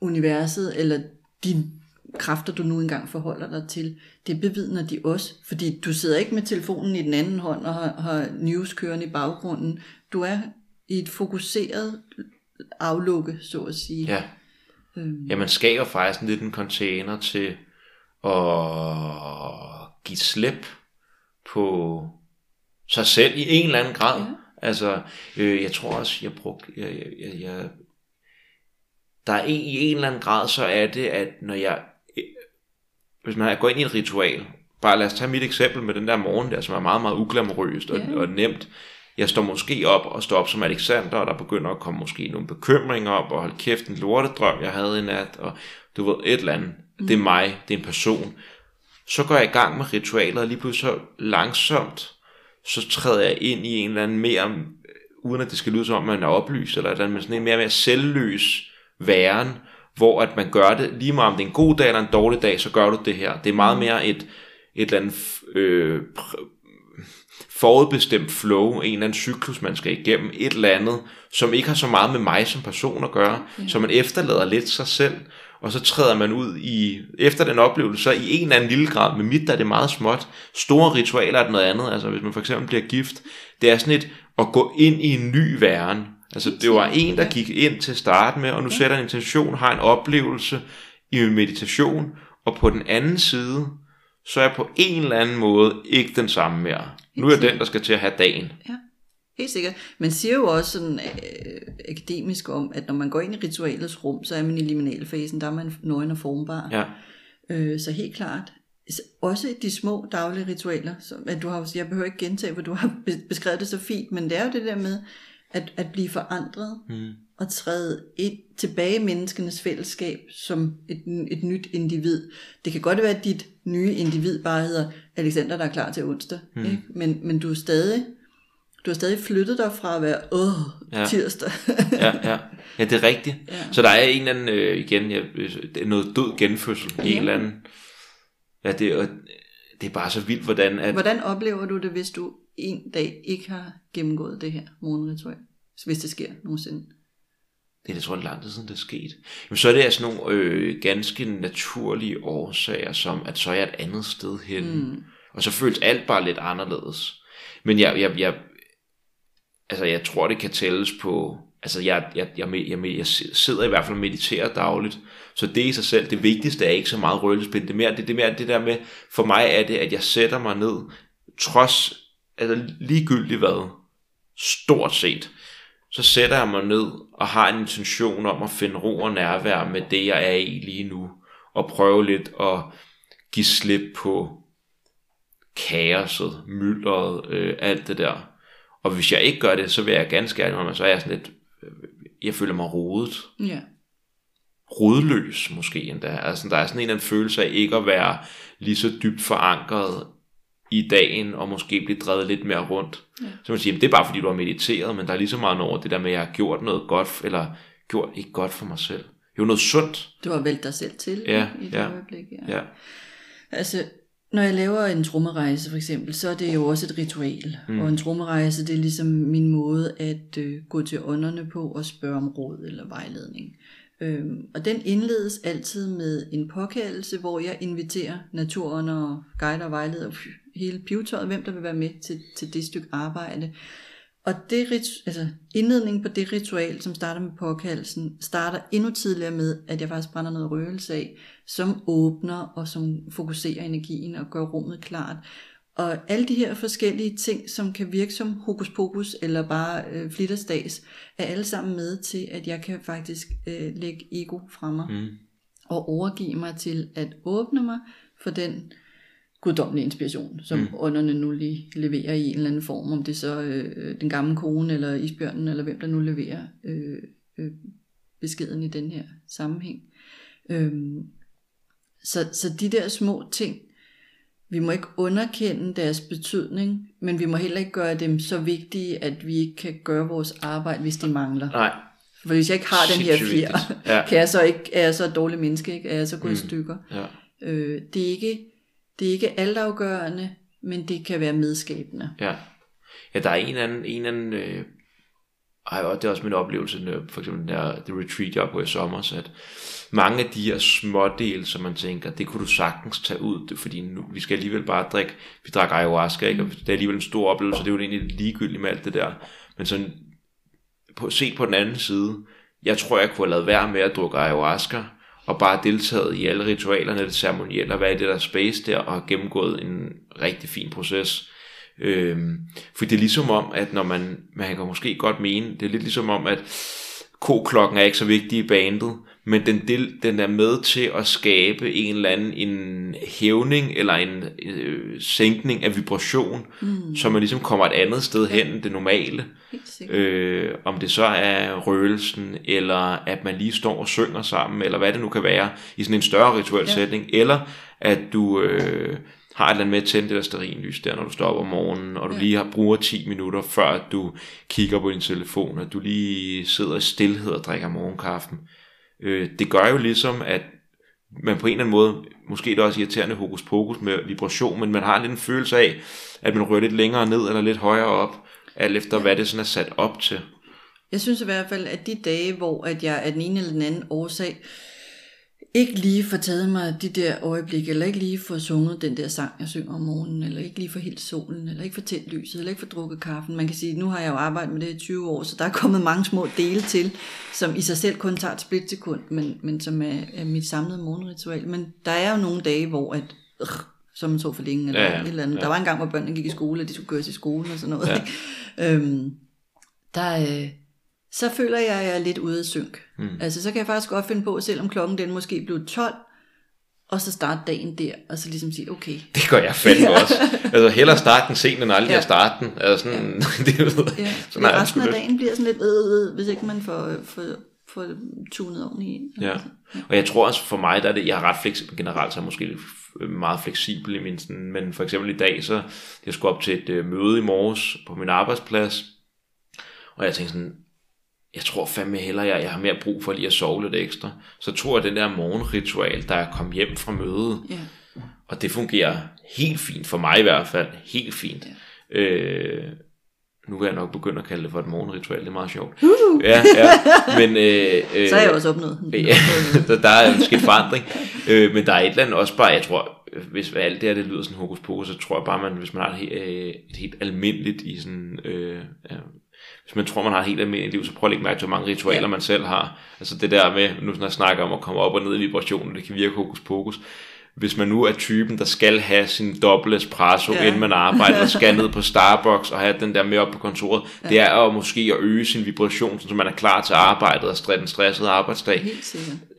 universet, eller de kræfter, du nu engang forholder dig til, det bevidner de også. Fordi du sidder ikke med telefonen i den anden hånd og har, har news kørende i baggrunden. Du er i et fokuseret aflukke, så at sige. Ja. Øhm. Ja, man skaber faktisk lidt en container til at give slip på sig selv i en eller anden grad. Ja. Altså, øh, jeg tror også, jeg brugte, jeg, jeg, jeg, der er en, i en eller anden grad, så er det, at når jeg, øh, hvis man går ind i et ritual, bare lad os tage mit eksempel med den der morgen der, som er meget, meget uglamorøst og, ja. og nemt. Jeg står måske op og står op som Alexander, og der begynder at komme måske nogle bekymringer op, og hold kæft, en lortedrøm, jeg havde i nat, og du ved, et eller andet. Mm. Det er mig, det er en person. Så går jeg i gang med ritualer, og lige pludselig så langsomt, så træder jeg ind i en eller anden mere, uden at det skal lyde som om man er oplyst, eller eller men sådan en mere, mere selvløs væren, hvor at man gør det, lige meget om det er en god dag eller en dårlig dag, så gør du det her. Det er meget mere et, et eller andet øh, forudbestemt flow, en eller anden cyklus, man skal igennem, et eller andet, som ikke har så meget med mig som person at gøre, mm. så man efterlader lidt sig selv, og så træder man ud i, efter den oplevelse, så i en eller anden lille grad, med mit der er det meget småt, store ritualer er noget andet, altså hvis man for eksempel bliver gift, det er sådan et at gå ind i en ny verden, altså det var en, der gik ind til at starte med, og nu sætter en intention, har en oplevelse i en meditation, og på den anden side, så er jeg på en eller anden måde ikke den samme mere. Nu er jeg den, der skal til at have dagen. Ja. Helt sikkert. Man siger jo også sådan øh, akademisk om, at når man går ind i ritualets rum, så er man i liminalfasen, der er man nøgen og formbar. Ja. Øh, så helt klart, også de små daglige ritualer, som, at du har, jeg behøver ikke gentage, for du har beskrevet det så fint, men det er jo det der med at, at blive forandret mm. Og træde ind, tilbage i menneskenes fællesskab som et, et nyt individ. Det kan godt være, at dit nye individ bare hedder Alexander, der er klar til onsdag, mm. ikke? Men, men du er stadig du har stadig flyttet dig fra at være, åh, ja. tirsdag. ja, ja. ja, det er rigtigt. Ja. Så der er en eller anden, øh, igen, ja, er noget død genfødsel ja. en eller anden. Ja, det, og, det er bare så vildt, hvordan... At, hvordan oplever du det, hvis du en dag ikke har gennemgået det her morgenritual? Hvis det sker nogensinde? Det er, det tror jeg, lang tid siden det er sket. Jamen, så er det altså nogle øh, ganske naturlige årsager, som at så er jeg et andet sted hen. Mm. Og så føles alt bare lidt anderledes. Men jeg, jeg, jeg, altså jeg tror, det kan tælles på, altså jeg, jeg, jeg, jeg, jeg sidder i hvert fald og mediterer dagligt, så det i sig selv, det vigtigste er ikke så meget røgelspind, det er mere det, det, er mere det der med, for mig er det, at jeg sætter mig ned, trods, altså ligegyldigt hvad, stort set, så sætter jeg mig ned og har en intention om at finde ro og nærvær med det, jeg er i lige nu, og prøve lidt at give slip på kaoset, myldret, øh, alt det der. Og hvis jeg ikke gør det, så vil jeg ganske ærlig, så er jeg sådan lidt, jeg føler mig rodet. Ja. Rodløs måske endda. Altså der er sådan en eller anden følelse af ikke at være lige så dybt forankret i dagen, og måske blive drevet lidt mere rundt. Ja. Så man siger, det er bare fordi du har mediteret, men der er lige så meget over det der med, at jeg har gjort noget godt, eller gjort ikke godt for mig selv. Jo, noget sundt. Du har valgt dig selv til ja, i det ja, øjeblik. Ja. ja. Altså, når jeg laver en trommerejse for eksempel, så er det jo også et ritual. Mm. Og en trommerejse, det er ligesom min måde at øh, gå til ånderne på og spørge om råd eller vejledning. Øhm, og den indledes altid med en påkaldelse, hvor jeg inviterer naturånder, guider og vejleder, hele pivetøjet, hvem der vil være med til, til det stykke arbejde. Og det, altså indledningen på det ritual, som starter med påkaldelsen, starter endnu tidligere med, at jeg faktisk brænder noget røgelse af, som åbner og som fokuserer energien og gør rummet klart. Og alle de her forskellige ting, som kan virke som hokus pokus eller bare øh, flittersdags, er alle sammen med til, at jeg kan faktisk øh, lægge ego fra mig Mm. og overgive mig til at åbne mig for den guddommelige inspiration, som Mm. ånderne nu lige leverer i en eller anden form, om det så øh, den gamle kone eller isbjørnen, eller hvem der nu leverer øh, øh, beskeden i den her sammenhæng. Øhm, så, så de der små ting, vi må ikke underkende deres betydning, men vi må heller ikke gøre dem så vigtige, at vi ikke kan gøre vores arbejde, hvis de mangler. Nej. For hvis jeg ikke har den her fjer. Ja. kan jeg så ikke, er jeg så et dårligt menneske, ikke? er jeg så gået Mm. i stykker. Ja. Øh, det, er ikke, det er ikke altafgørende, men det kan være medskabende. Ja. Ja, der er en anden, en anden øh, ej, og det er også min oplevelse, når, for eksempel den der The Retreat, jeg var på i sommer, at mange af de her smådele, som man tænker, det kunne du sagtens tage ud, fordi nu, vi skal alligevel bare drikke, vi drak ayahuasca, ikke? og det er alligevel en stor oplevelse, det er jo egentlig ligegyldigt med alt det der, men sådan, på, set på den anden side, jeg tror, jeg kunne have lavet være med at drukke ayahuasca, og bare deltaget i alle ritualerne, det ceremonielle, og hvad er det der space der, og gennemgået en rigtig fin proces. Øhm, for det er ligesom om, at når man, man kan måske godt mene, det er lidt ligesom om, at koklokken er ikke så vigtig i bandet, men den, del, den er med til at skabe en eller anden en hævning eller en øh, sænkning af vibration, mm. så man ligesom kommer et andet sted hen end det normale. Øh, om det så er røgelsen, eller at man lige står og synger sammen, eller hvad det nu kan være, i sådan en større rituel ja. Sætning, eller at du øh, har et eller andet med at tænde det der stearinlys der, når du står op om morgenen, og du ja. Lige har, bruger 10 minutter, før du kigger på din telefon, og du lige sidder i stillhed og drikker morgenkaffen. Øh, det gør jo ligesom, at man på en eller anden måde, måske er det også irriterende hokus pokus med vibration, men man har lidt en følelse af, at man rører lidt længere ned eller lidt højere op, alt efter hvad det sådan er sat op til. Jeg synes i hvert fald, at de dage, hvor at jeg af den ene eller den anden årsag ikke lige får taget mig de der øjeblikke, eller ikke lige får sunget den der sang, jeg synger om morgenen, eller ikke lige får helt solen, eller ikke får tændt lyset, eller ikke får drukket kaffen. Man kan sige, nu har jeg jo arbejdet med det i 20 år, så der er kommet mange små dele til, som i sig selv kun tager et splitsekund, men, men som er, er mit samlede morgenritual. Men der er jo nogle dage, hvor at, øh, som man så for længe, eller Ja, ja, et eller andet. ja. Der var en gang, hvor børnene gik i skole, og de skulle køres i skolen og sådan noget. Ja. øhm, der, øh, så føler jeg, at jeg er lidt ude af synk. Mm. Altså, så kan jeg faktisk godt finde på, selvom klokken den måske blev 12, og så starte dagen der, og så ligesom sige, okay, Det gør jeg fandme også. Altså hellere starte den sent, end aldrig Ja. at starte den. Altså sådan, det ved jeg. ja, Sådan jeg resten af dagen bliver sådan lidt, øh, øh, hvis ikke man får, får, får tunet oveni. ind. Ja. Og jeg tror også for mig, der er det, jeg er ret fleksibel generelt, så er jeg måske f- meget fleksibel i min sådan, men for eksempel i dag, så jeg skulle op til et øh, møde i morges på min arbejdsplads, og jeg tænkte sådan, jeg tror fandme hellere, jeg, jeg har mere brug for lige at sove lidt ekstra. Så tror jeg, den der morgenritual, der jeg kom hjem fra mødet, Ja. og det fungerer helt fint, for mig i hvert fald, helt fint. Ja. Øh, nu vil jeg nok begynde at kalde det for et morgenritual, det er meget sjovt. Uh, Ja, ja, men... Øh, øh, så har jeg også opnået. Ja, der, der er sket forandring. Øh, men der er et eller andet også bare, jeg tror, hvis alt det her det lyder sådan hokus pokus, så tror jeg bare, man, hvis man har et, øh, et helt almindeligt i sådan, øh, ja, hvis man tror, man har et helt almindeligt liv, så prøv at lægge mærke til, hvor mange ritualer Ja. man selv har. Altså det der med, nu når jeg snakker om at komme op og ned i vibrationen, det kan virke hokus pokus. Hvis man nu er typen, der skal have sin dobbelt espresso, ja. Inden man arbejder, og skal ned på Starbucks og have den der med op på kontoret, ja. det er jo måske at øge sin vibration, så man er klar til arbejdet og den stressede arbejdsdag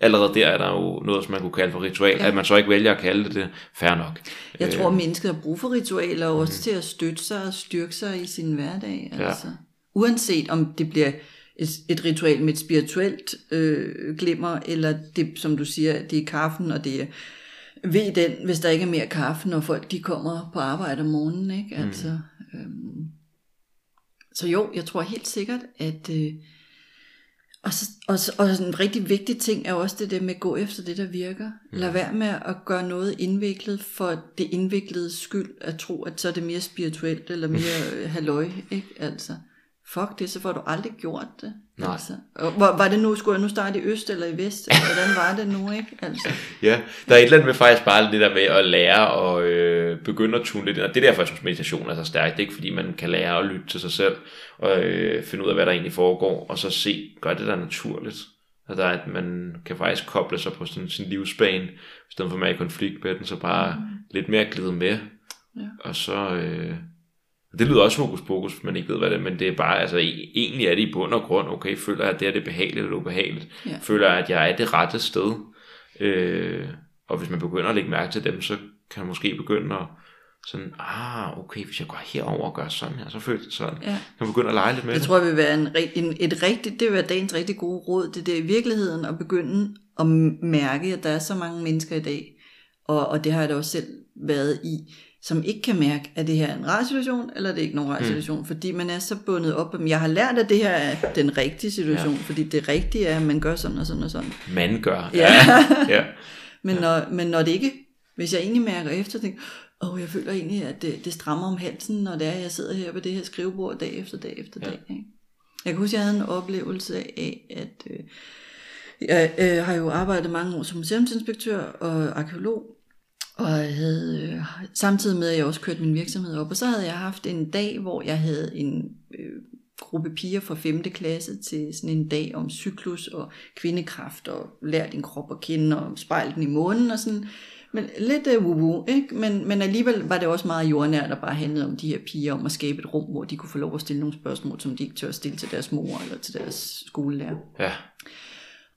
allerede der er der jo noget, som man kunne kalde for ritual. Ja. At man så ikke vælger at kalde det det, fair nok. Jeg Øh, tror, at mennesket har brug for ritualer, og også til at støtte sig og styrke sig i sin hverdag. Ja. Uanset om det bliver et, et ritual med et spirituelt øh, glimmer, eller det, som du siger, det er kaffen, og det er ved den, hvis der ikke er mere kaffe, når folk de kommer på arbejde om morgenen. Ikke? Altså, øhm, så jo, jeg tror helt sikkert, at... Øh, og, så, og, og en rigtig vigtig ting er også det der med at gå efter det, der virker. Lad være med at gøre noget indviklet for det indviklede skyld, at tro, at så er det mere spirituelt eller mere halløj, ikke? Altså, fuck det, så får du aldrig gjort det. Nej. Altså. Og, var, det nu, skulle jeg nu starte i øst eller i vest? Eller hvordan var det nu, ikke? Altså, Ja, der er et eller andet med faktisk bare det der med at lære og øh, begynde at tune lidt ind. Og det er derfor, jeg synes, meditation er så stærkt. Det er ikke fordi, man kan lære at lytte til sig selv og øh, finde ud af, hvad der egentlig foregår, og så se, gør det der naturligt. At, der er, at man kan faktisk koble sig på sådan sin livsbane, i stedet for at man er i konflikt med den, så bare mm. lidt mere glide med. Ja. Og så... Øh, det lyder også hokus pokus, hvis man ikke ved, hvad det er, men det er bare, altså e- egentlig er det i bund og grund, okay, føler jeg, at det er det behageligt eller ubehageligt? Ja. Føler jeg, at jeg er det rette sted? Øh, og hvis man begynder at lægge mærke til dem, så kan man måske begynde at sådan, ah, okay, hvis jeg går herover og gør sådan her, så føles det sådan. Ja. Kan man begynde at lege lidt med Det det? tror jeg vil være en, en, et rigtigt, det vil være dagens rigtig gode råd. Det er i virkeligheden at begynde at mærke, at der er så mange mennesker i dag, og, og det har jeg da også selv været i, som ikke kan mærke, at det her er en rar situation, eller det er ikke nogen rar situation, fordi man er så bundet op. Men jeg har lært, at det her er den rigtige situation, ja. fordi det rigtige er, at man gør sådan og sådan og sådan. Man gør. Ja. ja. Men, ja. når, men når det ikke, hvis jeg egentlig mærker efter, tænker, åh, oh, jeg føler egentlig, at det, det strammer om halsen, når det er, at jeg sidder her ved det her skrivebord dag efter dag efter dag. Ikke? Jeg kan huske, at jeg havde en oplevelse af, at øh, jeg øh, har jo arbejdet mange år som museumsinspektør og arkeolog, og havde, øh, samtidig med, at jeg også kørte min virksomhed op, og så havde jeg haft en dag, hvor jeg havde en øh, gruppe piger fra 5. klasse til sådan en dag om cyklus og kvindekraft og lær din krop at kende og spejl den i månen og sådan. Men lidt øh, uh, woo ikke? Men, men alligevel var det også meget jordnært, der bare handlede om de her piger, om at skabe et rum, hvor de kunne få lov at stille nogle spørgsmål, som de ikke tør at stille til deres mor eller til deres skolelærer. ja.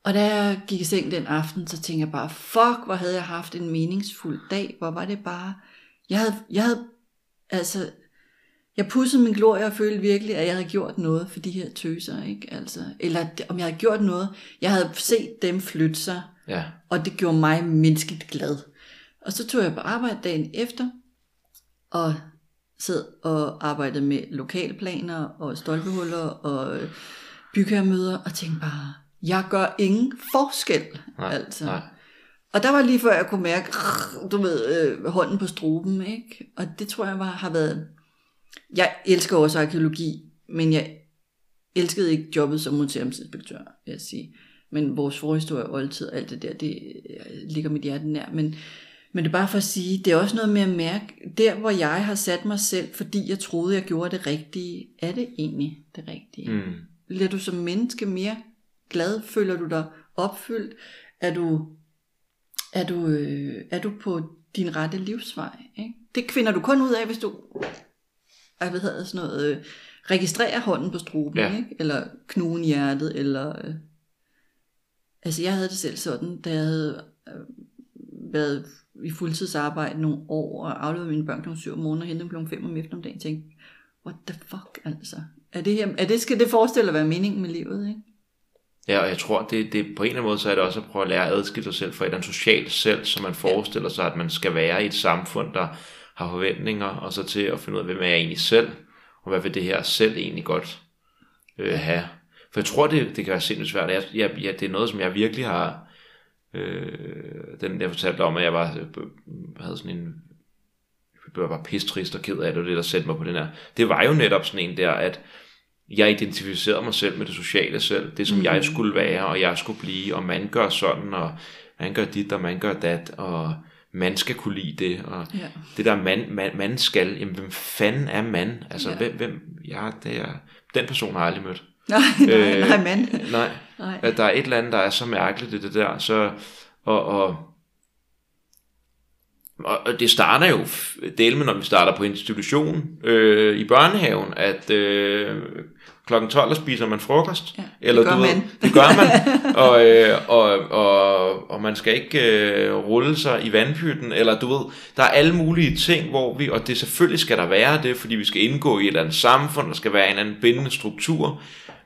Og da jeg gik i seng den aften, så tænkte jeg bare, fuck, hvor havde jeg haft en meningsfuld dag. Hvor var det bare... Jeg havde, jeg havde altså... Jeg pudsede min glorie og følte virkelig, at jeg havde gjort noget for de her tøser, ikke? Altså, eller om jeg havde gjort noget. Jeg havde set dem flytte sig, Ja. og det gjorde mig menneskeligt glad. Og så tog jeg på arbejde dagen efter, og sad og arbejdede med lokalplaner og stolpehuller og bygherremøder, og tænkte bare, jeg gør ingen forskel. Nej, altså. nej. Og der var lige før jeg kunne mærke, du ved, øh, hånden på struben, ikke? Og det tror jeg var, har været... Jeg elsker også arkeologi, men jeg elskede ikke jobbet som museumsinspektør, vil jeg sige. Men vores forhistorie, oldtid og alt det der, det øh, ligger mit hjerte nær. Men, men det er bare for at sige, det er også noget med at mærke, der hvor jeg har sat mig selv, fordi jeg troede, jeg gjorde det rigtige, er det egentlig det rigtige? Mm. Bliver du som menneske mere glad? Føler du dig opfyldt? Er du, er du, øh, er du på din rette livsvej? Ikke? Det finder du kun ud af, hvis du hvad hedder sådan noget, øh, registrerer hånden på struben, Ja. ikke? eller knugen hjertet, eller... Øh, altså jeg havde det selv sådan, da jeg havde øh, været i fuldtidsarbejde nogle år, og afleveret mine børn kl. 7 om morgenen og hentede dem kl. 5 om eftermiddagen, tænkte, what the fuck, altså. Er det, her, er det, skal det forestille at være meningen med livet, ikke? Ja, og jeg tror, det, det på en eller anden måde, så er det også at prøve at lære at adskille sig selv fra et eller andet socialt selv, så man forestiller sig, at man skal være i et samfund, der har forventninger, og så til at finde ud af, hvem er jeg egentlig selv, og hvad vil det her selv egentlig godt øh, have. For jeg tror, det, det kan være sindssygt svært. Jeg, jeg, ja, det er noget, som jeg virkelig har... Øh, den jeg fortalte om, at jeg var, øh, havde sådan en... Jeg var bare pistrist og ked af det, og det der satte mig på den her. Det var jo netop sådan en der, at jeg identificerede mig selv med det sociale selv, det som mm. jeg skulle være, og jeg skulle blive, og man gør sådan, og man gør dit, og man gør dat, og man skal kunne lide det, og Ja. det der man, man, man skal, jamen hvem fanden er man? Altså, Ja. hvem, hvem, ja, det er, den person har jeg aldrig mødt. Nej, nej, Øh, nej, mand. Nej, Nej. at der er et eller andet, der er så mærkeligt i det der, så, og, og, og og det starter jo del med, når vi starter på institution øh, i børnehaven, at øh, klokken 12 spiser man frokost. Ja, det gør du ved, man. det gør man. og, øh, og, og, og man skal ikke øh, rulle sig i vandpytten, eller du ved, der er alle mulige ting, hvor vi, og det selvfølgelig skal der være det, fordi vi skal indgå i et eller andet samfund, der skal være en eller anden bindende struktur,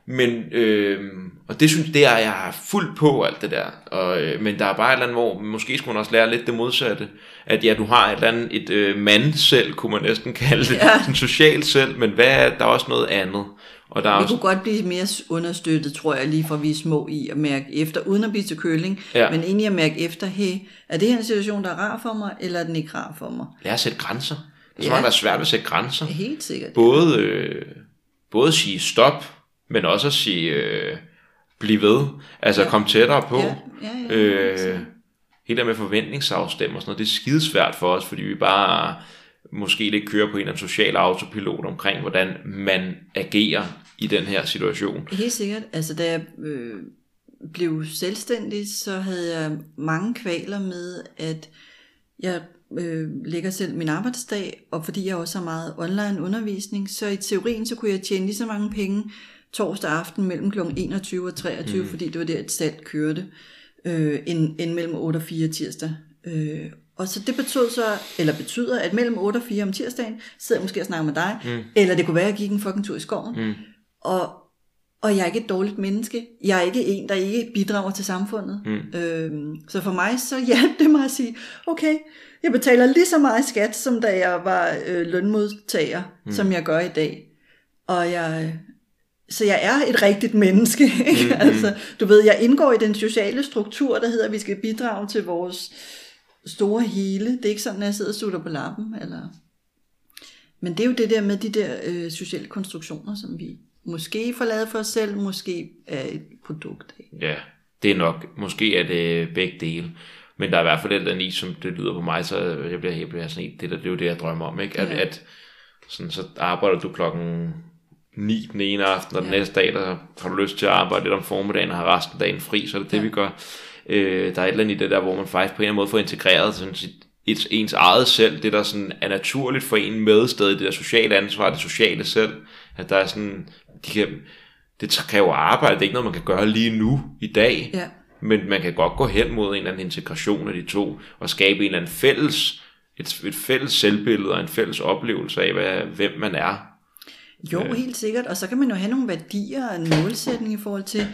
men, øh, og det synes det er jeg fuldt på alt det der. Og, øh, men der er bare et eller andet, hvor måske skulle man også lære lidt det modsatte. At ja, du har et eller andet, et øh, mand selv, kunne man næsten kalde det. Ja. En social selv, men hvad er, der er også noget andet. Og der er Vi også, kunne godt blive mere understøttet, tror jeg, lige fra vi er små i at mærke efter, uden at blive til køling, Ja. men egentlig at mærke efter, hey, er det her en situation, der er rar for mig, eller er den ikke rar for mig? lære at sætte grænser. Det Ja. tror jeg, der er svært at sætte grænser. Helt sikkert. Både, øh, både sige stop, men også at sige øh, bliv ved. Altså Ja. ja. komme tættere på. Ja, ja, ja, øh, helt der med forventningsafstemme og sådan noget, det er skidesvært for os, fordi vi bare måske lidt kører på en eller anden social autopilot omkring, hvordan man agerer i den her situation. Helt sikkert. Altså, da jeg øh, blev selvstændig, så havde jeg mange kvaler med, at jeg øh, lægger selv min arbejdsdag, og fordi jeg også har meget online undervisning, så i teorien, så kunne jeg tjene lige så mange penge torsdag aften mellem kl. 21 og 23, mm. fordi det var der, et salg kørte, øh, end, end mellem 8 og 4 tirsdag. Øh, og så det betød så, eller betyder, at mellem 8 og 4 om tirsdagen, sidder jeg måske og snakker med dig, mm. eller det kunne være, at jeg gik en fucking tur i skoven. Mm. Og, og jeg er ikke et dårligt menneske. Jeg er ikke en, der ikke bidrager til samfundet. Mm. Øhm, så for mig, så hjalp det mig at sige, okay, jeg betaler lige så meget skat, som da jeg var øh, lønmodtager, mm. som jeg gør i dag. Og jeg, så jeg er et rigtigt menneske. Ikke? Mm, altså, du ved, jeg indgår i den sociale struktur, der hedder, at vi skal bidrage til vores store hele. Det er ikke sådan, at jeg sidder og sutter på lappen. Eller... Men det er jo det der med de der øh, sociale konstruktioner, som vi måske får lavet for os selv, måske er et produkt af. Ja, det er nok. Måske er det begge dele. Men der er i hvert fald den der i, som det lyder på mig, så jeg bliver, jeg bliver sådan det, der, det er jo det, jeg drømmer om. Ikke? At, ja. at sådan, så arbejder du klokken 9 den ene aften, og ja. den næste dag, der har du lyst til at arbejde lidt om formiddagen og har resten af dagen fri, så er det det, ja. vi gør. Øh, der er et eller andet i det der, hvor man faktisk på en eller anden måde får integreret sådan sit, et, ens eget selv, det der sådan er naturligt for en med stedet, det der sociale ansvar, det sociale selv, at der er sådan, de kan, det kræver arbejde, det er ikke noget, man kan gøre lige nu, i dag, ja. men man kan godt gå hen mod en eller anden integration af de to, og skabe en eller anden fælles, et, et fælles selvbillede og en fælles oplevelse af, hvad, hvem man er. Jo, øh. helt sikkert, og så kan man jo have nogle værdier og en målsætning i forhold til,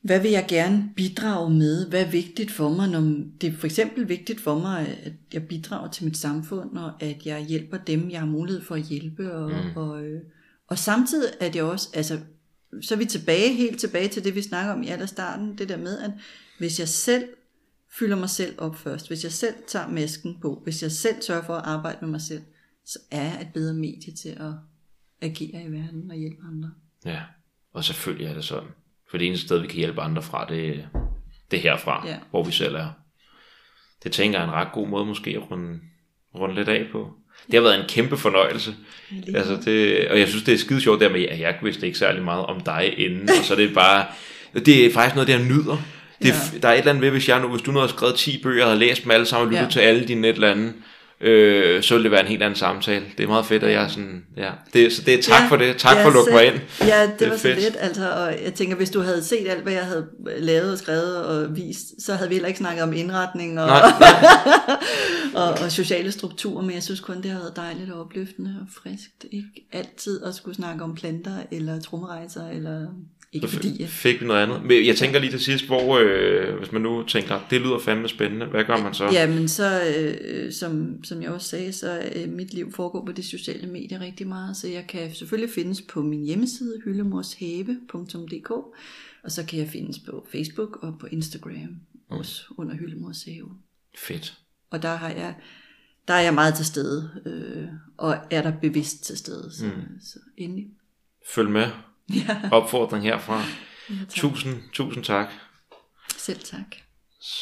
hvad vil jeg gerne bidrage med? Hvad er vigtigt for mig? Når det er for eksempel vigtigt for mig, at jeg bidrager til mit samfund, og at jeg hjælper dem, jeg har mulighed for at hjælpe. Og, mm. og, øh, og samtidig er det også, altså, så er vi tilbage, helt tilbage til det, vi snakker om i allerstarten, det der med, at hvis jeg selv fylder mig selv op først, hvis jeg selv tager masken på, hvis jeg selv sørger for at arbejde med mig selv, så er jeg et bedre medie til at agere i verden og hjælpe andre. Ja, og selvfølgelig er det sådan. For det eneste sted, vi kan hjælpe andre fra, det, det er herfra, ja. hvor vi selv er. Det tænker jeg er en ret god måde måske at runde, runde lidt af på. Det har været en kæmpe fornøjelse. Altså det, og jeg synes, det er skide sjovt der med, at jeg vidste ikke særlig meget om dig inden, og så er det bare, det er faktisk noget, der nyder. Det, ja. Der er et eller andet ved, hvis, jeg nu, hvis du nu har skrevet 10 bøger, og har læst dem alle sammen, og lyttet ja. til alle dine et eller andet, øh, så vil det være en helt anden samtale. Det er meget fedt, at jeg er sådan, ja. Det, så det er tak ja, for det. Tak ja, for at lukke mig ind. Ja, det, det var fedt. så lidt, altså, og jeg tænker, hvis du havde set alt, hvad jeg havde lavet og skrevet og vist, så havde vi heller ikke snakket om indretning og, nej, nej. og, og sociale strukturer, men jeg synes kun, det har været dejligt og opløftende og friskt. Ikke altid at skulle snakke om planter eller trommerejser eller ikke så fordi... fik vi noget andet. Men jeg tænker lige til sidst, hvor, øh, hvis man nu tænker, det lyder fandme spændende, hvad gør man så? Ja, men så, øh, som, som jeg også sagde, så øh, mit liv foregår på de sociale medier rigtig meget, så jeg kan selvfølgelig findes på min hjemmeside, hyllemorshave.dk, og så kan jeg findes på Facebook og på Instagram, mm. også under Hyllemorshave. Fedt. Og der har jeg der er jeg meget til stede, øh, og er der bevidst til stede, så, mm. så endelig. Følg med ja. opfordring herfra. Ja, tusind, tusind tak. Selv tak.